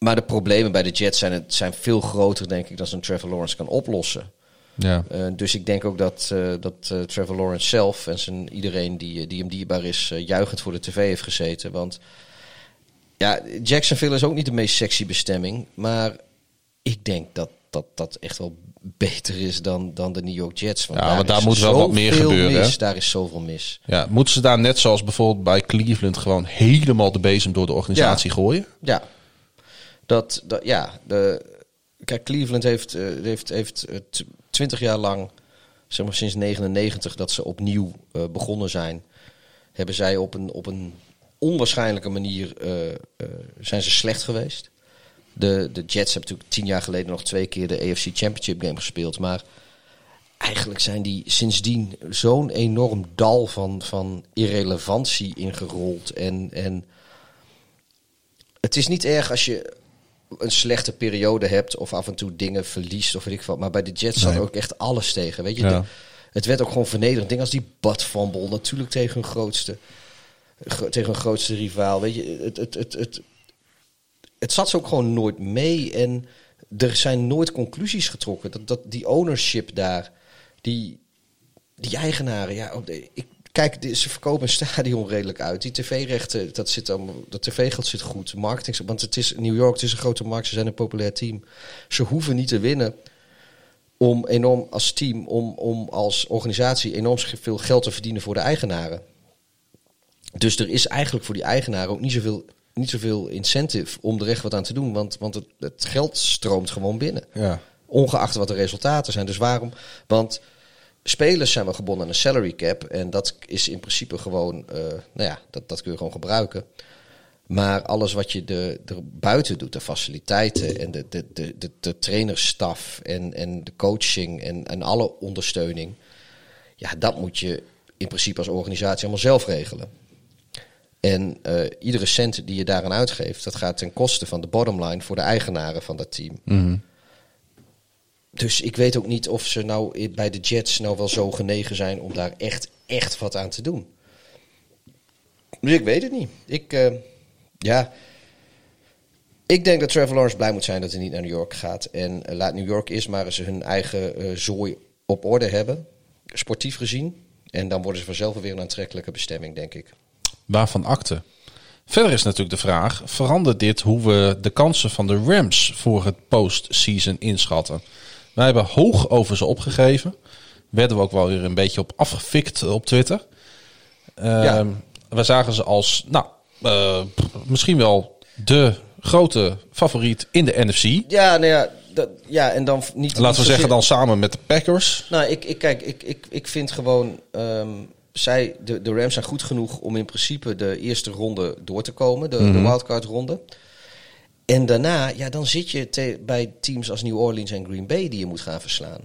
Maar de problemen bij de Jets zijn, het, zijn veel groter, denk ik, dan zo'n Trevor Lawrence kan oplossen. Ja. Eh, dus ik denk ook dat, eh, dat eh, Trevor Lawrence zelf en zijn, iedereen die, die hem dierbaar is, juichend voor de tv heeft gezeten. Want ja, Jacksonville is ook niet de meest sexy bestemming. Maar ik denk dat dat, dat echt wel beter is dan, dan de New York Jets. Want Ja, daar is moet wel wat meer gebeuren, Mis, daar is zoveel mis. ja. Moeten ze daar net zoals bijvoorbeeld bij Cleveland gewoon helemaal de bezem door de organisatie gooien? Ja, dat, dat ja, de, kijk, Cleveland heeft, eh, heeft, heeft eh, twintig jaar lang, zeg maar sinds 99 dat ze opnieuw eh, begonnen zijn, hebben zij op een, op een onwaarschijnlijke manier zijn ze slecht geweest. De, de Jets hebben natuurlijk tien jaar geleden nog twee keer de AFC Championship game gespeeld, maar eigenlijk zijn die sindsdien zo'n enorm dal van, van irrelevantie ingerold en, en het is niet erg als je een slechte periode hebt of af en toe dingen verliest of weet ik wat. Maar bij de Jets zat Nee. ook echt alles tegen. Weet je, Ja. De- het werd ook gewoon vernederend. Dingen als die butt fumble, natuurlijk tegen hun grootste, gro- tegen hun grootste rivaal. Weet je, het, het, het, het, het zat ze ook gewoon nooit mee en er zijn nooit conclusies getrokken. Dat, dat die ownership daar, die, die eigenaren, ja, de, ik, kijk, ze verkopen een stadion redelijk uit. Die tv-rechten, dat zit allemaal, dat tv-geld zit goed. Marketing, want het is New York, het is een grote markt, ze zijn een populair team. Ze hoeven niet te winnen om enorm als team, om, om als organisatie enorm veel geld te verdienen voor de eigenaren. Dus er is eigenlijk voor die eigenaren ook niet zoveel, niet zoveel incentive om er echt wat aan te doen, want, want het, het geld stroomt gewoon binnen. Ja. Ongeacht wat de resultaten zijn. Dus waarom? Want spelers zijn wel gebonden aan een salary cap. En dat is in principe gewoon, eh, nou ja, dat, dat kun je gewoon gebruiken. Maar alles wat je de, er buiten doet, de faciliteiten en de, de, de, de, de trainerstaf en, en de coaching en, en alle ondersteuning. Ja, dat moet je in principe als organisatie allemaal zelf regelen. En eh, iedere cent die je daaraan uitgeeft, dat gaat ten koste van de bottomline voor de eigenaren van dat team. Dus ik weet ook niet of ze nou bij de Jets nou wel zo genegen zijn om daar echt, echt wat aan te doen. Dus ik weet het niet. Ik, eh, ja. Ik denk dat Trevor Lawrence blij moet zijn dat hij niet naar New York gaat. En eh, laat New York eerst maar eens hun eigen eh, zooi op orde hebben. Sportief gezien. En dan worden ze vanzelf weer een aantrekkelijke bestemming, denk ik. Waarvan akte. Verder is natuurlijk de vraag: verandert dit hoe we de kansen van de Rams voor het postseason inschatten? Wij hebben hoog over ze opgegeven. Werden we ook wel weer een beetje op afgefikt op Twitter. Ja. Ehm, We zagen ze als, nou, eh, misschien wel de grote favoriet in de NFC. Ja, nou ja, dat, ja en dan niet. niet Laten we zeggen dan samen met de Packers. Nou, ik, ik, kijk, ik, ik, ik vind gewoon. ehm, zij, de, de Rams zijn goed genoeg om in principe de eerste ronde door te komen, de, de wildcard ronde. En daarna, ja, dan zit je bij teams als New Orleans en Green Bay die je moet gaan verslaan.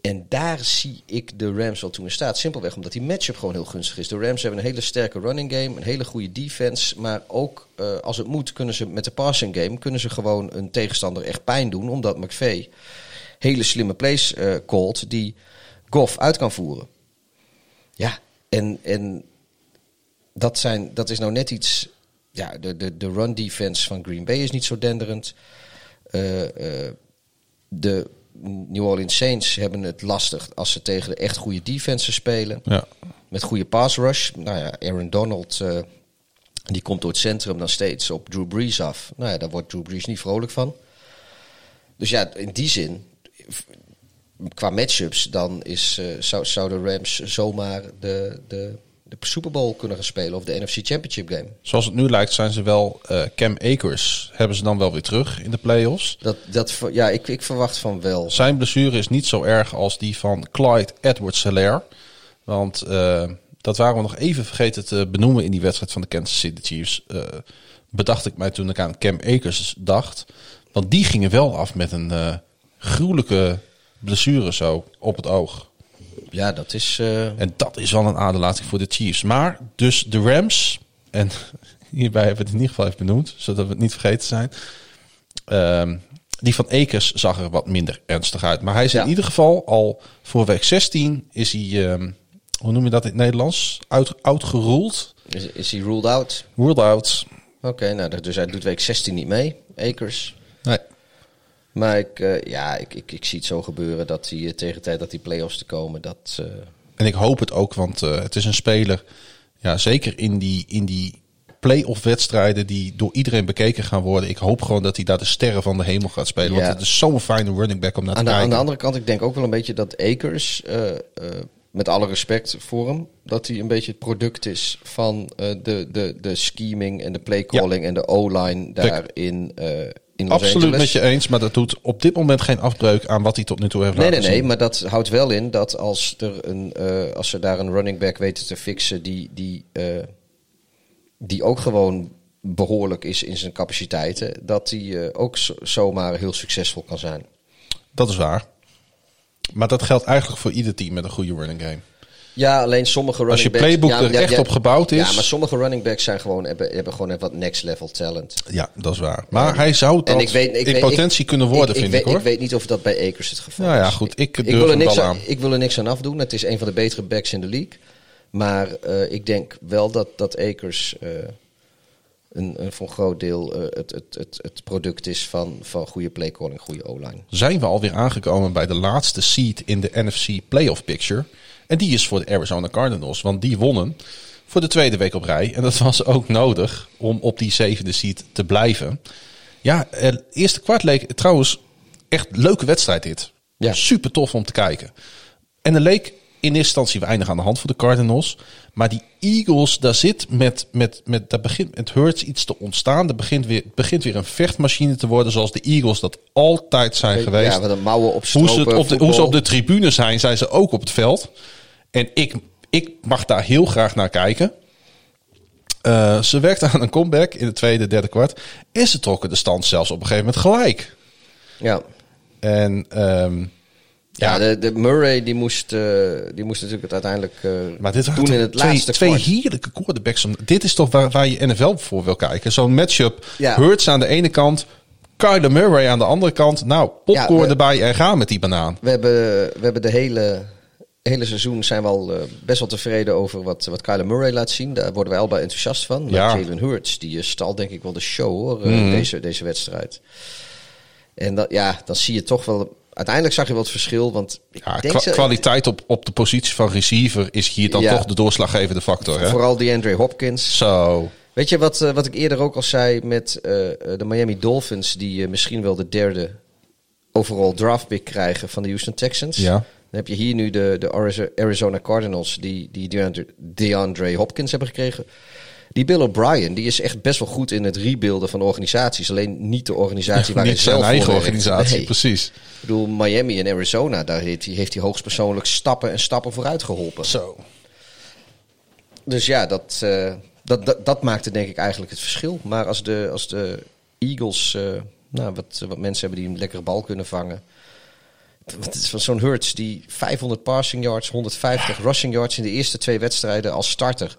En daar zie ik de Rams wel toe in staat. Simpelweg omdat die matchup gewoon heel gunstig is. De Rams hebben een hele sterke running game, een hele goede defense. Maar ook eh, als het moet, kunnen ze met de passing game kunnen ze gewoon een tegenstander echt pijn doen. Omdat McVay hele slimme plays eh called die Goff uit kan voeren. Ja, en, en dat, zijn, dat is nou net iets. Ja, de, de, de run defense van Green Bay is niet zo denderend. Eh, eh, de New Orleans Saints hebben het lastig als ze tegen de echt goede defenses spelen. Ja. Met goede pass rush. Nou ja, Aaron Donald, eh, die komt door het centrum dan steeds op Drew Brees af. Nou ja, daar wordt Drew Brees niet vrolijk van. Dus ja, in die zin, qua matchups, dan is, zou, zou de Rams zomaar de, de, de Super Bowl kunnen gaan spelen. Of de NFC Championship game. Zoals het nu lijkt zijn ze wel eh, Cam Akers. Hebben ze dan wel weer terug in de playoffs. Dat, dat, ja, ik, ik verwacht van wel. Zijn blessure is niet zo erg als die van Clyde Edwards-Helaire. Want eh, dat waren we nog even vergeten te benoemen in die wedstrijd van de Kansas City Chiefs. Eh, bedacht ik mij toen ik aan Cam Akers dacht. Want die gingen wel af met een gruwelijke blessure zo op het oog. Ja, dat is... eh, En dat is wel een aderlating voor de Chiefs. Maar dus de Rams, en *laughs* hierbij hebben we het in ieder geval even benoemd, zodat we het niet vergeten zijn. Ehm, die van Akers zag er wat minder ernstig uit. Maar hij is Ja. in ieder geval al voor week 16 is hij, ehm, hoe noem je dat in het Nederlands? Uit, uitgeroeld. is, is hij ruled out? Ruled out. Oké, nou, dus hij doet week 16 niet mee, Akers. Nee. Maar ik, eh, ja, ik, ik, ik zie het zo gebeuren dat hij eh, tegen de tijd dat die play-offs te komen, dat... eh, En ik hoop het ook, want het is een speler, ja, zeker in die, in die play-off wedstrijden die door iedereen bekeken gaan worden. Ik hoop gewoon dat hij daar de sterren van de hemel gaat spelen. Ja. Want het is zo'n fijne running back om naar te aan, kijken. aan de andere kant, ik denk ook wel een beetje dat Akers, met alle respect voor hem, dat hij een beetje het product is van de, de, de scheming en de playcalling en de O-line daar in, in Los Absoluut Angeles. met je eens, maar dat doet op dit moment geen afbreuk aan wat hij tot nu toe heeft Nee, nee, laten nee, zien. maar dat houdt wel in dat als, er een, eh, als ze daar een running back weten te fixen die, die, eh, die ook gewoon behoorlijk is in zijn capaciteiten, dat die eh, ook zo- zomaar heel succesvol kan zijn. Dat is waar. Maar dat geldt eigenlijk voor ieder team met een goede running game. Ja, alleen sommige running Als je backs... playbook ja, er ja, echt ja, op gebouwd is. Ja, maar sommige running backs zijn gewoon, hebben, hebben gewoon even wat next level talent. Ja, dat is waar. Maar hij zou dat ik weet, ik in weet- potentie kunnen worden, vind weet, ik hoor. Ik weet niet of dat bij Akers het geval Nou ja, is. goed, ik durf wil er niks aan. Ik wil er niks aan afdoen. Het is een van de betere backs in de league. Maar eh, ik denk wel dat, dat Akers eh, een, een voor een groot deel eh, het, het, het, het product is van, van goede playcalling, goede O-line. zijn we alweer aangekomen bij de laatste seed in de NFC playoff picture. En die is voor de Arizona Cardinals, want die wonnen voor de tweede week op rij. En dat was ook nodig om op die zevende seed te blijven. Ja, het eerste kwart leek trouwens echt een leuke wedstrijd dit. Ja. Super tof om te kijken. En er leek in eerste instantie weinig aan de hand voor de Cardinals. Maar die Eagles, daar zit met, met, met daar begint met Hurts iets te ontstaan. Er begint weer, begint weer een vechtmachine te worden zoals de Eagles dat altijd zijn geweest. Ja, een mouwen op Hoe ze, op de, hoe ze op de tribune zijn, zijn ze ook op het veld. En ik, ik mag daar heel graag naar kijken. Eh, ze werkten aan een comeback in het tweede, derde kwart. En ze trokken de stand zelfs op een gegeven moment gelijk. Ja, En ehm, Ja, de, de Murray die moest, eh, die moest natuurlijk het uiteindelijk eh, Maar dit doen in het twee, laatste twee kwart. heerlijke quarterbacks. Dit is toch waar, waar je NFL voor wil kijken. Zo'n matchup. Ja. Hurts aan de ene kant. Kyler Murray aan de andere kant. Nou, popcorn Ja, we- erbij en gaan met die banaan. We hebben, we hebben de hele, hele seizoen zijn we al eh, best wel tevreden over wat, wat Kyler Murray laat zien. Daar worden wij al bij enthousiast van. Maar Ja. Jalen Hurts, die stal denk ik wel de show hoor, eh, deze, deze wedstrijd. En dat, ja, dan zie je toch wel... Uiteindelijk zag je wel het verschil, want ik Ja, denk kwa- ze- kwaliteit op, op de positie van receiver is hier dan Ja. toch de doorslaggevende factor. Hè? Vooral DeAndre Hopkins. Zo. Weet je wat, eh, wat ik eerder ook al zei met eh, eh, de Miami Dolphins, die misschien wel de derde overall draft pick krijgen van de Houston Texans? Ja. Dan heb je hier nu de, de Arizo- Arizona Cardinals, die, die DeAndre, DeAndre Hopkins hebben gekregen. Die Bill O'Brien, die is echt best wel goed in het rebuilden van organisaties. Alleen niet de organisatie waar Niet hij zijn zelf eigen voor werkt. organisatie, Nee. precies. Ik bedoel, Miami en Arizona, daar heeft hij, heeft hij hoogstpersoonlijk stappen en stappen vooruit geholpen. Zo. Dus ja, dat, eh, dat, dat, dat maakte denk ik eigenlijk het verschil. Maar als de, als de Eagles eh, nou, wat, wat mensen hebben die een lekkere bal kunnen vangen. Het is van zo'n Hurts die 500 passing yards, 150 rushing yards in de eerste twee wedstrijden als starter.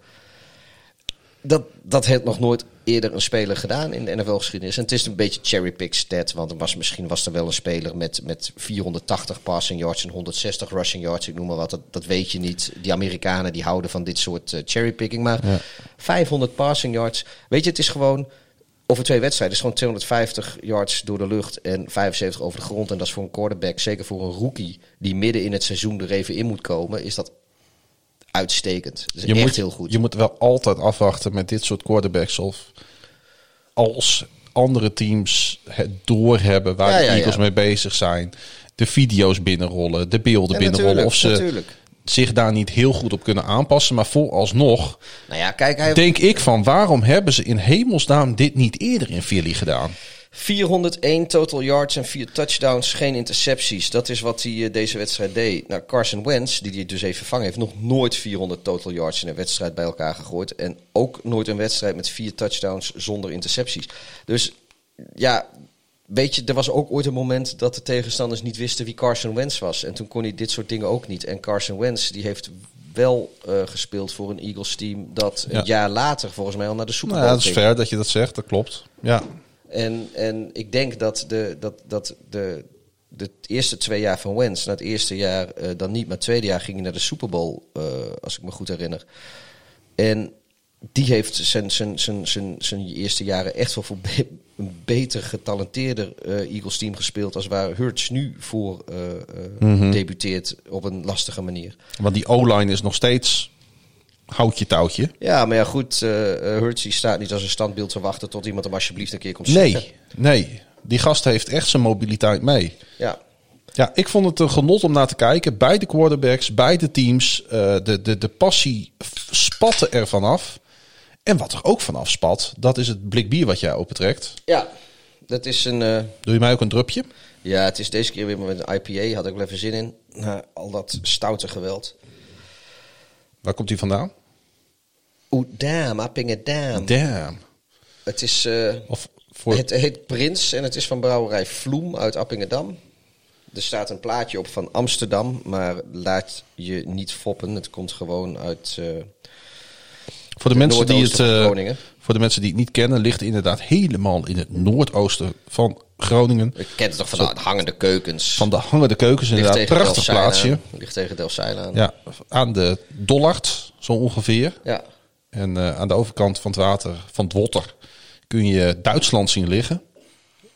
Dat, dat heeft nog nooit eerder een speler gedaan in de NFL-geschiedenis. En het is een beetje cherry-pick stat. Want er was, misschien was er wel een speler met, met 480 passing yards en 160 rushing yards. Ik noem maar wat, dat, dat weet je niet. Die Amerikanen die houden van dit soort eh, cherry-picking. Maar 500 passing yards. Weet je, het is gewoon over twee wedstrijden. Is gewoon 250 yards door de lucht en 75 over de grond. En dat is voor een quarterback, zeker voor een rookie... die midden in het seizoen er even in moet komen... is dat uitstekend. Is Je echt moet, heel goed. Je moet wel altijd afwachten met dit soort quarterbacks. Of als andere teams het doorhebben waar Ja, de Eagles ja. mee bezig zijn. De video's binnenrollen, de beelden binnenrollen. Of ze natuurlijk. zich daar niet heel goed op kunnen aanpassen. Maar vooralsnog Nou ja, kijk, hij denk ik van waarom hebben ze in hemelsnaam dit niet eerder in Philly gedaan? 401 total yards en 4 touchdowns, geen intercepties. Dat is wat hij eh, deze wedstrijd deed. Nou, Carson Wentz, die hij dus even vervangen heeft, nog nooit 400 total yards in een wedstrijd bij elkaar gegooid. En ook nooit een wedstrijd met 4 touchdowns zonder intercepties. Dus ja, weet je, er was ook ooit een moment dat de tegenstanders niet wisten wie Carson Wentz was. En toen kon hij dit soort dingen ook niet. En Carson Wentz, die heeft wel eh, gespeeld voor een Eagles team dat Ja. een jaar later volgens mij al naar de Super Nou, Bowl ja, dat is fair dat je dat zegt, dat klopt. Ja, En, en ik denk dat, de, dat, dat de, de eerste twee jaar van Wentz, na het eerste jaar eh, dan niet, maar het tweede jaar ging hij naar de Super Bowl, eh, als ik me goed herinner. En die heeft zijn, zijn, zijn, zijn, zijn eerste jaren echt wel voor be- een beter getalenteerder eh, Eagles team gespeeld als waar Hurts nu voor eh, debuteert op een lastige manier. want die O-line is nog steeds houtje touwtje. Ja, maar ja goed, eh eh, Hurts die staat niet als een standbeeld te wachten tot iemand hem alsjeblieft een keer komt zitten. Nee, nee. Die gast heeft echt zijn mobiliteit mee. Ja, Ja, ik vond het een genot om naar te kijken. Beide quarterbacks, beide teams. eh, de, de, de passie spatte er vanaf. En wat er ook vanaf spat, dat is het blik bier wat jij opentrekt. ja. dat is een... eh, Doe je mij ook een drupje? Ja, het is deze keer weer met een IPA. Had ik wel even zin in. Na al dat stoute geweld. Waar komt die vandaan? Oeh, damn, Appingen. Damn. Het is... eh, Of voor... Het heet Prins en het is van brouwerij Vloem uit Appingedam. Er staat een plaatje op van Amsterdam, maar laat je niet foppen. Het komt gewoon uit... eh, Voor de, mensen die het, eh, voor de mensen die het niet kennen, ligt het inderdaad helemaal in het noordoosten van Groningen. ik ken het toch van de hangende keukens. Van de hangende keukens, Ligt inderdaad. Prachtig plaatsje. Ligt tegen Delfzijl aan. Ja, aan de Dollard, zo ongeveer. ja. En eh, aan de overkant van het water, van het Wotter, kun je Duitsland zien liggen.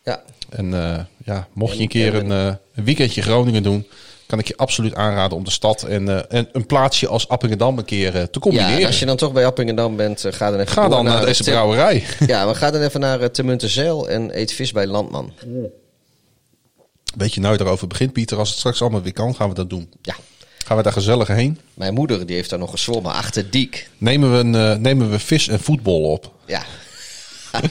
ja. En eh, ja, mocht je En- een keer een, eh, een weekendje Groningen doen, kan ik je absoluut aanraden om de stad en, en een plaatsje als Appingedam een keer te Ja, combineren. en als je dan toch bij Appingedam bent, ga dan even Ga dan naar deze brouwerij. *laughs* Ja, we gaan dan even naar Temuntezeil en eet vis bij Landman. Weet je nou daarover begint, Pieter? Als het straks allemaal weer kan, gaan we dat doen. Ja, Gaan we daar gezellig heen? mijn moeder die heeft daar nog gezwommen achter Diek. Nemen we, een, eh, nemen we vis en voetbal op. Ja. *laughs*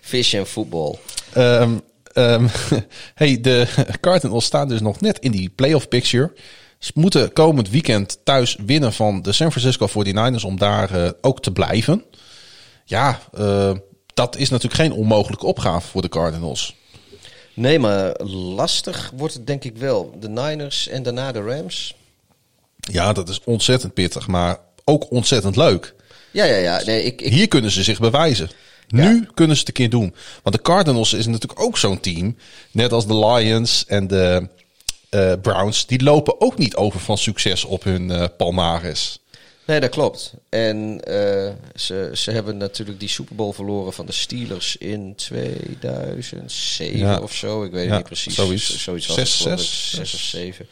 Vis en voetbal. Ehm, ehm, *laughs* hey, de *laughs* Cardinals staan dus nog net in die playoff picture. Ze moeten komend weekend thuis winnen van de San Francisco 49ers om daar eh, ook te blijven. Ja, eh, dat is natuurlijk geen onmogelijke opgave voor de Cardinals. Nee, maar lastig wordt het denk ik wel. De Niners en daarna de Rams. Ja, dat is ontzettend pittig, maar ook ontzettend leuk. Ja, ja, ja. Nee, ik, ik, Hier kunnen ze zich bewijzen. Nu kunnen ze het een keer doen. Want de Cardinals is natuurlijk ook zo'n team. Net als de Lions en de eh, Browns. Die lopen ook niet over van succes op hun eh palmares. Nee, dat klopt. En eh, ze, ze hebben natuurlijk die Super Bowl verloren van de Steelers in 2007 Ja. of zo. Ik weet het Ja, niet precies. zoiets. Zoiets was Zes, het, zes, Zes of zeven.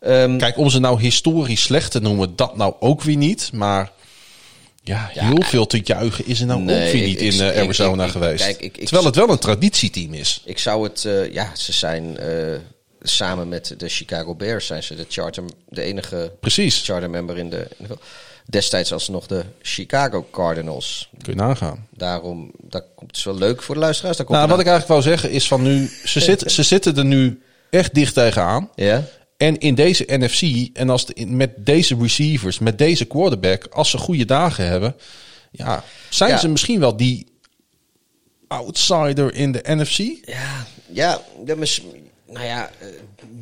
Ehm, Kijk, om ze nou historisch slecht te noemen, dat nou ook weer niet. Maar ja, heel veel te juichen is er nou Nee, ook weer niet ik- in eh, Arizona ik- ik- geweest. kijk, Terwijl het wel een traditieteam is. Ik zou het, eh, ja, ze zijn samen met de Chicago Bears zijn ze de charter, de enige Precies, charter member in de, in de- destijds alsnog de Chicago Cardinals. kun je nagaan. Daarom, dat is wel leuk voor de luisteraars. Daar komt Nou, wat ik eigenlijk wou zeggen is van nu, ze, zitten *laughs* ze zitten er nu echt dicht tegenaan. aan. Ja, En in deze NFC, en als de, met deze receivers, met deze quarterback, als ze goede dagen hebben, ja, zijn Ja. ze misschien wel die outsider in de NFC? ja, ja, dat mis- nou ja, eh,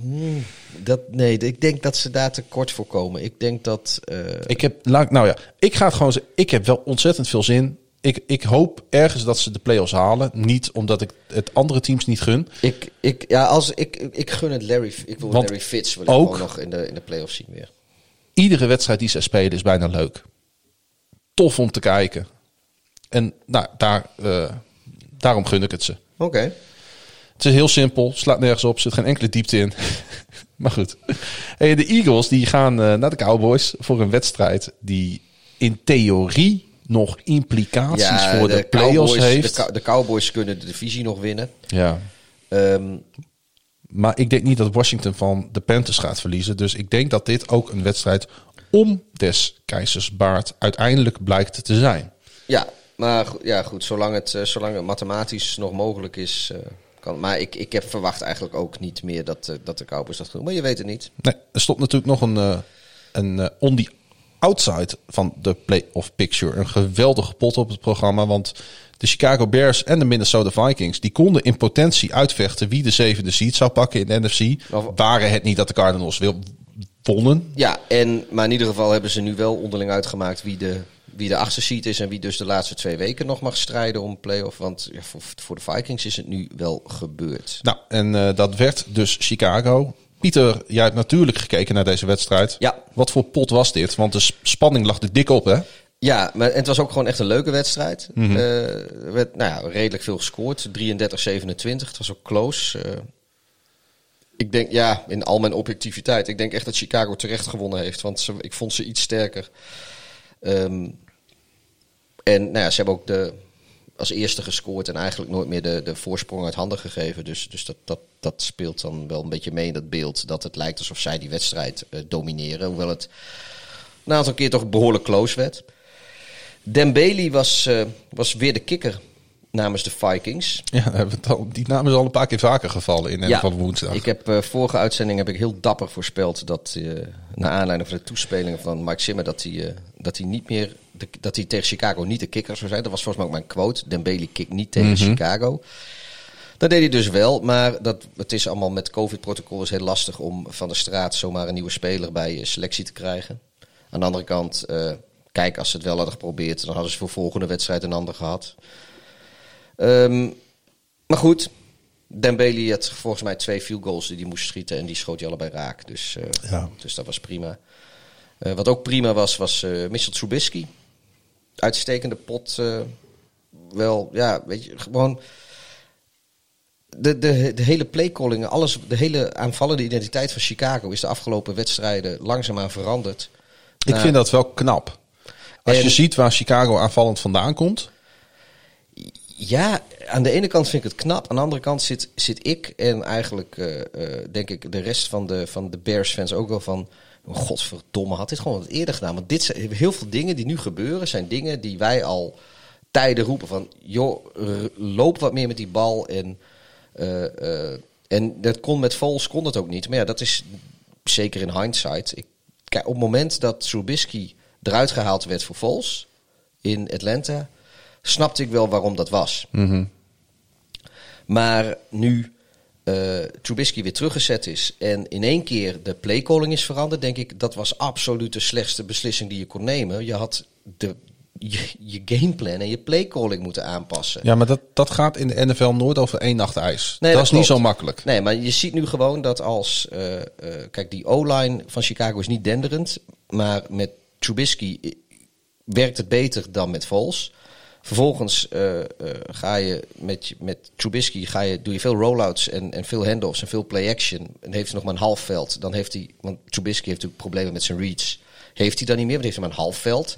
hmm, dat, nee, ik denk dat ze daar tekort voor komen. Ik denk dat, eh, Ik heb, nou ja, ik ga het gewoon. Ik heb wel ontzettend veel zin. Ik, ik hoop ergens dat ze de play-offs halen. Niet omdat ik het andere teams niet gun. ik, ik, ja, als ik, ik gun het Larry, ik wil Want Larry Fitz wil ik ook- nog in de, in de playoffs zien weer. Iedere wedstrijd die ze spelen is bijna leuk. Tof om te kijken. En nou, daar, eh, daarom gun ik het ze. Oké. Het is heel simpel, slaat nergens op, zit geen enkele diepte in. *laughs* maar goed. Hey, de Eagles die gaan eh, naar de Cowboys voor een wedstrijd die in theorie nog implicaties voor de, play-offs Cowboys, heeft. De, Cow- de Cowboys kunnen de divisie nog winnen. ja. Ehm, Maar ik denk niet dat Washington van de Panthers gaat verliezen. Dus ik denk dat dit ook een wedstrijd om des keizers baard uiteindelijk blijkt te zijn. ja, maar ja, goed, zolang het, eh, zolang het mathematisch nog mogelijk is, eh, kan. Maar ik, ik heb verwacht eigenlijk ook niet meer dat, eh, dat de Cowboys dat doen. Maar je weet het niet. Nee, er stond natuurlijk nog een, eh, een eh, on the outside van de playoff picture. Een geweldige pot op het programma. Want de Chicago Bears en de Minnesota Vikings... die konden in potentie uitvechten wie de zevende seed zou pakken in de NFC. Of- Waren het niet dat de Cardinals wil, wonnen. Ja, en, maar in ieder geval hebben ze nu wel onderling uitgemaakt wie de, wie de achtste seed is. En wie dus de laatste twee weken nog mag strijden om play-off. Want ja, voor, voor de Vikings is het nu wel gebeurd. Nou, en eh, dat werd dus Chicago. Pieter, jij hebt natuurlijk gekeken naar deze wedstrijd. Ja. Wat voor pot was dit? Want de sp- spanning lag er dik op, hè? Ja, maar en het was ook gewoon echt een leuke wedstrijd. Eh, er werd nou ja, redelijk veel gescoord. 33-27. Het was ook close. Eh, ik denk, ja, in al mijn objectiviteit. Ik denk echt dat Chicago terecht gewonnen heeft. Want ze, ik vond ze iets sterker. Ehm, en nou ja, ze hebben ook de, als eerste gescoord en eigenlijk nooit meer de, de voorsprong uit handen gegeven. Dus, dus dat, dat, dat speelt dan wel een beetje mee in dat beeld. Dat het lijkt alsof zij die wedstrijd eh, domineren. Hoewel het een aantal keer toch behoorlijk close werd. Dembele was, eh, was weer de kikker namens de Vikings. Ja, die naam is al een paar keer vaker gevallen in en van woensdag. Ik heb eh, vorige uitzending heb ik heel dapper voorspeld dat eh naar aanleiding van de toespelingen van Mike Zimmer dat hij, eh, dat hij niet meer de, dat hij tegen Chicago niet de kikker zou zijn. Dat was volgens mij ook mijn quote. Dembele kikt niet tegen Chicago. Dat deed hij dus wel, maar dat, het is allemaal met COVID-protocol is heel lastig om van de straat zomaar een nieuwe speler bij selectie te krijgen. Aan de andere kant, eh, kijk, als ze het wel hadden geprobeerd, dan hadden ze voor volgende wedstrijd een ander gehad. Ehm, maar goed, Dembele had volgens mij twee field goals die hij moest schieten en die schoot hij allebei raak. Dus, eh, Ja. dus dat was prima. Eh, wat ook prima was, was Mitchell Trubisky. Uitstekende pot. eh, wel, ja, weet je, gewoon... De, de, de hele playcalling, alles, de hele aanvallende identiteit van Chicago is de afgelopen wedstrijden langzaamaan veranderd. ik Nou, vind dat wel knap. Als En- je ziet waar Chicago aanvallend vandaan komt. Ja, aan de ene kant vind ik het knap. Aan de andere kant zit, zit ik en eigenlijk eh, eh, denk ik de rest van de, van de Bears-fans ook wel van... "Oh, Godverdomme, had dit gewoon wat eerder gedaan. Want dit zijn, heel veel dingen die nu gebeuren zijn dingen die wij al tijden roepen van... joh, loop wat meer met die bal. En, eh, eh, en dat kon met Vols kon dat ook niet. Maar ja, dat is zeker in hindsight. Ik, kijk, op het moment dat Trubisky eruit gehaald werd voor Vols in Atlanta... snapte ik wel waarom dat was. Maar nu eh Trubisky weer teruggezet is en in één keer de playcalling is veranderd, denk ik dat was absoluut de slechtste beslissing die je kon nemen. Je had de, je, je gameplan en je playcalling moeten aanpassen. Ja, maar dat, dat gaat in de NFL nooit over één nacht ijs. Nee, dat, dat is niet zo makkelijk. Nee, maar je ziet nu gewoon dat als... eh, eh, kijk, die O-line van Chicago is niet denderend. Maar met Trubisky werkt het beter dan met Vols. Vervolgens eh, eh, ga je met, met Trubisky ga je, doe je veel rollouts en, en veel handoffs en veel play-action. En heeft hij nog maar een half veld. Dan heeft hij... Want Trubisky heeft natuurlijk problemen met zijn reads. Heeft hij dan niet meer, want heeft hij maar een half veld.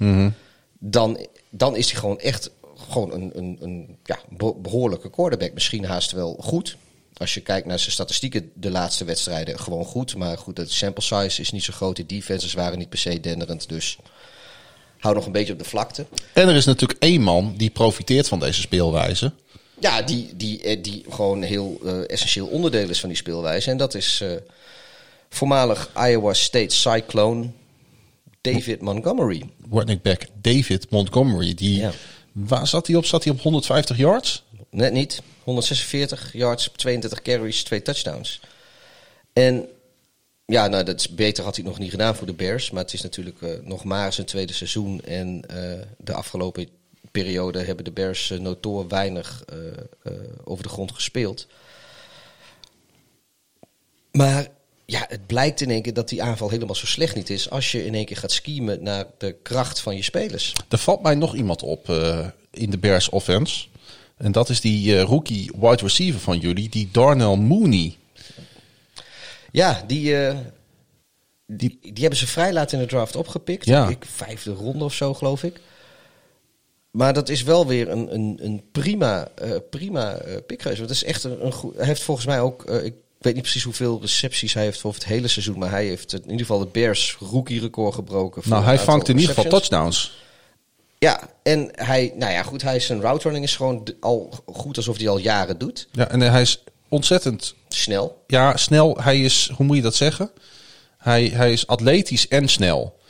Dan, dan is hij gewoon echt gewoon een, een, een ja, be- behoorlijke quarterback. Misschien haast wel goed. Als je kijkt naar zijn statistieken, de laatste wedstrijden gewoon goed. Maar goed, de sample size is niet zo groot. De defenses waren niet per se denderend. Dus hou nog een beetje op de vlakte. En er is natuurlijk één man die profiteert van deze speelwijze. Ja, die, die, eh, die gewoon heel eh, essentieel onderdeel is van die speelwijze. En dat is eh, voormalig Iowa State Cyclone David Montgomery. Running back David Montgomery. Die, Ja. Waar zat hij op? Zat hij op 150 yards? Net niet. 146 yards, 32 carries, twee touchdowns. En ja, nou, dat is beter had hij nog niet gedaan voor de Bears. Maar het is natuurlijk eh, nog maar zijn tweede seizoen. En eh, de afgelopen periode hebben de Bears uh, notoor weinig over de grond gespeeld. Maar ja, het blijkt in één keer dat die aanval helemaal zo slecht niet is. Als je in één keer gaat schiemen naar de kracht van je spelers. Er valt mij nog iemand op in de Bears offense. En dat is die rookie wide receiver van jullie, die Darnell Mooney. Ja, die, uh, die, die, hebben ze vrij laat in de draft opgepikt. Ja. Ik, vijfde ronde of zo, geloof ik. Maar dat is wel weer een, een, een prima, uh, prima uh, pick geweest. Want het is echt een, een goed. Hij heeft volgens mij ook. Uh, ik weet niet precies hoeveel recepties hij heeft voor het hele seizoen. Maar hij heeft in ieder geval de Bears rookie record gebroken. Nou, hij vangt in ieder geval touchdowns. Ja, en hij, nou ja, goed, hij zijn route running is gewoon al goed alsof hij al jaren doet. Ja, en hij is ontzettend snel. Ja, snel. Hij is, hoe moet je dat zeggen? Hij, hij is atletisch en snel.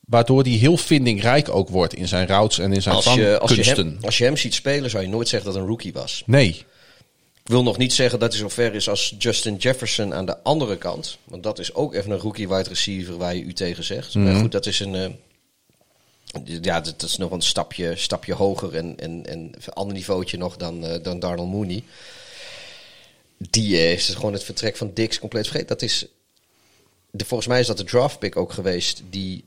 Waardoor hij heel vindingrijk ook wordt in zijn routes en in zijn als je, als. Je hem, als je hem ziet spelen, zou je nooit zeggen dat een rookie was. Nee. Ik wil nog niet zeggen dat hij zo ver is als Justin Jefferson aan de andere kant. Want dat is ook even een rookie wide receiver waar je u tegen zegt. Mm -hmm. Maar goed, dat is een... Uh, ja, dat is nog een stapje, stapje hoger en, en, en een ander niveautje nog dan, uh, dan Darnell Mooney. Die uh, is gewoon het vertrek van Dix compleet vergeten. Dat is... De, volgens mij is dat de draft pick ook geweest die,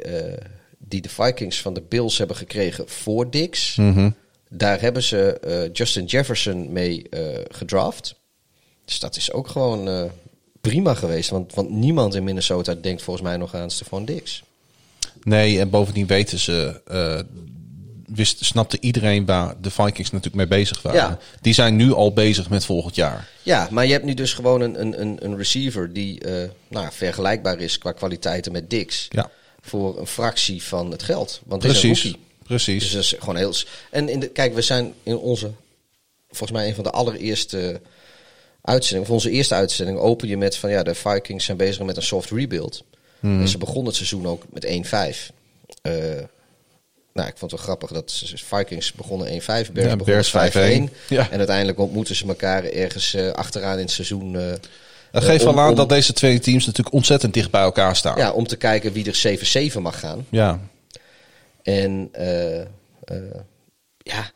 die de Vikings van de Bills hebben gekregen voor Dix. Mm -hmm. Daar hebben ze uh, Justin Jefferson mee uh, gedraft. Dus dat is ook gewoon prima geweest. Want, want niemand in Minnesota denkt volgens mij nog aan Stefan Dix. Nee, en bovendien weten ze... Wist, snapte iedereen waar de Vikings natuurlijk mee bezig waren. Ja. Die zijn nu al bezig met volgend jaar. Ja, maar je hebt nu dus gewoon een, een, een receiver die nou, vergelijkbaar is qua kwaliteiten met Dix. Ja. Voor een fractie van het geld. Want Precies. is een. Precies. Dus dat is gewoon heel. En in de, kijk, we zijn in onze, volgens mij een van de allereerste uitzendingen, of onze eerste uitzending, open je met van ja, de Vikings zijn bezig met een soft rebuild. Mhm. En ze begonnen het seizoen ook met 1-5. Uh, nou, ik vond het wel grappig dat Vikings begonnen 1-5, Bears, Ja, begonnen Bears 5-1. 5-1. Ja. En uiteindelijk ontmoeten ze elkaar ergens uh, achteraan in het seizoen. Uh, Dat geeft wel aan dat deze twee teams natuurlijk ontzettend dicht bij elkaar staan. Ja, om te kijken wie er 7-7 mag gaan. Ja. En ja,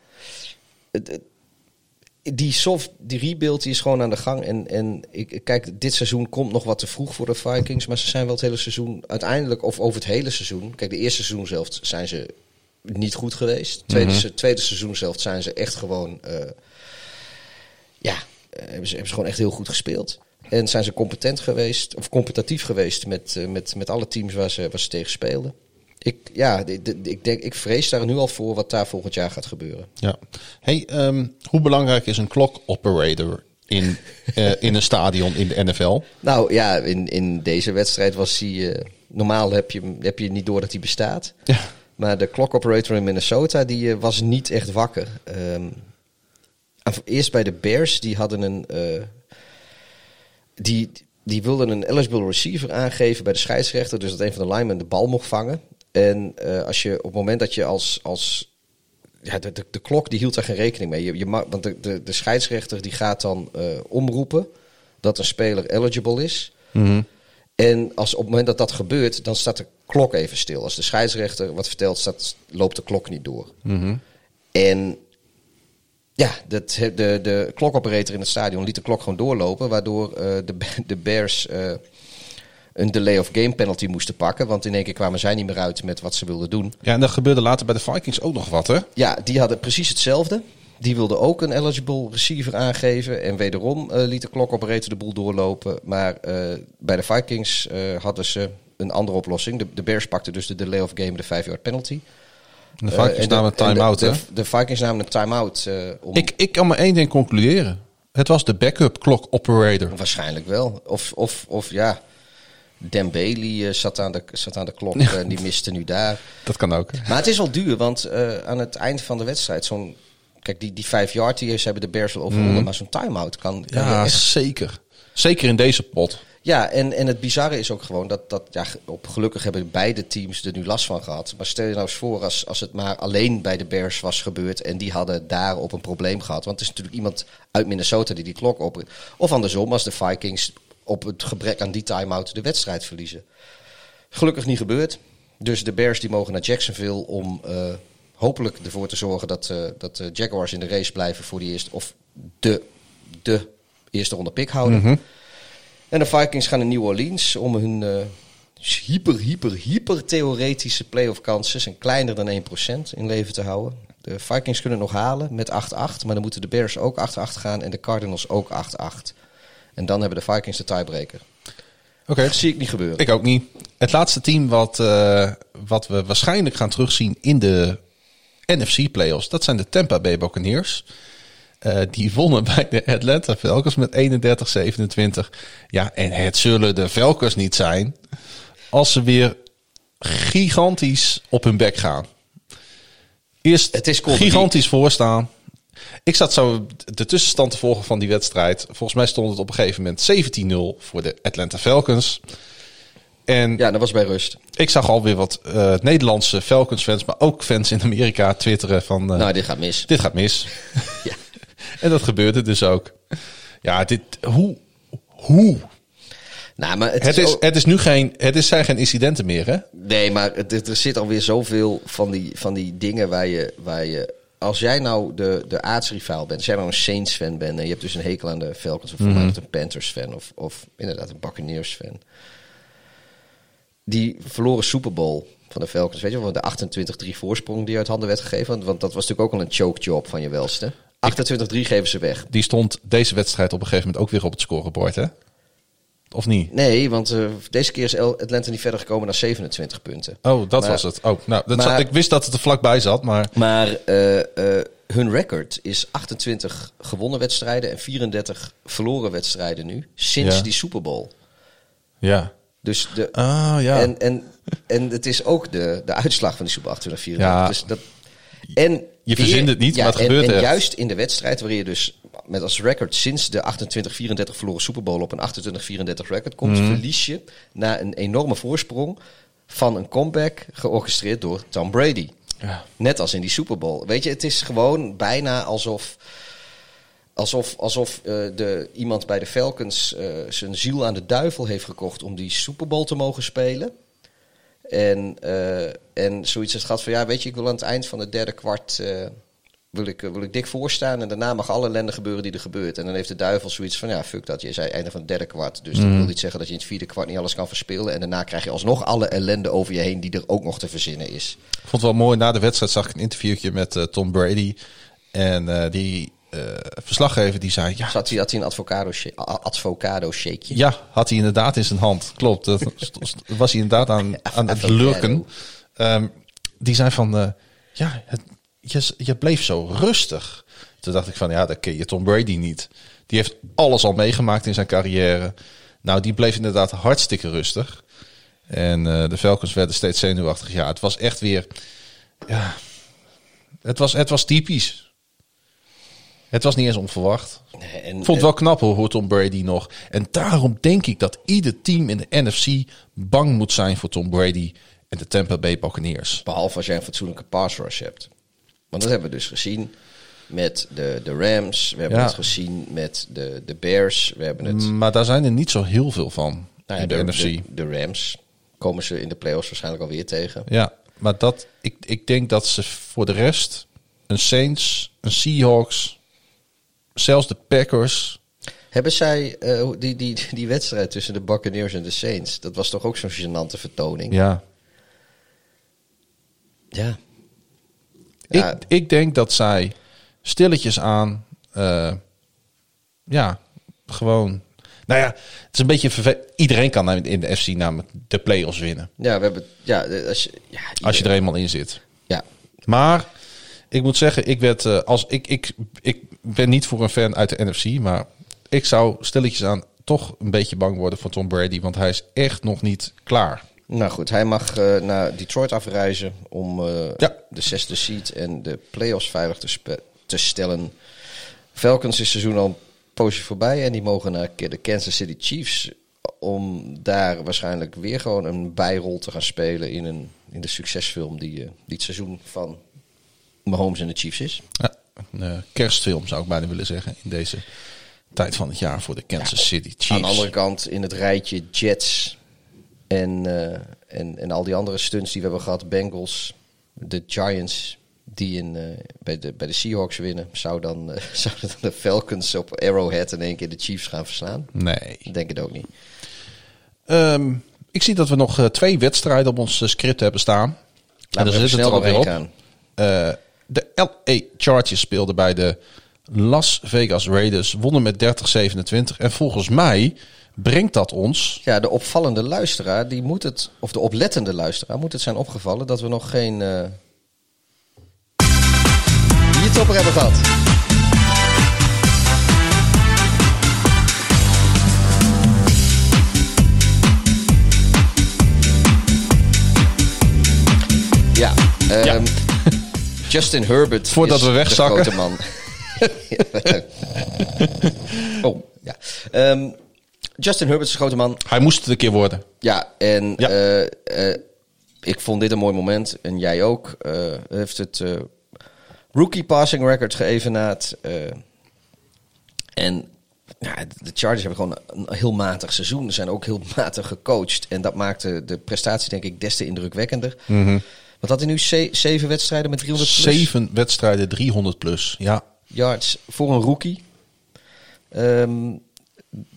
die soft, die rebuild die is gewoon aan de gang. En, en ik kijk, dit seizoen komt nog wat te vroeg voor de Vikings. Maar ze zijn wel het hele seizoen uiteindelijk, of over het hele seizoen. Kijk, de eerste seizoen zelf zijn ze niet goed geweest. Tweede, mm -hmm. tweede seizoen zelf zijn ze echt gewoon, uh, ja, hebben ze, hebben ze gewoon echt heel goed gespeeld. En zijn ze competent geweest, of competitief geweest met, uh, met, met alle teams waar ze, waar ze tegen speelden. Ik, ja, ik, denk, ik vrees daar nu al voor wat daar volgend jaar gaat gebeuren. Ja. Hey, um, hoe belangrijk is een clock operator in, uh, *laughs* in een stadion in de NFL? Nou ja, in, in deze wedstrijd was hij. Uh, normaal heb je, heb je niet door dat hij bestaat. Ja. Maar de clock operator in Minnesota die uh, was niet echt wakker. Um, eerst bij de Bears, die hadden een. die, die wilden een eligible receiver aangeven bij de scheidsrechter. Dus dat een van de linemen de bal mocht vangen. En uh, als je op het moment dat je als. als ja, de, de, klok die hield daar geen rekening mee. Je, want de, de, scheidsrechter die gaat dan uh, omroepen dat een speler eligible is. Mhm. En als op het moment dat dat gebeurt, dan staat de klok even stil. Als de scheidsrechter wat vertelt, staat, loopt de klok niet door. Mhm. En ja, dat, de, de klokoperator in het stadion liet de klok gewoon doorlopen, waardoor eh, de, *laughs* de Bears eh, een delay of game penalty moesten pakken. Want in één keer kwamen zij niet meer uit met wat ze wilden doen. Ja, en dat gebeurde later bij de Vikings ook nog wat, hè? Ja, die hadden precies hetzelfde. Die wilden ook een eligible receiver aangeven. En wederom eh, liet de klokoperator de boel doorlopen. Maar eh, bij de Vikings eh, hadden ze een andere oplossing. De, de Bears pakten dus de delay of game, de 5 yard penalty. De Vikings namen een time-out, hè? de, de Vikings namen een time-out. om, Ik, ik kan maar één ding concluderen. Het was de backup clock operator. Waarschijnlijk wel. Of, of, of ja, Dan Bailey zat, aan de, zat aan de klok en die miste nu daar. Dat kan ook. Maar het is wel duur, want aan het eind van de wedstrijd, zo'n. Kijk, die, die vijf yard years hebben de Bears wel overwonnen, maar zo'n time-out kan. kan Ja, echt- zeker. Zeker in deze pot. ja en, en het bizarre is ook gewoon dat, dat ja, op gelukkig hebben beide teams er nu last van gehad. Maar stel je nou eens voor als, als het maar alleen bij de Bears was gebeurd en die hadden daarop een probleem gehad. Want het is natuurlijk iemand uit Minnesota die die klok op. Of andersom, als de Vikings op het gebrek aan die time-out de wedstrijd verliezen. Gelukkig niet gebeurd. Dus de Bears die mogen naar Jacksonville om eh, hopelijk ervoor te zorgen dat, eh, dat de Jaguars in de race blijven voor die eerste, of de, de eerste ronde pick houden. En de Vikings gaan naar New Orleans om hun eh, hyper, hyper, hyper theoretische playoff kansen, zijn kleiner dan 1% in leven te houden. De Vikings kunnen nog halen met 8-8, maar dan moeten de Bears ook 8-8 gaan en de Cardinals ook 8-8. En dan hebben de Vikings de tiebreaker. Oké. Dat zie ik niet gebeuren. Ik ook niet. Het laatste team wat, eh, wat we waarschijnlijk gaan terugzien in de NFC playoffs, dat zijn de Tampa Bay Buccaneers. Eh, die wonnen *laughs* bij de Atlanta Falcons met 31-27. Ja, en het zullen de Falcons niet zijn als ze weer gigantisch op hun bek gaan. Eerst Het is gigantisch voorstaan. Ik zat zo de tussenstand te volgen van die wedstrijd. Volgens mij stond het op een gegeven moment 17-0 voor de Atlanta Falcons. En Ja, dat was bij rust. ik zag alweer wat eh, Nederlandse Falcons-fans, maar ook fans in Amerika twitteren van... eh, Nou, dit gaat mis. dit gaat mis. *laughs* Ja. *laughs* En dat gebeurde dus ook. Ja, dit, hoe, hoe? Nou, maar het, Het is, het is nu geen, het is, zijn geen incidenten meer, hè? Nee, maar het, er zit alweer zoveel van die, van die dingen waar je, waar je... Als jij nou de, de aardsrivaal bent, als jij nou een Saints-fan bent... en je hebt dus een hekel aan de Falcons... of voor mij een Panthers-fan of, of inderdaad een Buccaneers-fan... die verloren Super Bowl van de Falcons. Weet je wel, de 28-3 voorsprong die uit handen werd gegeven. Want, dat was natuurlijk ook al een choke job van je welste. 28-3 geven ze weg. Die stond deze wedstrijd op een gegeven moment ook weer op het scorebord, hè? Of niet? Nee, want eh, deze keer is Atlanta niet verder gekomen dan 27 punten. Oh, dat Maar- was het. Oh, nou, dat maar- zat, ik wist dat het er vlakbij zat, maar... Maar eh, eh, hun record is 28 gewonnen wedstrijden en 34 verloren wedstrijden nu. Sinds Ja. die Super Bowl. Ja. Dus de, Ah, ja. en, en, en het is ook de, de uitslag van die Super 28, 34. Ja. Dus dat, en Je verzint het niet, maar het en, gebeurt En echt. juist in de wedstrijd waarin je dus met als record sinds de 28-34 verloren Super Bowl op een 28-34 record komt, Mhm. verlies je na een enorme voorsprong van een comeback georchestreerd door Tom Brady. ja. Net als in die Super Bowl. Weet je, het is gewoon bijna alsof. Alsof, alsof eh, de, iemand bij de Falcons eh, zijn ziel aan de duivel heeft gekocht om die Super Bowl te mogen spelen. En, eh, en zoiets heeft gehad van ja, weet je, ik wil aan het eind van het derde kwart. wil, ik, wil ik dik voorstaan en daarna mag alle ellende gebeuren die er gebeurt. En dan heeft de duivel zoiets van ja, fuck dat. Je zei einde van het derde kwart. Dus dat wil niet zeggen dat je in het vierde kwart niet alles kan verspillen. En daarna krijg je alsnog alle ellende over je heen die er ook nog te verzinnen is. Ik vond het wel mooi. Na de wedstrijd zag ik een interviewtje met Tom Brady. En die verslaggever die zei... Ja, Zat hij, had hij een advocado, shake, shakeje? ja, had hij inderdaad in zijn hand. Klopt. Dat *laughs* was hij inderdaad aan, aan het lurken. Ehm, die zei van... eh, ja, het, je, je bleef zo rustig. Toen dacht ik van... Ja, dat ken je Tom Brady niet. Die heeft alles al meegemaakt in zijn carrière. Nou, die bleef inderdaad hartstikke rustig. En eh, de Falcons werden steeds zenuwachtig. Ja, het was echt weer... Ja, het was, het was typisch. Het was niet eens onverwacht. Nee, en, vond het wel knap hoor, Tom Brady nog. En daarom denk ik dat ieder team in de NFC bang moet zijn voor Tom Brady en de Tampa Bay Buccaneers. Behalve als jij een fatsoenlijke pass rush hebt. Want dat hebben we dus gezien. met de, de Rams. We hebben Ja. het gezien met de, de Bears. We hebben het... Maar daar zijn er niet zo heel veel van nou ja, in de, NFC. De, de Rams komen ze in de playoffs waarschijnlijk alweer tegen. Ja, maar dat, ik, ik denk dat ze voor de rest een Saints, een Seahawks, zelfs de Packers. Hebben zij eh, die, die, die wedstrijd tussen de Buccaneers en de Saints? Dat was toch ook zo'n gênante vertoning? Ja, Ja. Ja, Ik, ik denk dat zij stilletjes aan, eh, ja, gewoon. Nou ja, het is een beetje vervelend. Iedereen kan namelijk in de FC namelijk de play-offs winnen. ja, we hebben... Ja, als je, ja, Als je er eenmaal in zit. Ja, Maar ik moet zeggen, ik werd eh, als ik, ik, ik ben niet voor een fan uit de NFC, maar ik zou stilletjes aan toch een beetje bang worden voor Tom Brady, want hij is echt nog niet klaar. Nou goed, hij mag eh, naar Detroit afreizen om eh, Ja. de zesde seed en de playoffs veilig te, stellen. Falcons is seizoen al een poosje voorbij en die mogen naar de Kansas City Chiefs om daar waarschijnlijk weer gewoon een bijrol te gaan spelen in, een, in de succesfilm die, eh, die het seizoen van Mahomes en de Chiefs is. Ja, een eh, kerstfilm zou ik bijna willen zeggen in deze tijd van het jaar voor de Kansas City Chiefs. Aan de andere kant in het rijtje Jets en, eh, en, en al die andere stunts die we hebben gehad, Bengals, de Giants die in, eh, bij, de, bij de Seahawks winnen, zou dan, eh, *laughs* zouden dan de Falcons op Arrowhead in één keer de Chiefs gaan verslaan? Nee. Ik denk het ook niet. Ehm, ik zie dat we nog twee wedstrijden op ons script hebben staan. en Laten dan we er snel alweer op. gaan. De LA Chargers speelden bij de Las Vegas Raiders, wonnen met 30-27. En volgens mij brengt dat ons... Ja, de opvallende luisteraar, die moet het, of de oplettende luisteraar, moet het zijn opgevallen dat we nog geen eh biertopper hebben gehad. Ja, ehm, Justin Herbert. Voordat is we wegzakken. De grote man. *laughs* oh, ja. Ehm, Justin Herbert is de grote man. Hij moest het een keer worden. Ja, en Ja. eh, eh, ik vond dit een mooi moment. En jij ook. Eh, heeft het rookie passing record geëvenaard. en ja, de Chargers hebben gewoon een heel matig seizoen. Ze zijn ook heel matig gecoacht. En dat maakte de prestatie denk ik des te indrukwekkender. Wat had hij nu? Ze- zeven wedstrijden met 300 plus Zeven wedstrijden, 300 plus. Ja, yards voor een rookie. Ehm,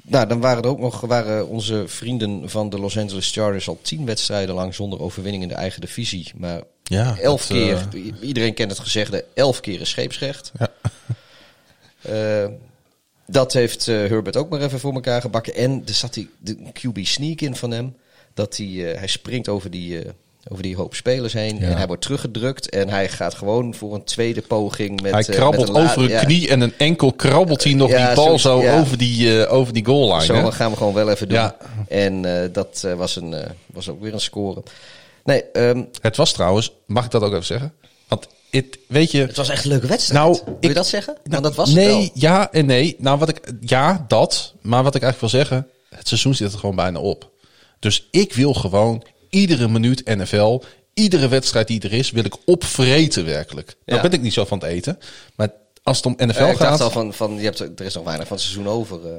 nou, dan waren er ook nog waren onze vrienden van de Los Angeles Chargers al tien wedstrijden lang zonder overwinning in de eigen divisie. Maar Ja, elf dat, keer, eh, iedereen kent het gezegde, elf keer is scheepsrecht. Ja. *laughs* Eh, dat heeft eh, Herbert ook maar even voor elkaar gebakken. En er zat die, de QB sneak in van hem. Dat hij, eh, hij springt over die, over die hoop spelers heen. Ja. En hij wordt teruggedrukt. En hij gaat gewoon voor een tweede poging. Met, hij eh, krabbelt met een la- over een ja. knie en een enkel krabbelt hij nog Ja, die bal zo- over, die, eh, over die goal line. Zo hè? gaan we gewoon wel even doen. En eh, dat was, een, was ook weer een score. Nee, ehm, Het was trouwens, mag ik dat ook even zeggen? Want het, weet je... het was echt een leuke wedstrijd. Nou, Wil ik- je dat zeggen? Nou, Want dat was nee, ja en nee. Nou, wat ik, ja, dat. Maar wat ik eigenlijk wil zeggen, het seizoen zit er gewoon bijna op. Dus ik wil gewoon iedere minuut NFL, iedere wedstrijd die er is, wil ik opvreten werkelijk. Nou Ja. ben ik niet zo van het eten. Maar als het om NFL Eh, ik gaat, al van, van je hebt, er is nog weinig van het seizoen over. eh.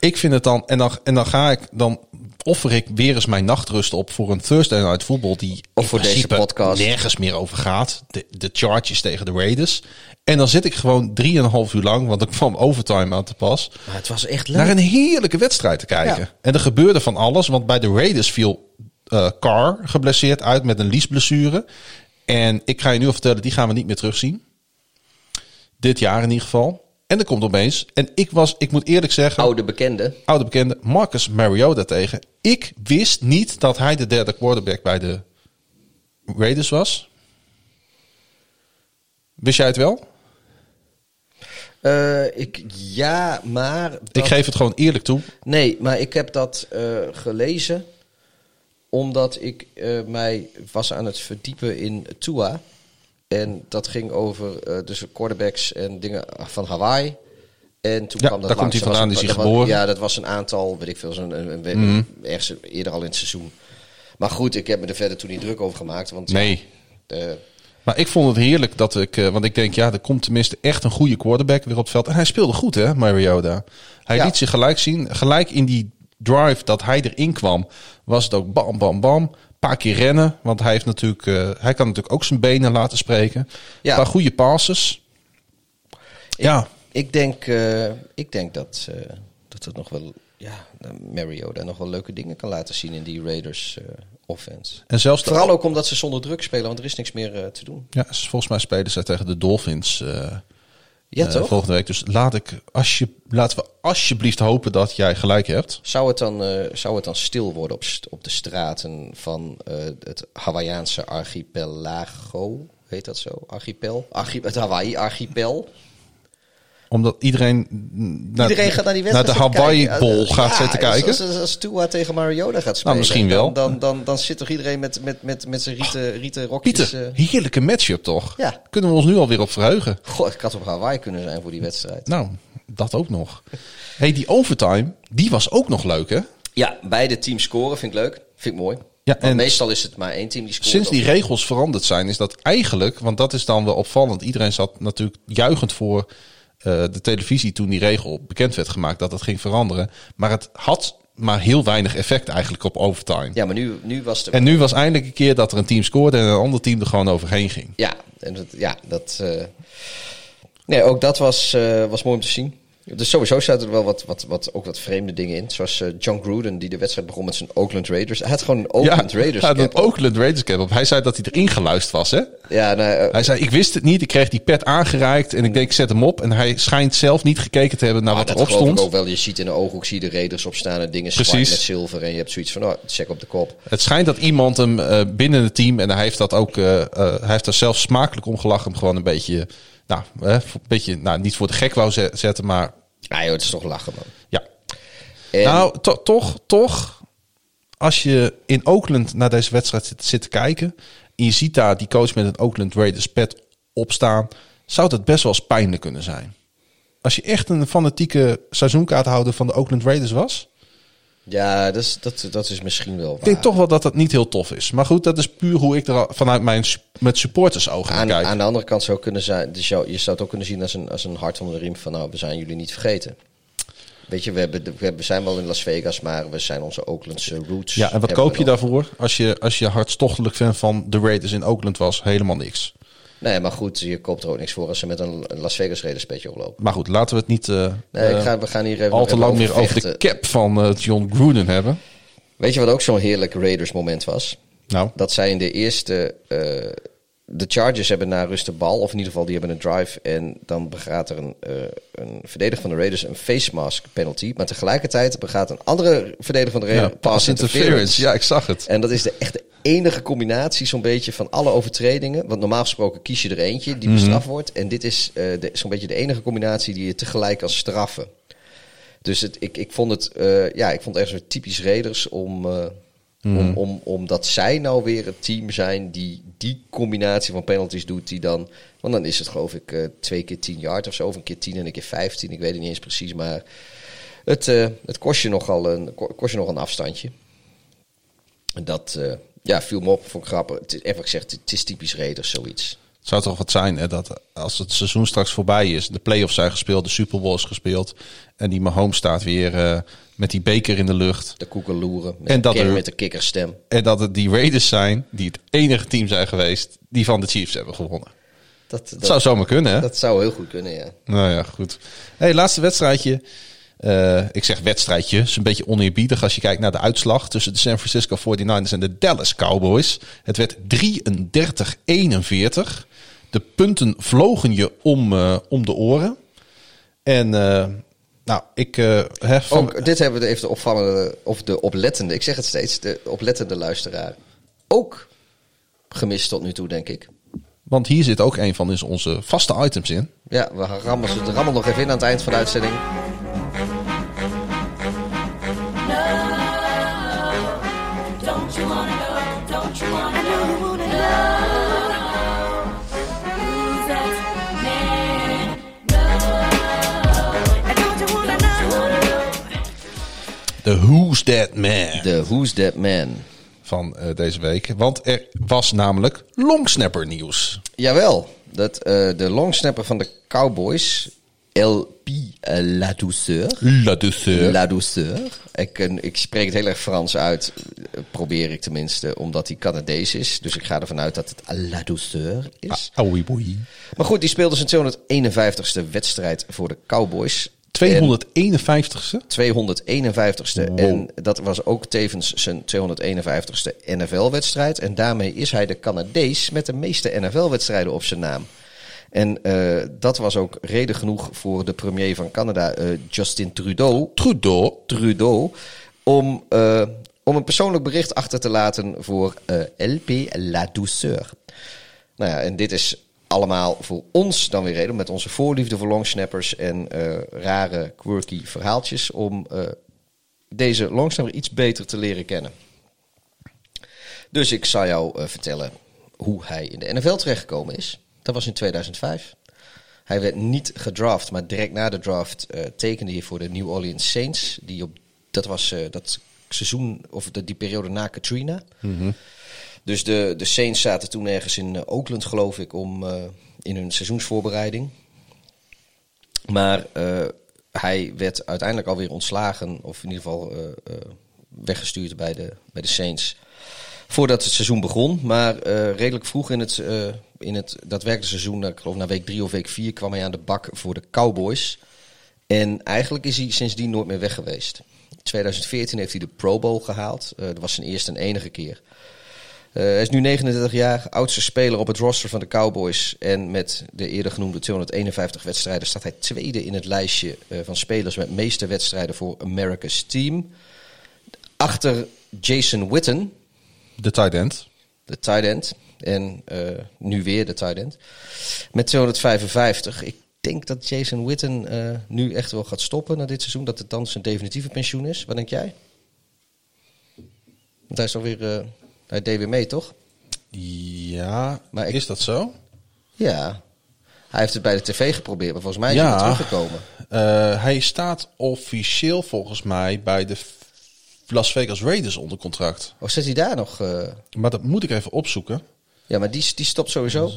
ik vind het dan, en dan, en dan ga ik, dan offer ik weer eens mijn nachtrust op voor een Thursday Night Football die Of in voor deze podcast. nergens meer over gaat. De, de Chargers tegen de Raiders. En dan zit ik gewoon drieënhalf uur lang, want ik kwam overtime aan te pas, Maar het was echt leuk. naar een heerlijke wedstrijd te kijken. Ja. En er gebeurde van alles, want bij de Raiders viel eh Carr geblesseerd uit met een liesblessure. En ik ga je nu al vertellen, die gaan we niet meer terugzien. Dit jaar in ieder geval. En er komt opeens, en ik was, ik moet eerlijk zeggen, Oude bekende. oude bekende Marcus Mariota tegen. Ik wist niet dat hij de derde quarterback bij de Raiders was. Wist jij het wel? Eh, ik, ja, maar... Ik geef het gewoon eerlijk toe. Nee, maar ik heb dat eh, gelezen omdat ik eh, mij was aan het verdiepen in Tua. En dat ging over eh, dus quarterbacks en dingen van Hawaii. En toen Ja, kwam dat daar komt hij vandaan, die is geboren. Mhm. Ja, dat was een aantal, weet ik veel, zo'n een, een, ergens eerder al in het seizoen. Maar goed, ik heb me er verder toen niet druk over gemaakt. Want Nee. eh, Maar ik vond het heerlijk dat ik, want ik denk, ja, er komt tenminste echt een goede quarterback weer op het veld. En hij speelde goed, hè, Mariota. Hij Ja. liet zich gelijk zien. Gelijk in die drive dat hij erin kwam, was het ook bam, bam, bam. Paar keer rennen, want hij, heeft natuurlijk, eh, hij kan natuurlijk ook zijn benen laten spreken. Ja. Een paar goede passes. Ja, Ik denk, eh, ik denk dat, eh, dat het nog wel, ja, Mario daar nog wel leuke dingen kan laten zien in die Raiders offense. en zelfs Vooral ook omdat ze zonder druk spelen, want er is niks meer te doen. Ja, volgens mij spelen ze tegen de Dolphins Ja, eh, toch? volgende week. Dus laat ik, als je, laten we alsjeblieft hopen dat jij gelijk hebt. Zou het dan, eh, zou het dan stil worden op, op de straten van eh, het Hawaïaanse archipelago? Heet dat zo? Archipel? Archi het Hawaii-archipel? Omdat iedereen naar, Iedereen gaat naar die naar wedstrijd de zitten Hawaii kijken. Bowl Ja, gaat zitten kijken. Als, als, als Tua tegen Mariota gaat spelen, misschien wel. Dan, dan, dan, dan zit toch iedereen met, met, met, met zijn rieten, rieten rokjes... Pieter, eh, heerlijke matchup toch? Ja. Kunnen we ons nu alweer op verheugen? Goh, ik had op Hawaii kunnen zijn voor die wedstrijd. Nou, dat ook nog. hey, die overtime, die was ook nog leuk hè? Ja, beide teams scoren vind ik leuk. Vind ik mooi. Ja, en meestal is het maar één team die scoort. sinds die regels veranderd zijn, is dat eigenlijk, want dat is dan wel opvallend. Iedereen zat natuurlijk juichend voor de televisie toen die regel bekend werd gemaakt dat het ging veranderen. Maar het had maar heel weinig effect eigenlijk op overtime. Ja, maar nu, nu was het... En nu was eindelijk een keer dat er een team scoorde en een ander team er gewoon overheen ging. Ja, en dat, ja, dat... eh, Nee, ook dat was, eh, was mooi om te zien. Dus sowieso zaten er wel wat, wat, wat, ook wat vreemde dingen in. Zoals eh, John Gruden, die de wedstrijd begon met zijn Oakland Raiders. Hij had gewoon een Oakland Raiders hij had cap een. Oakland Raiders cap op. Hij zei dat hij erin geluisterd was, hè? Ja, nou, eh, Hij zei, ik wist het niet. Ik kreeg die pet aangereikt en ik denk, ik zet hem op. En hij schijnt zelf niet gekeken te hebben naar ah, wat dat erop stond. ook wel. Je ziet in de ooghoek zie de Raiders opstaan en dingen zwart met zilver. En je hebt zoiets van, oh, check op de kop. Het schijnt dat iemand hem eh, binnen het team, en hij heeft dat ook, hij heeft er zelf smakelijk om gelachen, hem gewoon een beetje, nou, een beetje, nou, niet voor de gek wou ze- zetten, maar Ah joh, het is toch lachen man. ja. En, Nou, to- toch, toch, als je in Oakland naar deze wedstrijd zit, zit te kijken, en je ziet daar die coach met een Oakland Raiders pet opstaan, zou dat best wel eens pijnlijk kunnen zijn. Als je echt een fanatieke seizoenkaarthouder van de Oakland Raiders was, ja, dat is, dat, dat is misschien wel waar. ik denk toch wel dat dat niet heel tof is. Maar goed, dat is puur hoe ik er vanuit mijn met supporters ogen Aan, kijk. aan de andere kant zou kunnen zijn, dus jou- je zou het ook kunnen zien als een, als een hart onder de riem van nou, we zijn jullie niet vergeten. Weet je, we, hebben, we zijn wel in Las Vegas, maar we zijn onze Oaklandse roots. Ja, en wat koop je daarvoor als je, als je hartstochtelijk fan van de Raiders in Oakland was? Helemaal niks. Nee, maar goed, je koopt er ook niks voor als ze met een Las Vegas Raiders petje oplopen. Maar goed, laten we het niet eh, Nee, ik ga, we gaan hier even al te lang meer over de cap van eh, John Gruden hebben. Weet je wat ook zo'n heerlijk Raiders moment was? Nou, Dat zij in de eerste... eh, de Chargers hebben na rust de bal, of in ieder geval die hebben een drive. En dan begaat er een, een verdediger van de Raiders een face mask penalty. Maar tegelijkertijd begaat een andere verdediger van de ja, Raiders pass interference. Ja, ik zag het. En dat is de echt de enige combinatie zo'n beetje van alle overtredingen. Want normaal gesproken kies je er eentje die bestraft wordt. En dit is de- zo'n beetje de enige combinatie die je tegelijk kan straffen. Dus het, ik, ik vond het, eh, ja, ik vond het echt zo typisch Raiders om, eh, om, om, omdat zij nou weer het team zijn die die combinatie van penalties doet. Die dan, want dan is het geloof ik twee keer 10 yard of zo. Of een keer 10 en een keer 15. Ik weet het niet eens precies. Maar het, het kost, je nogal een, ko- kost je nog een afstandje. En Dat ja, viel me op, vond ik grappig. Het is, even gezegd, het is typisch Raiders, zoiets. Het zou toch wat zijn hè, dat als het seizoen straks voorbij is, de playoffs zijn gespeeld, de Super Bowl is gespeeld en die Mahomes staat weer eh, met die beker in de lucht. De koekeloeren met, En dat er- met de kikkerstem. En dat het die Raiders zijn die het enige team zijn geweest die van de Chiefs hebben gewonnen. Dat, dat, Dat zou zomaar kunnen, hè? dat zou heel goed kunnen, ja. Nou ja, goed. Hey, laatste wedstrijdje. Eh, ik zeg wedstrijdje. is een beetje oneerbiedig als je kijkt naar de uitslag tussen de San Francisco 49ers en de Dallas Cowboys. Het werd 33-41. De punten vlogen je om, eh, om de oren. En eh, nou, ik heb van, Ook, dit hebben we even de opvallende, of de oplettende, ik zeg het steeds, de oplettende luisteraar. Ook gemist tot nu toe, denk ik. want hier zit ook een van onze vaste items in. Ja, we rammen rammen nog even in aan het eind van de uitzending. De Who's That Man. De Who's That Man? van eh, deze week. Want er was namelijk longsnapper nieuws. Jawel, dat, eh, de longsnapper van de Cowboys, LP La Douceur. La douceur. La Douceur. Ik, eh, ik spreek het heel erg Frans uit, eh, probeer ik tenminste, omdat hij Canadees is. Dus ik ga ervan uit dat het La Douceur is. Ah, oui, oui. Maar goed, die speelde zijn 251ste wedstrijd voor de Cowboys. 251ste? 251ste. Wow. En dat was ook tevens zijn 251ste NFL-wedstrijd. En daarmee is hij de Canadees met de meeste NFL-wedstrijden op zijn naam. En eh, dat was ook reden genoeg voor de premier van Canada, eh, Justin Trudeau, Trudeau. Trudeau om, eh, om een persoonlijk bericht achter te laten voor LP La Douceur. Nou ja, en dit is allemaal voor ons dan weer reden, met onze voorliefde voor longsnappers en eh, rare, quirky verhaaltjes, om eh, deze longsnapper iets beter te leren kennen. Dus ik zal jou eh, vertellen hoe hij in de NFL terechtgekomen is. Dat was in 2005. Hij werd niet gedraft, maar direct na de draft tekende hij voor de New Orleans Saints. Die op, dat was dat seizoen, of de, die periode na Katrina. Dus de, de Saints zaten toen ergens in eh, Oakland, geloof ik, om, eh, in hun seizoensvoorbereiding. Maar eh, hij werd uiteindelijk alweer ontslagen, of in ieder geval weggestuurd bij de, bij de Saints. Voordat het seizoen begon, maar redelijk vroeg in het, in het daadwerkelijke seizoen, ik geloof na week drie of week vier, kwam hij aan de bak voor de Cowboys. En eigenlijk is hij sindsdien nooit meer weg geweest. In 2014 heeft hij de Pro Bowl gehaald. Eh, dat was zijn eerste en enige keer. Eh, hij is nu 39 jaar, oudste speler op het roster van de Cowboys. En met de eerder genoemde 251 wedstrijden staat hij tweede in het lijstje eh, van spelers met meeste wedstrijden voor America's team. Achter Jason Witten, De tight end. de tight end. En eh, nu weer de tight end. Met 255. Ik denk dat Jason Witten nu echt wel gaat stoppen na dit seizoen. Dat het dan zijn definitieve pensioen is. Wat denk jij? Want hij is alweer... eh hij deed weer mee, toch? Ja, Maar ik- is dat zo? Ja. Hij heeft het bij de tv geprobeerd, maar volgens mij is Ja. hij teruggekomen. Eh, hij staat officieel volgens mij bij de Las Vegas Raiders onder contract. Of zit hij daar nog? eh? Maar dat moet ik even opzoeken. Ja, maar die, die stopt sowieso.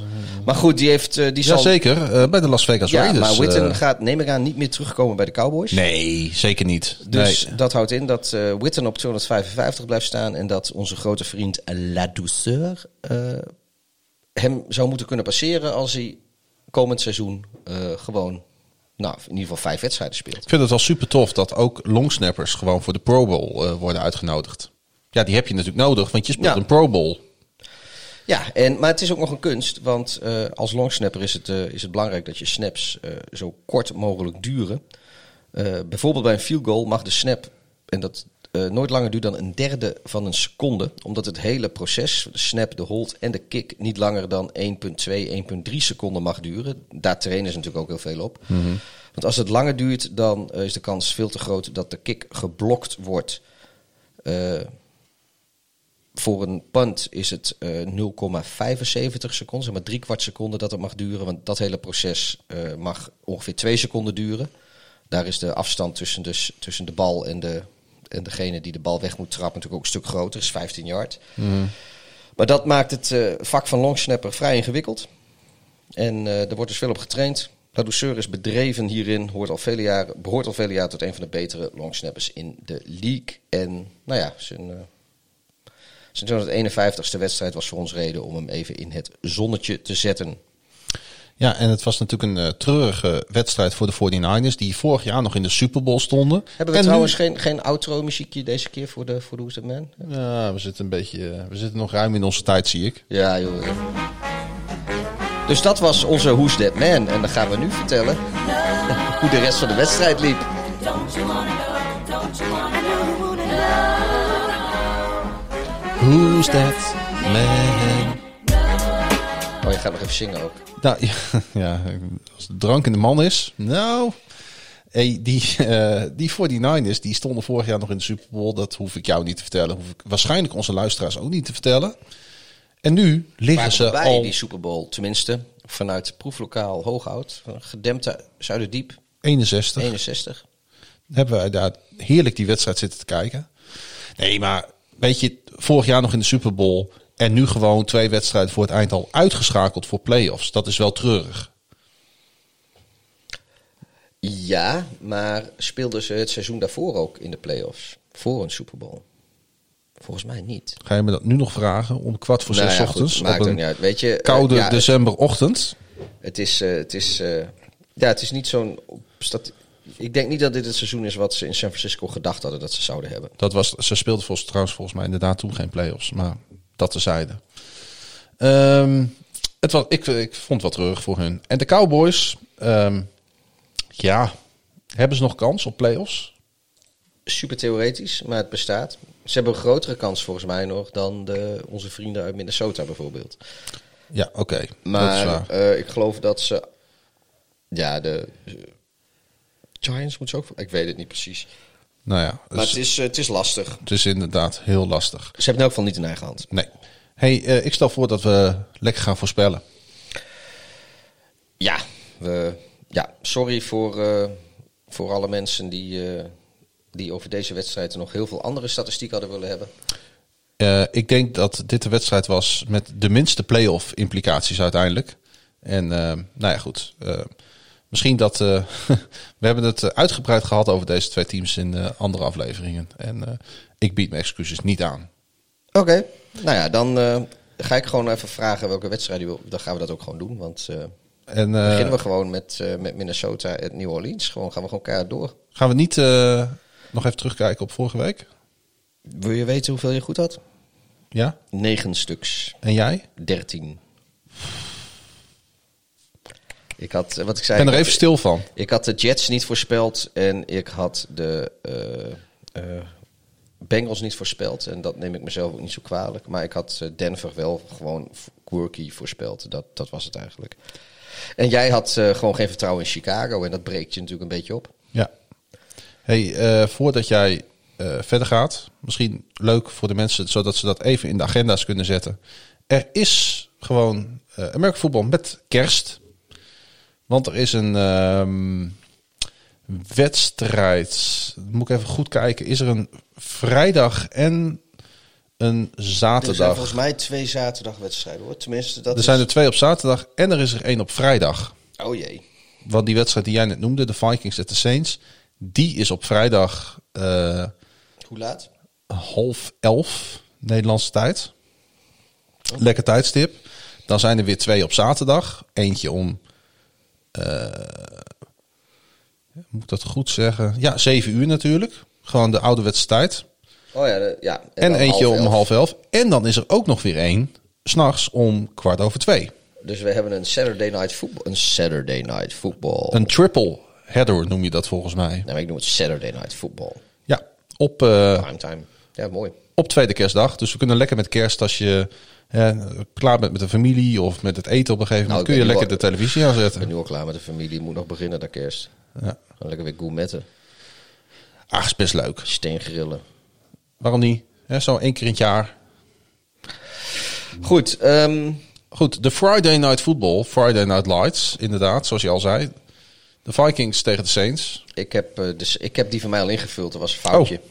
Maar goed, die heeft... eh, die zal... Eh bij de Las Vegas Ja, Raiders. maar Witten eh, gaat, neem ik aan, niet meer terugkomen bij de Cowboys. Nee, zeker niet. Dus Nee. dat houdt in dat eh Witten op 255 blijft staan en dat onze grote vriend La Douceur eh, hem zou moeten kunnen passeren als hij komend seizoen eh, gewoon, nou, in ieder geval vijf wedstrijden speelt. Ik vind het wel super tof dat ook longsnappers gewoon voor de Pro Bowl eh, worden uitgenodigd. Ja, die heb je natuurlijk nodig, want je speelt Ja. een Pro Bowl. Ja, en, maar het is ook nog een kunst, want eh, als longsnapper is het, eh, is het belangrijk dat je snaps eh, zo kort mogelijk duren. Bijvoorbeeld bij een field goal mag de snap, en dat nooit langer duurt dan een derde van een seconde, omdat het hele proces, de snap, de hold en de kick, niet langer dan 1,2, 1,3 seconden mag duren. Daar trainen ze natuurlijk ook heel veel op. Want als het langer duurt, dan is de kans veel te groot dat de kick geblokt wordt. Voor een punt is het eh 0,75 seconden, zeg maar drie kwart seconde dat het mag duren. Want dat hele proces eh, mag ongeveer twee seconden duren. Daar is de afstand tussen, dus, tussen de bal en, de, en degene die de bal weg moet trappen natuurlijk ook een stuk groter, is 15 yard. Maar dat maakt het eh, vak van longsnapper vrij ingewikkeld. En er wordt dus veel op getraind. La Douceur is bedreven hierin, hoort al vele jaren, behoort al vele jaren tot een van de betere longsnappers in de league. En nou ja, zijn, zijn 251ste wedstrijd was voor ons reden om hem even in het zonnetje te zetten. Ja, en het was natuurlijk een eh, treurige wedstrijd voor de 49ers, die vorig jaar nog in de Super Bowl stonden. Hebben we En trouwens nu- geen, geen outro-muziekje deze keer voor de, voor de That Man? Ja, we zitten een beetje, eh, we zitten nog ruim in onze tijd, zie ik. Ja, joh. Dus dat was onze Who's That Man. En dan gaan we nu vertellen *laughs* hoe de rest van de wedstrijd liep. Don't you wanna know? Don't you wanna know? You wanna Who's that man? Oh, je gaat nog even zingen ook. Nou, *laughs* ja, ja, als de drank in de man is. Nou, hey, die, eh die 49ers die stonden vorig jaar nog in de Super Bowl. Dat hoef ik jou niet te vertellen. Hoef ik waarschijnlijk onze luisteraars ook niet te vertellen. En nu liggen Waren ze bij al die Super Bowl, tenminste vanuit proeflokaal Hooghout, gedempte Zuiderdiep, 61. 61. Hebben wij daar heerlijk die wedstrijd zitten te kijken. Nee, maar weet je, vorig jaar nog in de Super Bowl en nu gewoon twee wedstrijden voor het eind al uitgeschakeld voor playoffs. Dat is wel treurig. Ja, maar speelden ze het seizoen daarvoor ook in de playoffs? Voor een Super Bowl? Volgens mij niet. Ga je me dat nu nog vragen om kwart voor Nou zes ja, ochtends goed, maakt op een uit. Weet je, eh, koude ja, decemberochtend? Het is, eh, het is, eh, ja, het is niet zo'n. Ik denk niet dat dit het seizoen is wat ze in San Francisco gedacht hadden dat ze zouden hebben. Dat was, ze speelden volgens, trouwens volgens mij inderdaad toen geen playoffs, maar dat tezijde. Ehm het was, ik, ik vond het wel terug voor hun. En de Cowboys, ehm, ja, hebben ze nog kans op playoffs? Super theoretisch, maar het bestaat. Ze hebben een grotere kans volgens mij nog dan de, onze vrienden uit Minnesota bijvoorbeeld. Ja, oké. dat is Maar waar. eh, ik geloof dat ze. Ja, de. Giants moeten ze ook. Ik weet het niet precies. Nou ja, Maar dus het is, eh, het is lastig. het is inderdaad heel lastig. Ze hebben in elk geval niet in eigen hand. Nee. hey, eh, ik stel voor dat we lekker gaan voorspellen. Ja, we, ja sorry voor, eh, voor alle mensen die, die over deze wedstrijd nog heel veel andere statistieken hadden willen hebben. Ik denk dat dit de wedstrijd was met de minste playoff implicaties uiteindelijk. En nou ja, goed. Misschien dat... eh, *laughs* we hebben het eh, uitgebreid gehad over deze twee teams in eh, andere afleveringen. En ik bied mijn excuses niet aan. Oké, nou ja, dan ga ik gewoon even vragen welke wedstrijd je wil. Dan gaan we dat ook gewoon doen, want En beginnen we gewoon met, met Minnesota en New Orleans. Gewoon gaan we gewoon keihard door. gaan we niet nog even terugkijken op vorige week? Wil je weten hoeveel je goed had? Ja? Negen stuks. En jij? 13. Ik had, eh, wat ik Ik zei... ben er even stil van. Ik had de Jets niet voorspeld en ik had de eh, eh, Bengals niet voorspeld. En dat neem ik mezelf ook niet zo kwalijk. Maar ik had Denver wel gewoon quirky voorspeld. Dat, dat was het eigenlijk. En jij had gewoon geen vertrouwen in Chicago. En dat breekt je natuurlijk een beetje op. Ja. Hey, voordat jij verder gaat, misschien leuk voor de mensen, zodat ze dat even in de agenda's kunnen zetten. Er is gewoon American voetbal met kerst. Want er is een ehm, wedstrijd. Moet ik even goed kijken. Is er een vrijdag en een Er zijn zaterdag? volgens mij twee zaterdagwedstrijden hoor. Tenminste, dat Er is... zijn er twee op zaterdag en er is er één op vrijdag. Oh jee. Want die wedstrijd die jij net noemde, de Vikings at the Saints, die is op vrijdag eh, Hoe laat? half elf Nederlandse tijd. Lekker tijdstip. Dan zijn er weer twee op zaterdag. Eentje om, moet ik dat goed zeggen? Ja, zeven uur natuurlijk. Gewoon de ouderwetse tijd. Oh ja, de- ja. En, eentje om elf. half elf. En dan is er ook nog weer één, s'nachts om kwart over twee. Dus we hebben een Saturday Night Football. Een Saturday Night Football. Een triple header noem je dat volgens mij. Nee, maar ik noem het Saturday Night Football. Ja, op, eh, Primetime. Ja, mooi. op tweede kerstdag. Dus we kunnen lekker met kerst als je hè, klaar bent met de familie of met het eten op een gegeven Nou, moment, ik kun je lekker de televisie Ik aanzetten. ben nu al klaar met de familie. Moet nog beginnen naar kerst. Ja. Lekker weer gourmetten. Ach, is best leuk. Steengrillen. Waarom niet? Hè, zo één keer in het jaar. Goed. ehm, Goed, de Friday Night Football, Friday Night Lights, inderdaad, zoals je al zei. De Vikings tegen de Saints. ik, heb, eh, dus, ik heb die van mij al ingevuld. Dat was een foutje. *laughs*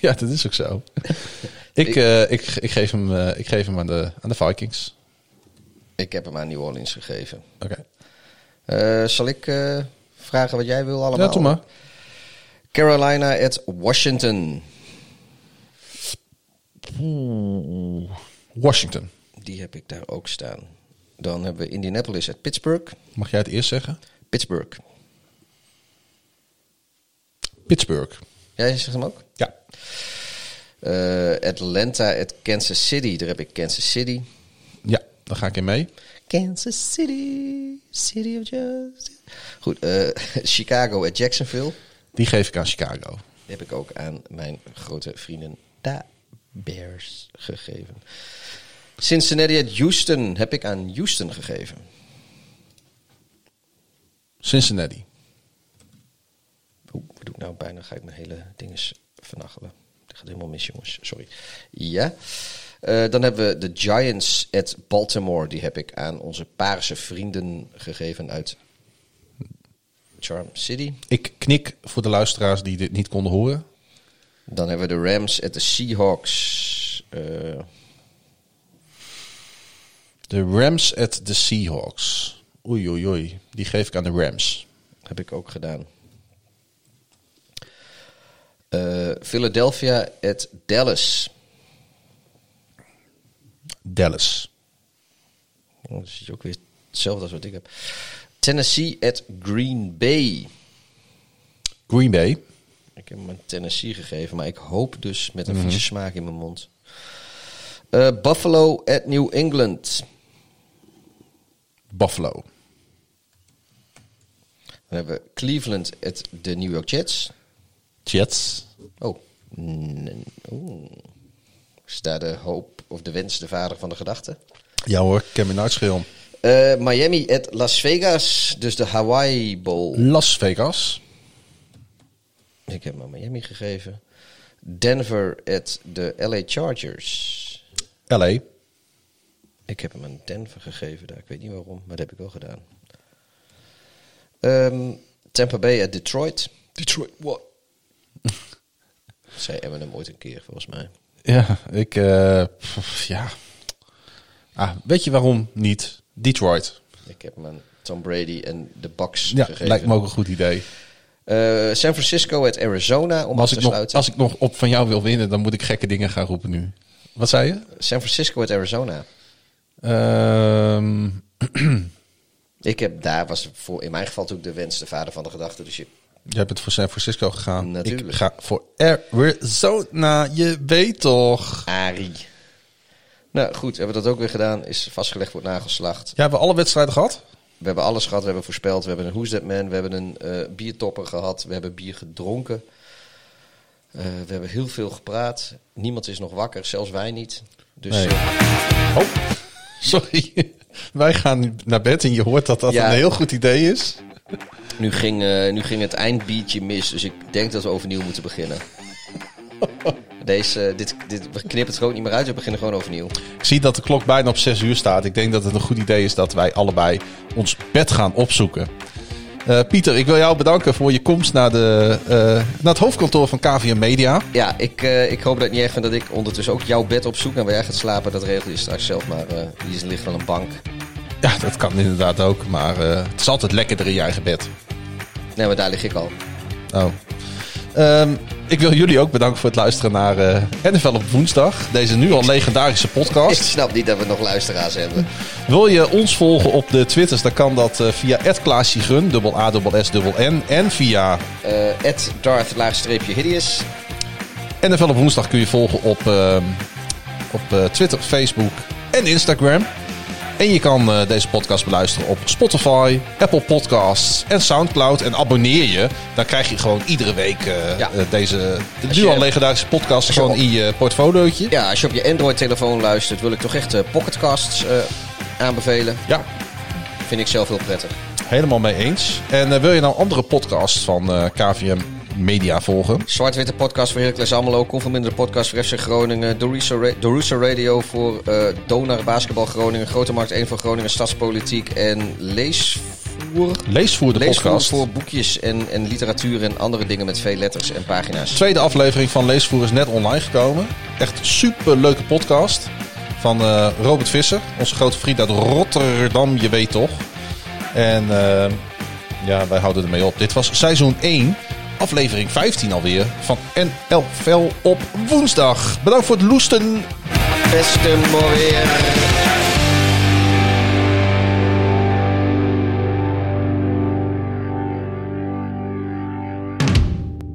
Ja, dat is ook zo. *laughs* ik, eh, ik, ik, geef hem, eh, ik geef hem aan de, aan de Vikings. Ik heb hem aan New Orleans gegeven. Oké. Eh, zal ik vragen wat jij wil allemaal? Ja, doe maar. Carolina at Washington. Washington. Die heb ik daar ook staan. Dan hebben we Indianapolis at Pittsburgh. Mag jij het eerst zeggen? Pittsburgh. Pittsburgh. Jij zegt hem ook? Ja. Eh, Atlanta at Kansas City. Daar heb ik Kansas City. Ja, daar ga ik in mee. Kansas City, City of Justice. Goed, eh, *laughs* Chicago at Jacksonville. Die geef ik aan Chicago. Die heb ik ook aan mijn grote vrienden de Bears gegeven. Cincinnati at Houston heb ik aan Houston gegeven. Cincinnati. Oeh, wat doe ik nou? Bijna ga ik mijn hele dinges vernachelen. Gaat helemaal mis, jongens. Sorry. Ja. Eh, dan hebben we de Giants at Baltimore. Die heb ik aan onze paarse vrienden gegeven uit Charm City. Ik knik voor de luisteraars die dit niet konden horen. Dan hebben we de Rams at de Seahawks. Eh, De Rams at the Seahawks. Oei, oei, oei. Die geef ik aan de Rams. heb ik ook gedaan. Eh, Philadelphia at Dallas. Dallas. Oh, dat is ook weer hetzelfde als wat ik heb. Tennessee at Green Bay. Green Bay. Ik heb hem aan Tennessee gegeven, maar ik hoop dus met een vieze smaak in mijn mond. Eh, Buffalo at New England. Buffalo. Dan hebben we Cleveland at de New York Jets. Jets. Oh. Mm, Oeh. Is daar de hoop of de wens de vader van de gedachte? Ja hoor, ik ken me uitschil. Eh, Miami at Las Vegas, dus de Hawaii Bowl. Las Vegas. Ik heb hem aan Miami gegeven. Denver at de LA Chargers. LA. Ik heb hem aan Denver gegeven daar. Ik weet niet waarom, maar dat heb ik wel gedaan. Ehm, Tampa Bay at Detroit. Detroit, what? Zei Eminem ooit een keer, volgens mij. Ja, ik... eh, pff, ja. Ah, weet je waarom niet? Detroit. Ik heb hem aan Tom Brady en de Bucks Ja, gegeven. lijkt me ook een goed idee. Eh, San Francisco at Arizona, om als af ik, nog, als ik nog op van jou wil winnen, dan moet ik gekke dingen gaan roepen nu. Wat zei je? San Francisco at Arizona. Ehm, *clears throat* Ik heb daar, was voor, in mijn geval natuurlijk de wens de vader van de gedachte. Dus je, jij bent voor San Francisco gegaan. Natuurlijk. Ik ga voor Arizona. Je weet toch. Ari. Nou goed, hebben we dat ook weer gedaan. Is vastgelegd voor het nagelslacht. Ja, hebben we alle wedstrijden gehad? We hebben alles gehad. We hebben voorspeld. We hebben een Who's That Man. We hebben een eh, biertopper gehad. We hebben bier gedronken. Eh, we hebben heel veel gepraat. Niemand is nog wakker, zelfs wij niet. Dus Nee. eh, Oh, *laughs* sorry. Wij gaan naar bed en je hoort dat dat Ja. een heel goed idee is. Nu, ging, eh, nu ging het eindbiertje mis. Dus ik denk dat we overnieuw moeten beginnen. *laughs* Deze, eh, dit, dit, we knippen het gewoon niet meer uit. We beginnen gewoon overnieuw. Ik zie dat de klok bijna op 6 uur staat. Ik denk dat het een goed idee is dat wij allebei ons bed gaan opzoeken. Eh, Pieter, ik wil jou bedanken voor je komst naar, de, naar het hoofdkantoor van KVM Media. Ja, ik, ik hoop dat het niet vindt dat ik ondertussen ook jouw bed opzoek. En waar jij gaat slapen, dat regel je straks zelf. Maar hier ligt wel een bank. Ja, dat kan inderdaad ook. Maar het is altijd lekkerder in je eigen bed. Nee, maar daar lig ik al. Oh. Ehm, ik wil jullie ook bedanken voor het luisteren naar eh NFL op woensdag. Deze nu al legendarische Ik podcast. snap niet dat we nog luisteraars hebben. Wil je ons volgen op de Twitters, dan kan dat eh, via @klaasjegun, dubbel A, dubbel S, dubbel N. En via Eh Ed Darth laagstreepje hideous. NFL op woensdag kun je volgen op, ehm, op eh, Twitter, Facebook en Instagram. En je kan eh, deze podcast beluisteren op Spotify, Apple Podcasts en Soundcloud. En abonneer je, dan krijg je gewoon iedere week eh, Ja. eh, deze nu al legendarische podcast gewoon op- in je portfoliootje. Ja, als je op je Android-telefoon luistert, wil ik toch echt pocketcasts aanbevelen. Ja, Vind ik zelf heel prettig. helemaal mee eens. En wil je nou andere podcasts van KVM Media volgen? Zwart-witte podcast voor Heracles Almelo. Conforminder podcast voor FC Groningen. Dorusa, Ra- Dorusa Radio voor eh Donar Basketbal Groningen. Grote Markt 1 voor Groningen Stadspolitiek. En Leesvoer. Leesvoer de Leesvoer podcast. voor boekjes en, en literatuur en andere dingen met veel letters en pagina's. tweede aflevering van Leesvoer is net online gekomen. Echt super leuke podcast. Van eh, Robert Visser, onze grote vriend uit Rotterdam, je weet toch. En eh, ja, wij houden ermee op. Dit was seizoen 1, aflevering 15 alweer. Van NFL op woensdag. Bedankt voor het loesten. Beste weer.